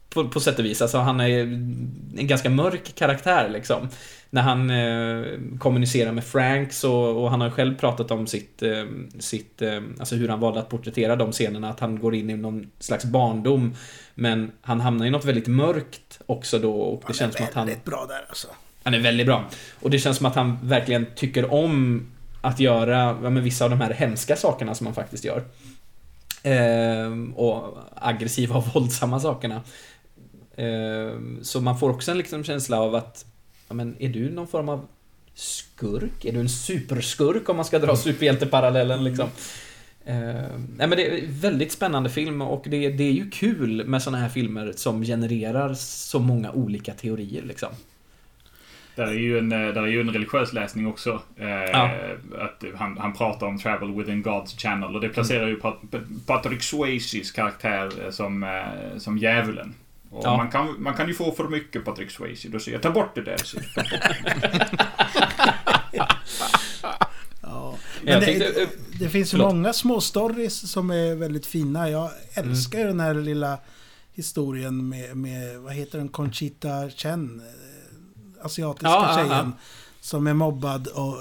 På, på sätt och vis. Alltså han är en ganska mörk karaktär liksom. När han eh, kommunicerar med Frank så, och han har själv pratat om sitt, eh, sitt eh, alltså hur han valde att porträttera de scenerna. Att han går in i någon slags barndom. Men han hamnar i något väldigt mörkt också då och det Han känns som är att han... väldigt bra där alltså. Han är väldigt bra. Och det känns som att han verkligen tycker om att göra ja, vissa av de här hemska sakerna som han faktiskt gör. Ehm, och aggressiva och våldsamma sakerna. Ehm, så man får också en liksom känsla av att, ja men är du någon form av skurk? Är du en superskurk om man ska dra superhjälteparallellen liksom? Ehm, nej men det är väldigt spännande film och det, det är ju kul med såna här filmer som genererar så många olika teorier liksom. Där är ju en, eh, där är ju en religiös läsning också. Eh, Ja. att han, han pratar om travel within God's channel och det placerar ju Pat, Patrick Swayzes karaktär eh, som, som djävulen. Och Ja. man, kan, man kan ju få för mycket Patrick Swayze. Då säger jag ta bort det där. Så. Ja. Men det, eh, det, det finns ju förlåt. många små stories som är väldigt fina. Jag älskar Mm. den här lilla historien med, med vad heter den, Conchita Chen. Asiatiska Ja, tjejen. ja. Som är mobbad och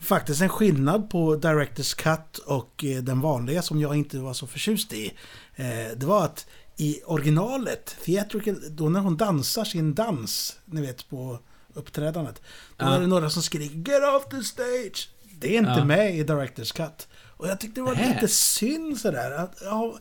faktiskt en skillnad på Directors Cut och eh, den vanliga som jag inte var så förtjust i. Eh, Det var att i originalet, theatrical, då när hon dansar sin dans, ni vet på uppträdandet. Då Ja. är det några som skriker “Get off the stage!” Det är inte Ja. med i Directors Cut. Och jag tyckte det var Nähä. lite synd sådär. Att, ja,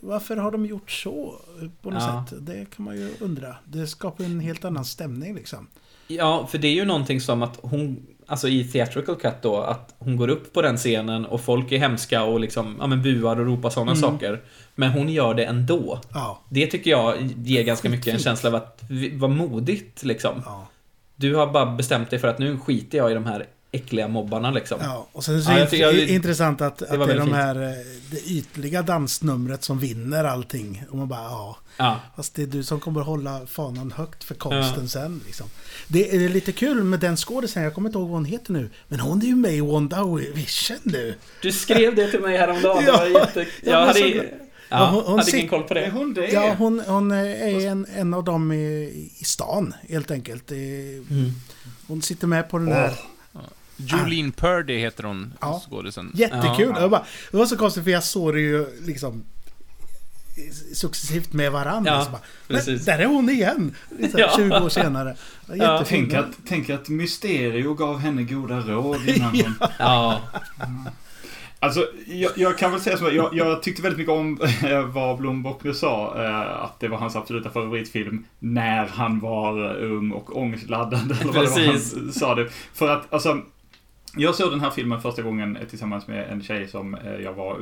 varför har de gjort så på något Ja. sätt? Det kan man ju undra. Det skapar en helt annan stämning liksom. Ja, för det är ju någonting som att hon, alltså i theatrical cut då, att hon går upp på den scenen och folk är hemska och liksom, ja men buar och ropar sådana Mm. saker. Men hon gör det ändå. Ja, Det tycker jag ger ganska mycket en känsla av att, vad modigt liksom. ja. Du har bara bestämt dig för att nu skiter jag i de här äckliga mobbarna liksom. Ja, och sen så Ja, är det tycker- jag- intressant att, att det är de här, eh, det ytliga dansnumret som vinner allting. Och man bara, ja. Ja. Fast det är du som kommer hålla fanan högt för konsten Ja. sen. Liksom. Det är lite kul med den skådisen, jag kommer inte ihåg vad hon heter nu. Men hon är ju med i Wanda Vision nu. Du skrev det till mig häromdagen. Ja, det var jätte... jag Jag hade, ja. Ja, hon- hon hade ingen koll på Är det. hon det? Ja, hon, hon är en, en av dem i, i stan helt enkelt. Mm. Hon sitter med på den här. Jolene Purdy heter hon, Ja. skådisen. Jättekul! Ja. Jag bara, det var så konstigt för jag såg det ju liksom successivt med varandra. Ja, bara, men där är hon igen! Liksom, Ja. 20 år senare. Ja. Tänk att, tänk att Mysterio gav henne goda råd innan hon... Ja. Alltså, jag, jag kan väl säga så jag, jag tyckte väldigt mycket om vad Blom Bockner sa. eh, Att det var hans absoluta favoritfilm när han var ung och ångestladdad. Eller vad det var Precis. han sa det. För att, alltså, jag såg den här filmen första gången tillsammans med en tjej som eh, jag var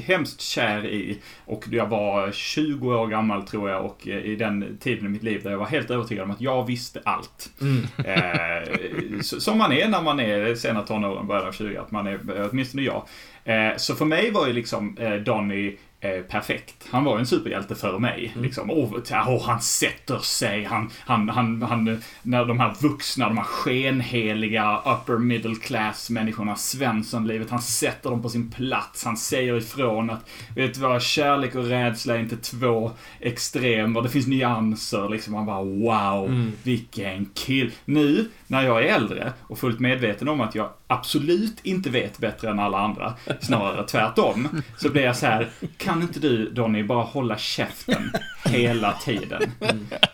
hemskt kär i. Och jag var 20 år gammal tror jag och eh, i den tiden i mitt liv där jag var helt övertygad om att jag visste allt. Mm. Eh, som man är när man är sena tonåren, början av 20, att man är, åtminstone jag. Eh, så för mig var ju liksom eh, Donny eh, perfekt. Han var en superhjälte för mig. Liksom. Och, och han sätter sig, han, han, han, han, när de här vuxna, de här skenheliga upper middle class människorna, Svenssonlivet, han sätter dem på sin plats. Han säger ifrån att, vet du vad, kärlek och rädsla är inte två extremer, det finns nyanser. Liksom. Man bara wow, Mm. vilken kill. Nu, när jag är äldre och fullt medveten om att jag absolut inte vet bättre än alla andra, snarare tvärtom, så blir jag så här, kan inte du Donny bara hålla käften hela tiden?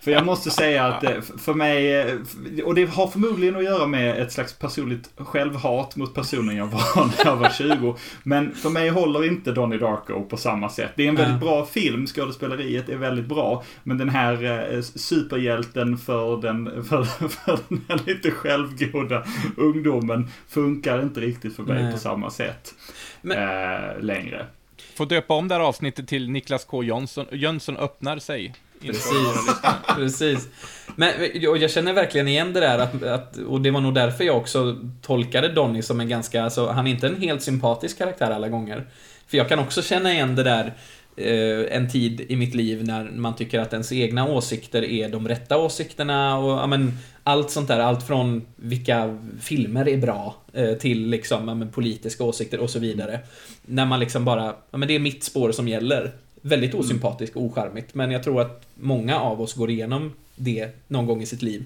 För jag måste säga att eh, för mig, eh, och det har förmodligen att göra med ett slags personligt självhat mot personen jag var när jag var 20, men för mig håller inte Donny Darko på samma sätt. Det är en väldigt bra film, skådespeleriet är väldigt bra, men den här eh, superhjälten för den, för, för den här lite självgoda ungdomen funkar inte riktigt för mig Nej. på samma sätt Men- eh, längre. Får döpa om det här avsnittet till Niklas K. Jönsson, Jönsson öppnar sig. Precis. Precis. Men och jag känner verkligen igen det där att, att, och det var nog därför jag också tolkade Donny som en ganska, alltså han är inte en helt sympatisk karaktär alla gånger. För jag kan också känna igen det där eh, en tid i mitt liv när man tycker att ens egna åsikter är de rätta åsikterna och ja, men, allt sånt där. Allt från vilka filmer är bra eh, till liksom, ja, politiska åsikter och så vidare. När man liksom bara, ja men det är mitt spår som gäller. Väldigt osympatiskt och ocharmigt, men jag tror att många av oss går igenom det någon gång i sitt liv.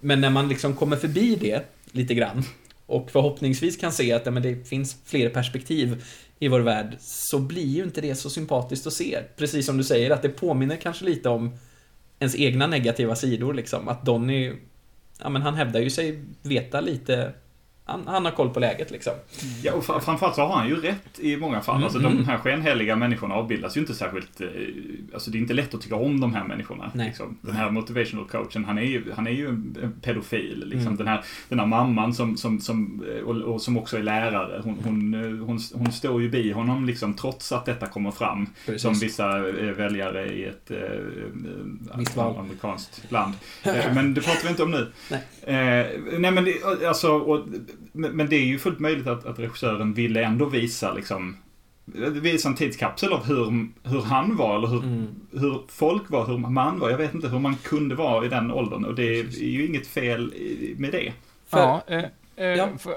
Men när man liksom kommer förbi det lite grann och förhoppningsvis kan se att ja, men det finns fler perspektiv i vår värld så blir ju inte det så sympatiskt att se. Precis som du säger, att det påminner kanske lite om ens egna negativa sidor liksom. Att Donny, ja men han hävdar ju sig veta lite, han, han har koll på läget liksom. Ja, och fr- framförallt så har han ju rätt i många fall. Mm, Alltså mm. de här skenheliga människorna avbildas ju inte särskilt... eh, Alltså det är inte lätt att tycka om de här människorna. Liksom. Den här motivational coachen, han är ju, han är ju en pedofil. Liksom. Mm. Den, här, den här mamman som, som, som, eh, och, och som också är lärare, hon, hon, eh, hon, hon står ju bi honom liksom, trots att detta kommer fram. Precis. Som vissa väljare i ett val. amerikanskt land. Men det pratar vi inte om nu. Nej. Eh, nej men det, alltså, och, men, men det är ju fullt möjligt att, att regissören ville ändå visa liksom Visa en tidskapsel av hur, hur han var, eller hur, Mm. hur folk var, hur man var. Jag vet inte hur man kunde vara i den åldern. Och det är ju inget fel med det. För- Ja, eh, eh, Ja. För,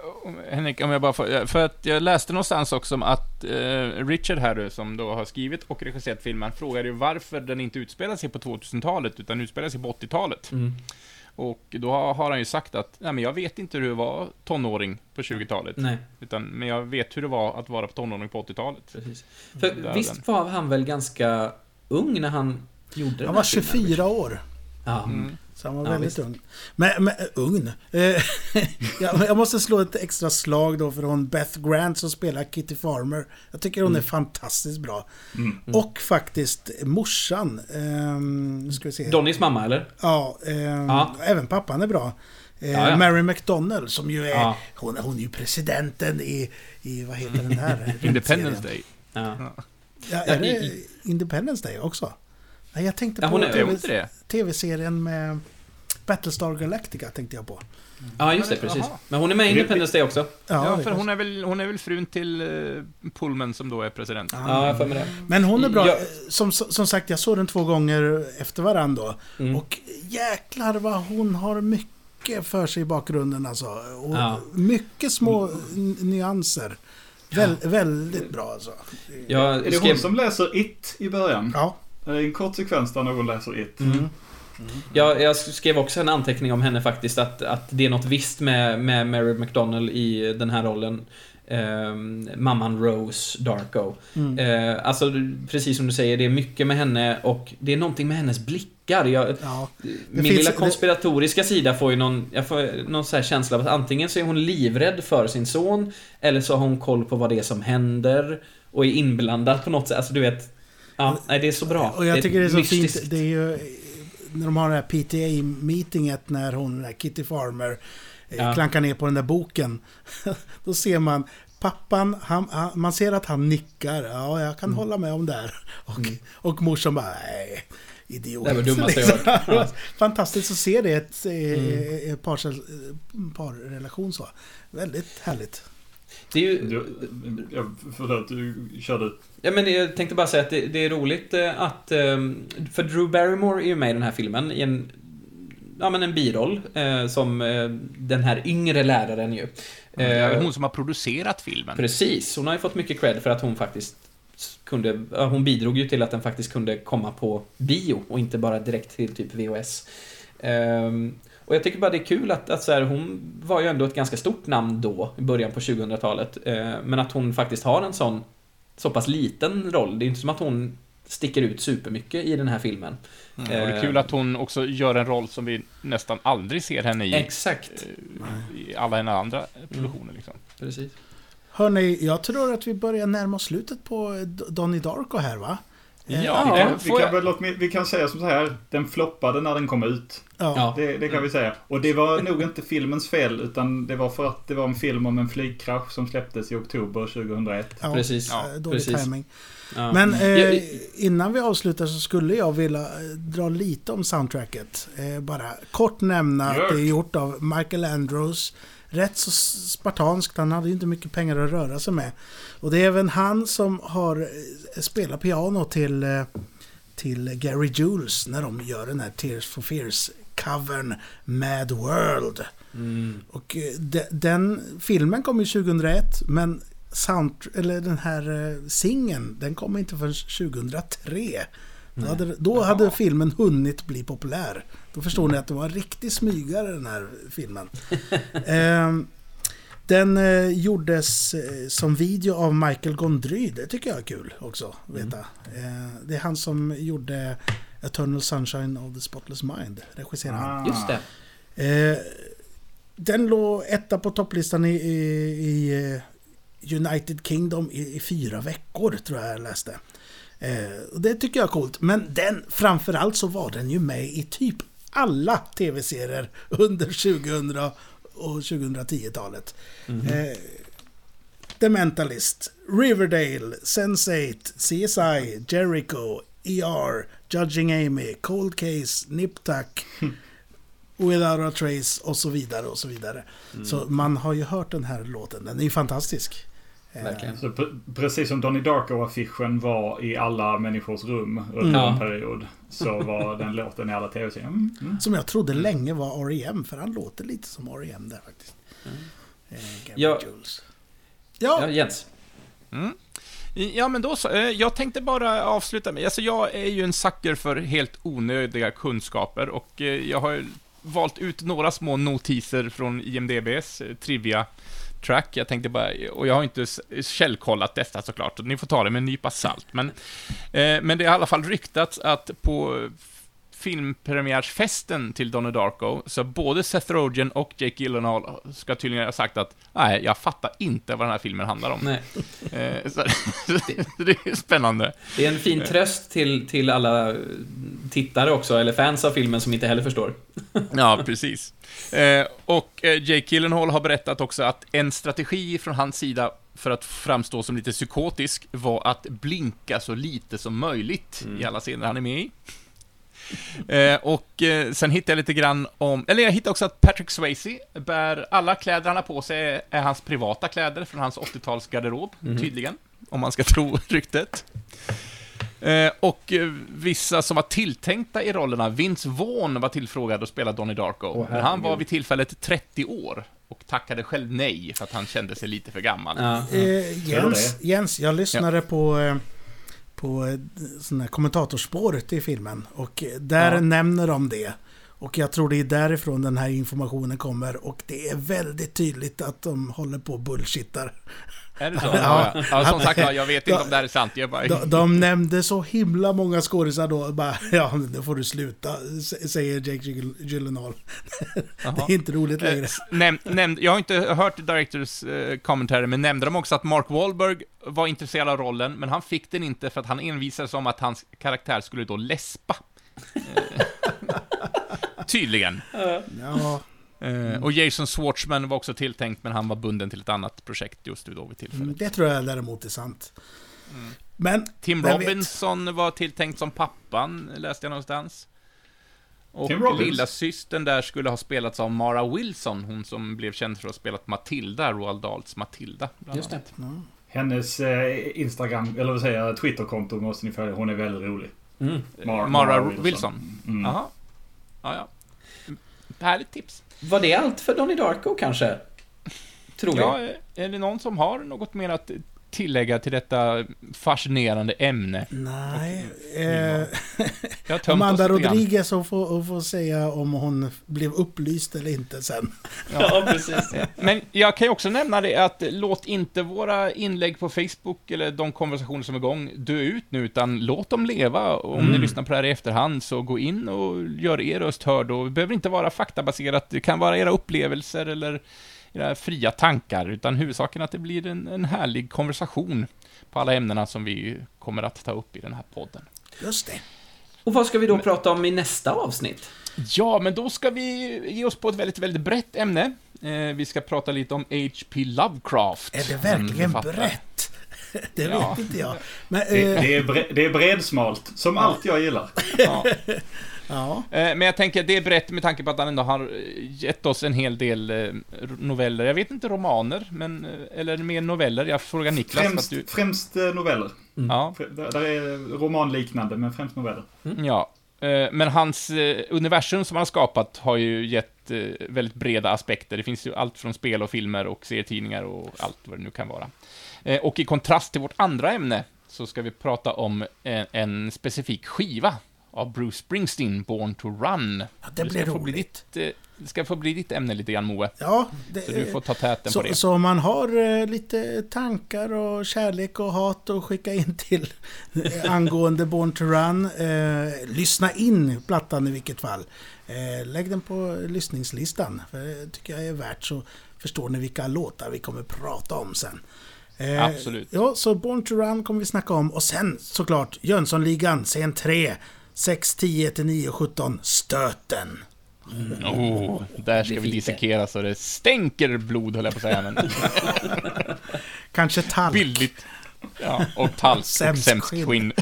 Henrik, om jag bara får, för att jag läste någonstans också om att eh, Richard här nu, som då har skrivit och regisserat filmen, frågade ju varför den inte utspelar sig på 2000-talet, utan utspelar sig på 80-talet. Mm. Och då har han ju sagt att, nej men jag vet inte hur det var tonåring på 20-talet, Nej, utan, men jag vet hur det var att vara tonåring på 80-talet. precis. För Där visst den. var han väl ganska ung när han gjorde den Han var filmen? 24 år. Ja. Mm. Så han var Ja, väldigt visst. ung. Men, men ung? Eh, jag, måste slå ett extra slag då för hon Beth Grant som spelar Kitty Farmer. Jag tycker hon är fantastiskt bra. Mm. Och faktiskt morsan. nu ska vi se. Donnys mamma, eller? Ja, ehm, Ja. även pappan är bra. Eh, Ja, ja. Mary McDonnell som ju är... Ja. Hon, hon är ju presidenten i... i vad heter den här? Independence Day. Ja. Ja, är det Independence Day också? Nej, jag tänkte Ja, på TV tv-serien med Battlestar Galactica tänkte jag på. ja, just det, precis. Jaha. Men hon är med i Det- Independence Day också. Ja, det för hon är väl, hon är väl frun till uh, Pullman som då är president. Ja. Ja, jag för mig det. Men hon är bra. Ja. Som, som sagt, jag såg den två gånger efter varandra då. Mm. Och jäklar vad hon har mycket för sig i bakgrunden alltså. Och Ja. Mycket små nyanser. Väl, Väldigt bra alltså. Jag Är det skrev... hon som läser It i början? Ja. Det är en kort sekvens där någon läser It. Mm. Jag, jag skrev också en anteckning om henne faktiskt, att, att det är något visst med, med Mary McDonnell i den här rollen. Ehm, mamman Rose Darko. Mm. Eh, alltså, precis som du säger, det är mycket med henne och det är någonting med hennes blickar. Jag, ja. min finns- lilla det- konspiratoriska sida får ju någon, jag får någon så här känsla av att antingen så är hon livrädd för sin son, eller så har hon koll på vad det är som händer och är inblandad på något sätt. Alltså du vet, ja, nej det är så bra. Och jag tycker det är så mystiskt. fint. Det är ju när de har det här PTA-meetinget när hon, Kitty Farmer, eh, Ja. klankar ner på den där boken. Då ser man Pappan, han, han, man ser att han nickar. Ja, jag kan Mm. hålla med om det här. Och, och morsan bara, nej, idiot. Det var det dummaste jag hört. Fantastiskt att se det i ett, Mm. mm. ett par, parrelation så. Väldigt härligt. Det är ju, Du, ja, förlåt, du körde. Ja, men jag tänkte bara säga att det, det är roligt eh, att... eh, För Drew Barrymore är ju med i den här filmen i en... Ja, men en biroll. eh, Som eh, den här yngre läraren ju. Det är hon som har producerat filmen. Precis, hon har ju fått mycket cred för att hon faktiskt kunde... Hon bidrog ju till att den faktiskt kunde komma på bio och inte bara direkt till typ VHS. Och jag tycker bara det är kul att, att så här, hon var ju ändå ett ganska stort namn då, i början på 2000-talet. Eh, men att hon faktiskt har en sån, så pass liten roll. Det är inte som att hon sticker ut supermycket i den här filmen. Mm. Och det är kul att hon också gör en roll som vi nästan aldrig ser henne i. Exakt. Eh, I alla hennes andra produktioner liksom. Precis. Hörni, jag tror att vi börjar närma oss slutet på eh, Donnie Darko här va? Eh, Ja, Ja, det Vi kan, jag... väl, mig- vi kan säga som så här, den floppade när den kom ut. Ja. Ja. Det, det kan vi säga. Och det var nog inte filmens fel, utan det var för att det var en film om en flygkrasch som släpptes i oktober 2001. Ja, Precis. Ja, eh, dålig precis. timing. Ja. Men eh, Ja, innan vi avslutar så skulle jag vilja eh, dra lite om soundtracket. Eh, bara kort nämna att det är gjort av Michael Andrews. Rätt så spartanskt, han hade ju inte mycket pengar att röra sig med. Och det är även han som har spelat piano till, eh, till Gary Jules när de gör den här Tears for Fears-covern Mad World. Mm. Och eh, de, den filmen kom ju 2001 men sound, eller den här eh, singeln den kom inte förrän 2003. Då hade, då hade filmen hunnit bli populär. Då förstår ni att det var en riktig smygare den här filmen. Ehm, den eh, gjordes eh, som video av Michael Gondry. Det tycker jag är kul också att veta. Eh, det är han som gjorde Eternal Sunshine of the Spotless Mind. Regisserade han. Ah. Just det. Eh, den låg etta på topplistan i, i, i United Kingdom i, i fyra veckor, tror jag jag läste. Eh, och det tycker jag är coolt. Men den, framförallt så var den ju med i typ alla tv-serier under 2000 och 2010-talet. Eh, The Mentalist, Riverdale, Sense8, CSI, Jericho, ER, Judging Amy, Cold Case, Nip Tuck, Without a Trace och så vidare och så vidare. Så man har ju hört den här låten. Den är ju fantastisk. Eh, Verkligen. Så pre- precis som Donnie Darko-affischen var i alla människors rum under Ja. en period. Så var den låten i alla tv-serier. Mm. Mm. Som jag trodde länge var R.E.M. För han låter lite som R.E.M. där faktiskt. Eh, Gary Ja. Jules. Ja, Ja, Jens. Mm. Ja, men då så. Eh, Jag tänkte bara avsluta med... Alltså, jag är ju en sucker för helt onödiga kunskaper och eh, jag har ju valt ut några små notiser från IMDBs eh, trivia track. Jag tänkte bara, och jag har inte källkollat detta såklart, och ni får ta det med en nypa salt. Men, eh, men det har i alla fall ryktats att på filmpremiärsfesten till Donnie Darko, så både Seth Rogen och Jake Gyllenhaal ska tydligen ha sagt att nej, jag fattar inte vad den här filmen handlar om. Nej. Eh, så, det är spännande. Det är en fin tröst till, till alla tittare också, eller fans av filmen som inte heller förstår. Ja, precis. Eh, och eh, Jake Gyllenhaal har berättat också att en strategi från hans sida för att framstå som lite psykotisk var att blinka så lite som möjligt i alla scener han är med i. Eh, och eh, sen hittade jag lite grann om, eller jag hittade också att Patrick Swayze bär, alla kläder han har på sig är, hans privata kläder från hans 80-talsgarderob, tydligen, om man ska tro ryktet. Eh, och vissa som var tilltänkta i rollerna, Vince Vaughn var tillfrågad att spela Donnie Darko, Åh, men han var vid tillfället 30 år och tackade själv nej för att han kände sig lite för gammal. Ja. eh, Jens, Jens, jag lyssnade på, eh, på eh, sån här kommentatorspåret i filmen. Och eh, där Ja. nämner de det. Och jag tror det är därifrån den här informationen kommer. Och det är väldigt tydligt att de håller på och bullshittar. Är det så? Ja. Ja, ja som sagt, ja, jag vet inte om det här är sant. Jag bara... De, de nämnde så himla många skådisar då. Bara, ja, nu får du sluta, säger Jake Gyll- Gyllenhaal. Det är inte roligt längre. Eh, näm, näm, jag har inte hört Directors eh, commentary, men nämnde de också att Mark Wahlberg var intresserad av rollen, men han fick den inte för att han envisades om att hans karaktär skulle då läspa. Eh, Tydligen. Ja, Eh, och Jason Schwartzman var också tilltänkt, men han var bunden till ett annat projekt just då vid tillfället. mm, det tror jag däremot är sant. Men, Tim vem vet? Robinson var tilltänkt som pappan, läste jag någonstans. Och lilla systern där skulle ha spelats av Mara Wilson, hon som blev känd för att ha spelat Matilda, Roald Dahls Matilda. Just det. annat. Hennes eh, Instagram, eller vad säger jag, Twitterkonto måste ni följa. Hon är väldigt rolig. Mm. Mar- Mara, Mara Wilson. Wilson. Mm. Ja, ja. Härligt tips. Var det allt för Donnie Darko kanske? Tror vi. Ja, är det någon som har något mer att tillägga till detta fascinerande ämne? nej. Eh, Jag har Amanda. Rodriguez hon får, hon får säga om hon blev upplyst eller inte sen. Ja, precis. Men jag kan ju också nämna det att låt inte våra inlägg på Facebook eller de konversationer som är igång dö ut nu, utan låt dem leva. Om Mm. ni lyssnar på det här i efterhand, så gå in och gör er röst hörd. Och det behöver inte vara faktabaserat, det kan vara era upplevelser eller era fria tankar, utan huvudsaken att det blir en, en härlig konversation på alla ämnena som vi kommer att ta upp i den här podden. Just det. Och vad ska vi då prata om i nästa avsnitt? Ja, men då ska vi ge oss på ett väldigt, väldigt brett ämne. Eh, vi ska prata lite om H.P. Lovecraft. Är det en verkligen brett? Det Ja. vet inte jag. Men, Det, eh, det, är, bre, det är bredsmalt, som allt jag gillar. Ja. ja. Eh, Men jag tänker att det är brett med tanke på att han ändå har eh, gett oss en hel del eh, noveller. Jag vet inte romaner, men, eller mer noveller. Jag frågar Niklas. Främst, du, främst noveller. ja, Fr- Där, där är romanliknande, men främst noveller. ja. Eh, Men hans universum som han har skapat har ju gett väldigt breda aspekter. Det finns ju allt från spel och filmer och serietidningar och allt vad det nu kan vara. Och i kontrast till vårt andra ämne så ska vi prata om en, en specifik skiva av Bruce Springsteen, Born to Run. Ja, det blir få bli roligt. ditt, eh, Det ska få bli ditt ämne lite grann, Moe. Ja, det, Så du får ta täten på så, det. så om man har eh, lite tankar och kärlek och hat att skicka in till eh, angående Born to Run, eh, lyssna in plattan i vilket fall. Eh, lägg den på lyssningslistan, för det tycker jag är värt så förstår ni vilka låtar vi kommer prata om sen. Eh, Absolut. Ja, så Born to Run kommer vi snacka om och sen såklart Jönssonligan, scen 3, 6, 10 till 9, 17, Stöten. Oh, där ska vi dissekera så det stänker blod, höll jag på att säga, men Kanske Talk. billigt. Ja, och talk och Sämst sämst skinn. skinn.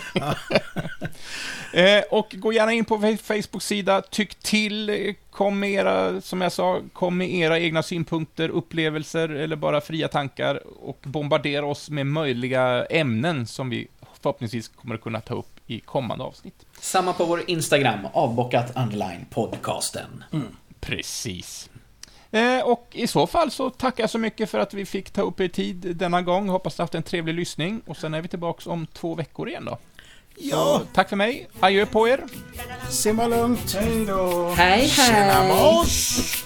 eh, och gå gärna in på Facebook-sida, tyck till, kom med era, som jag sa, kom med era egna synpunkter, upplevelser eller bara fria tankar och bombardera oss med möjliga ämnen som vi förhoppningsvis kommer att kunna ta upp i kommande avsnitt. Samma på vår Instagram, avbockat underline podcasten. Precis. Eh, och i så fall så tackar jag så mycket för att vi fick ta upp er tid denna gång. Hoppas ni haft en trevlig lyssning och sen är vi tillbaks om två veckor igen då. Ja, Tack för mig, adjö på er! simma lugnt. Hej då! Hej, Tjena hej! boss!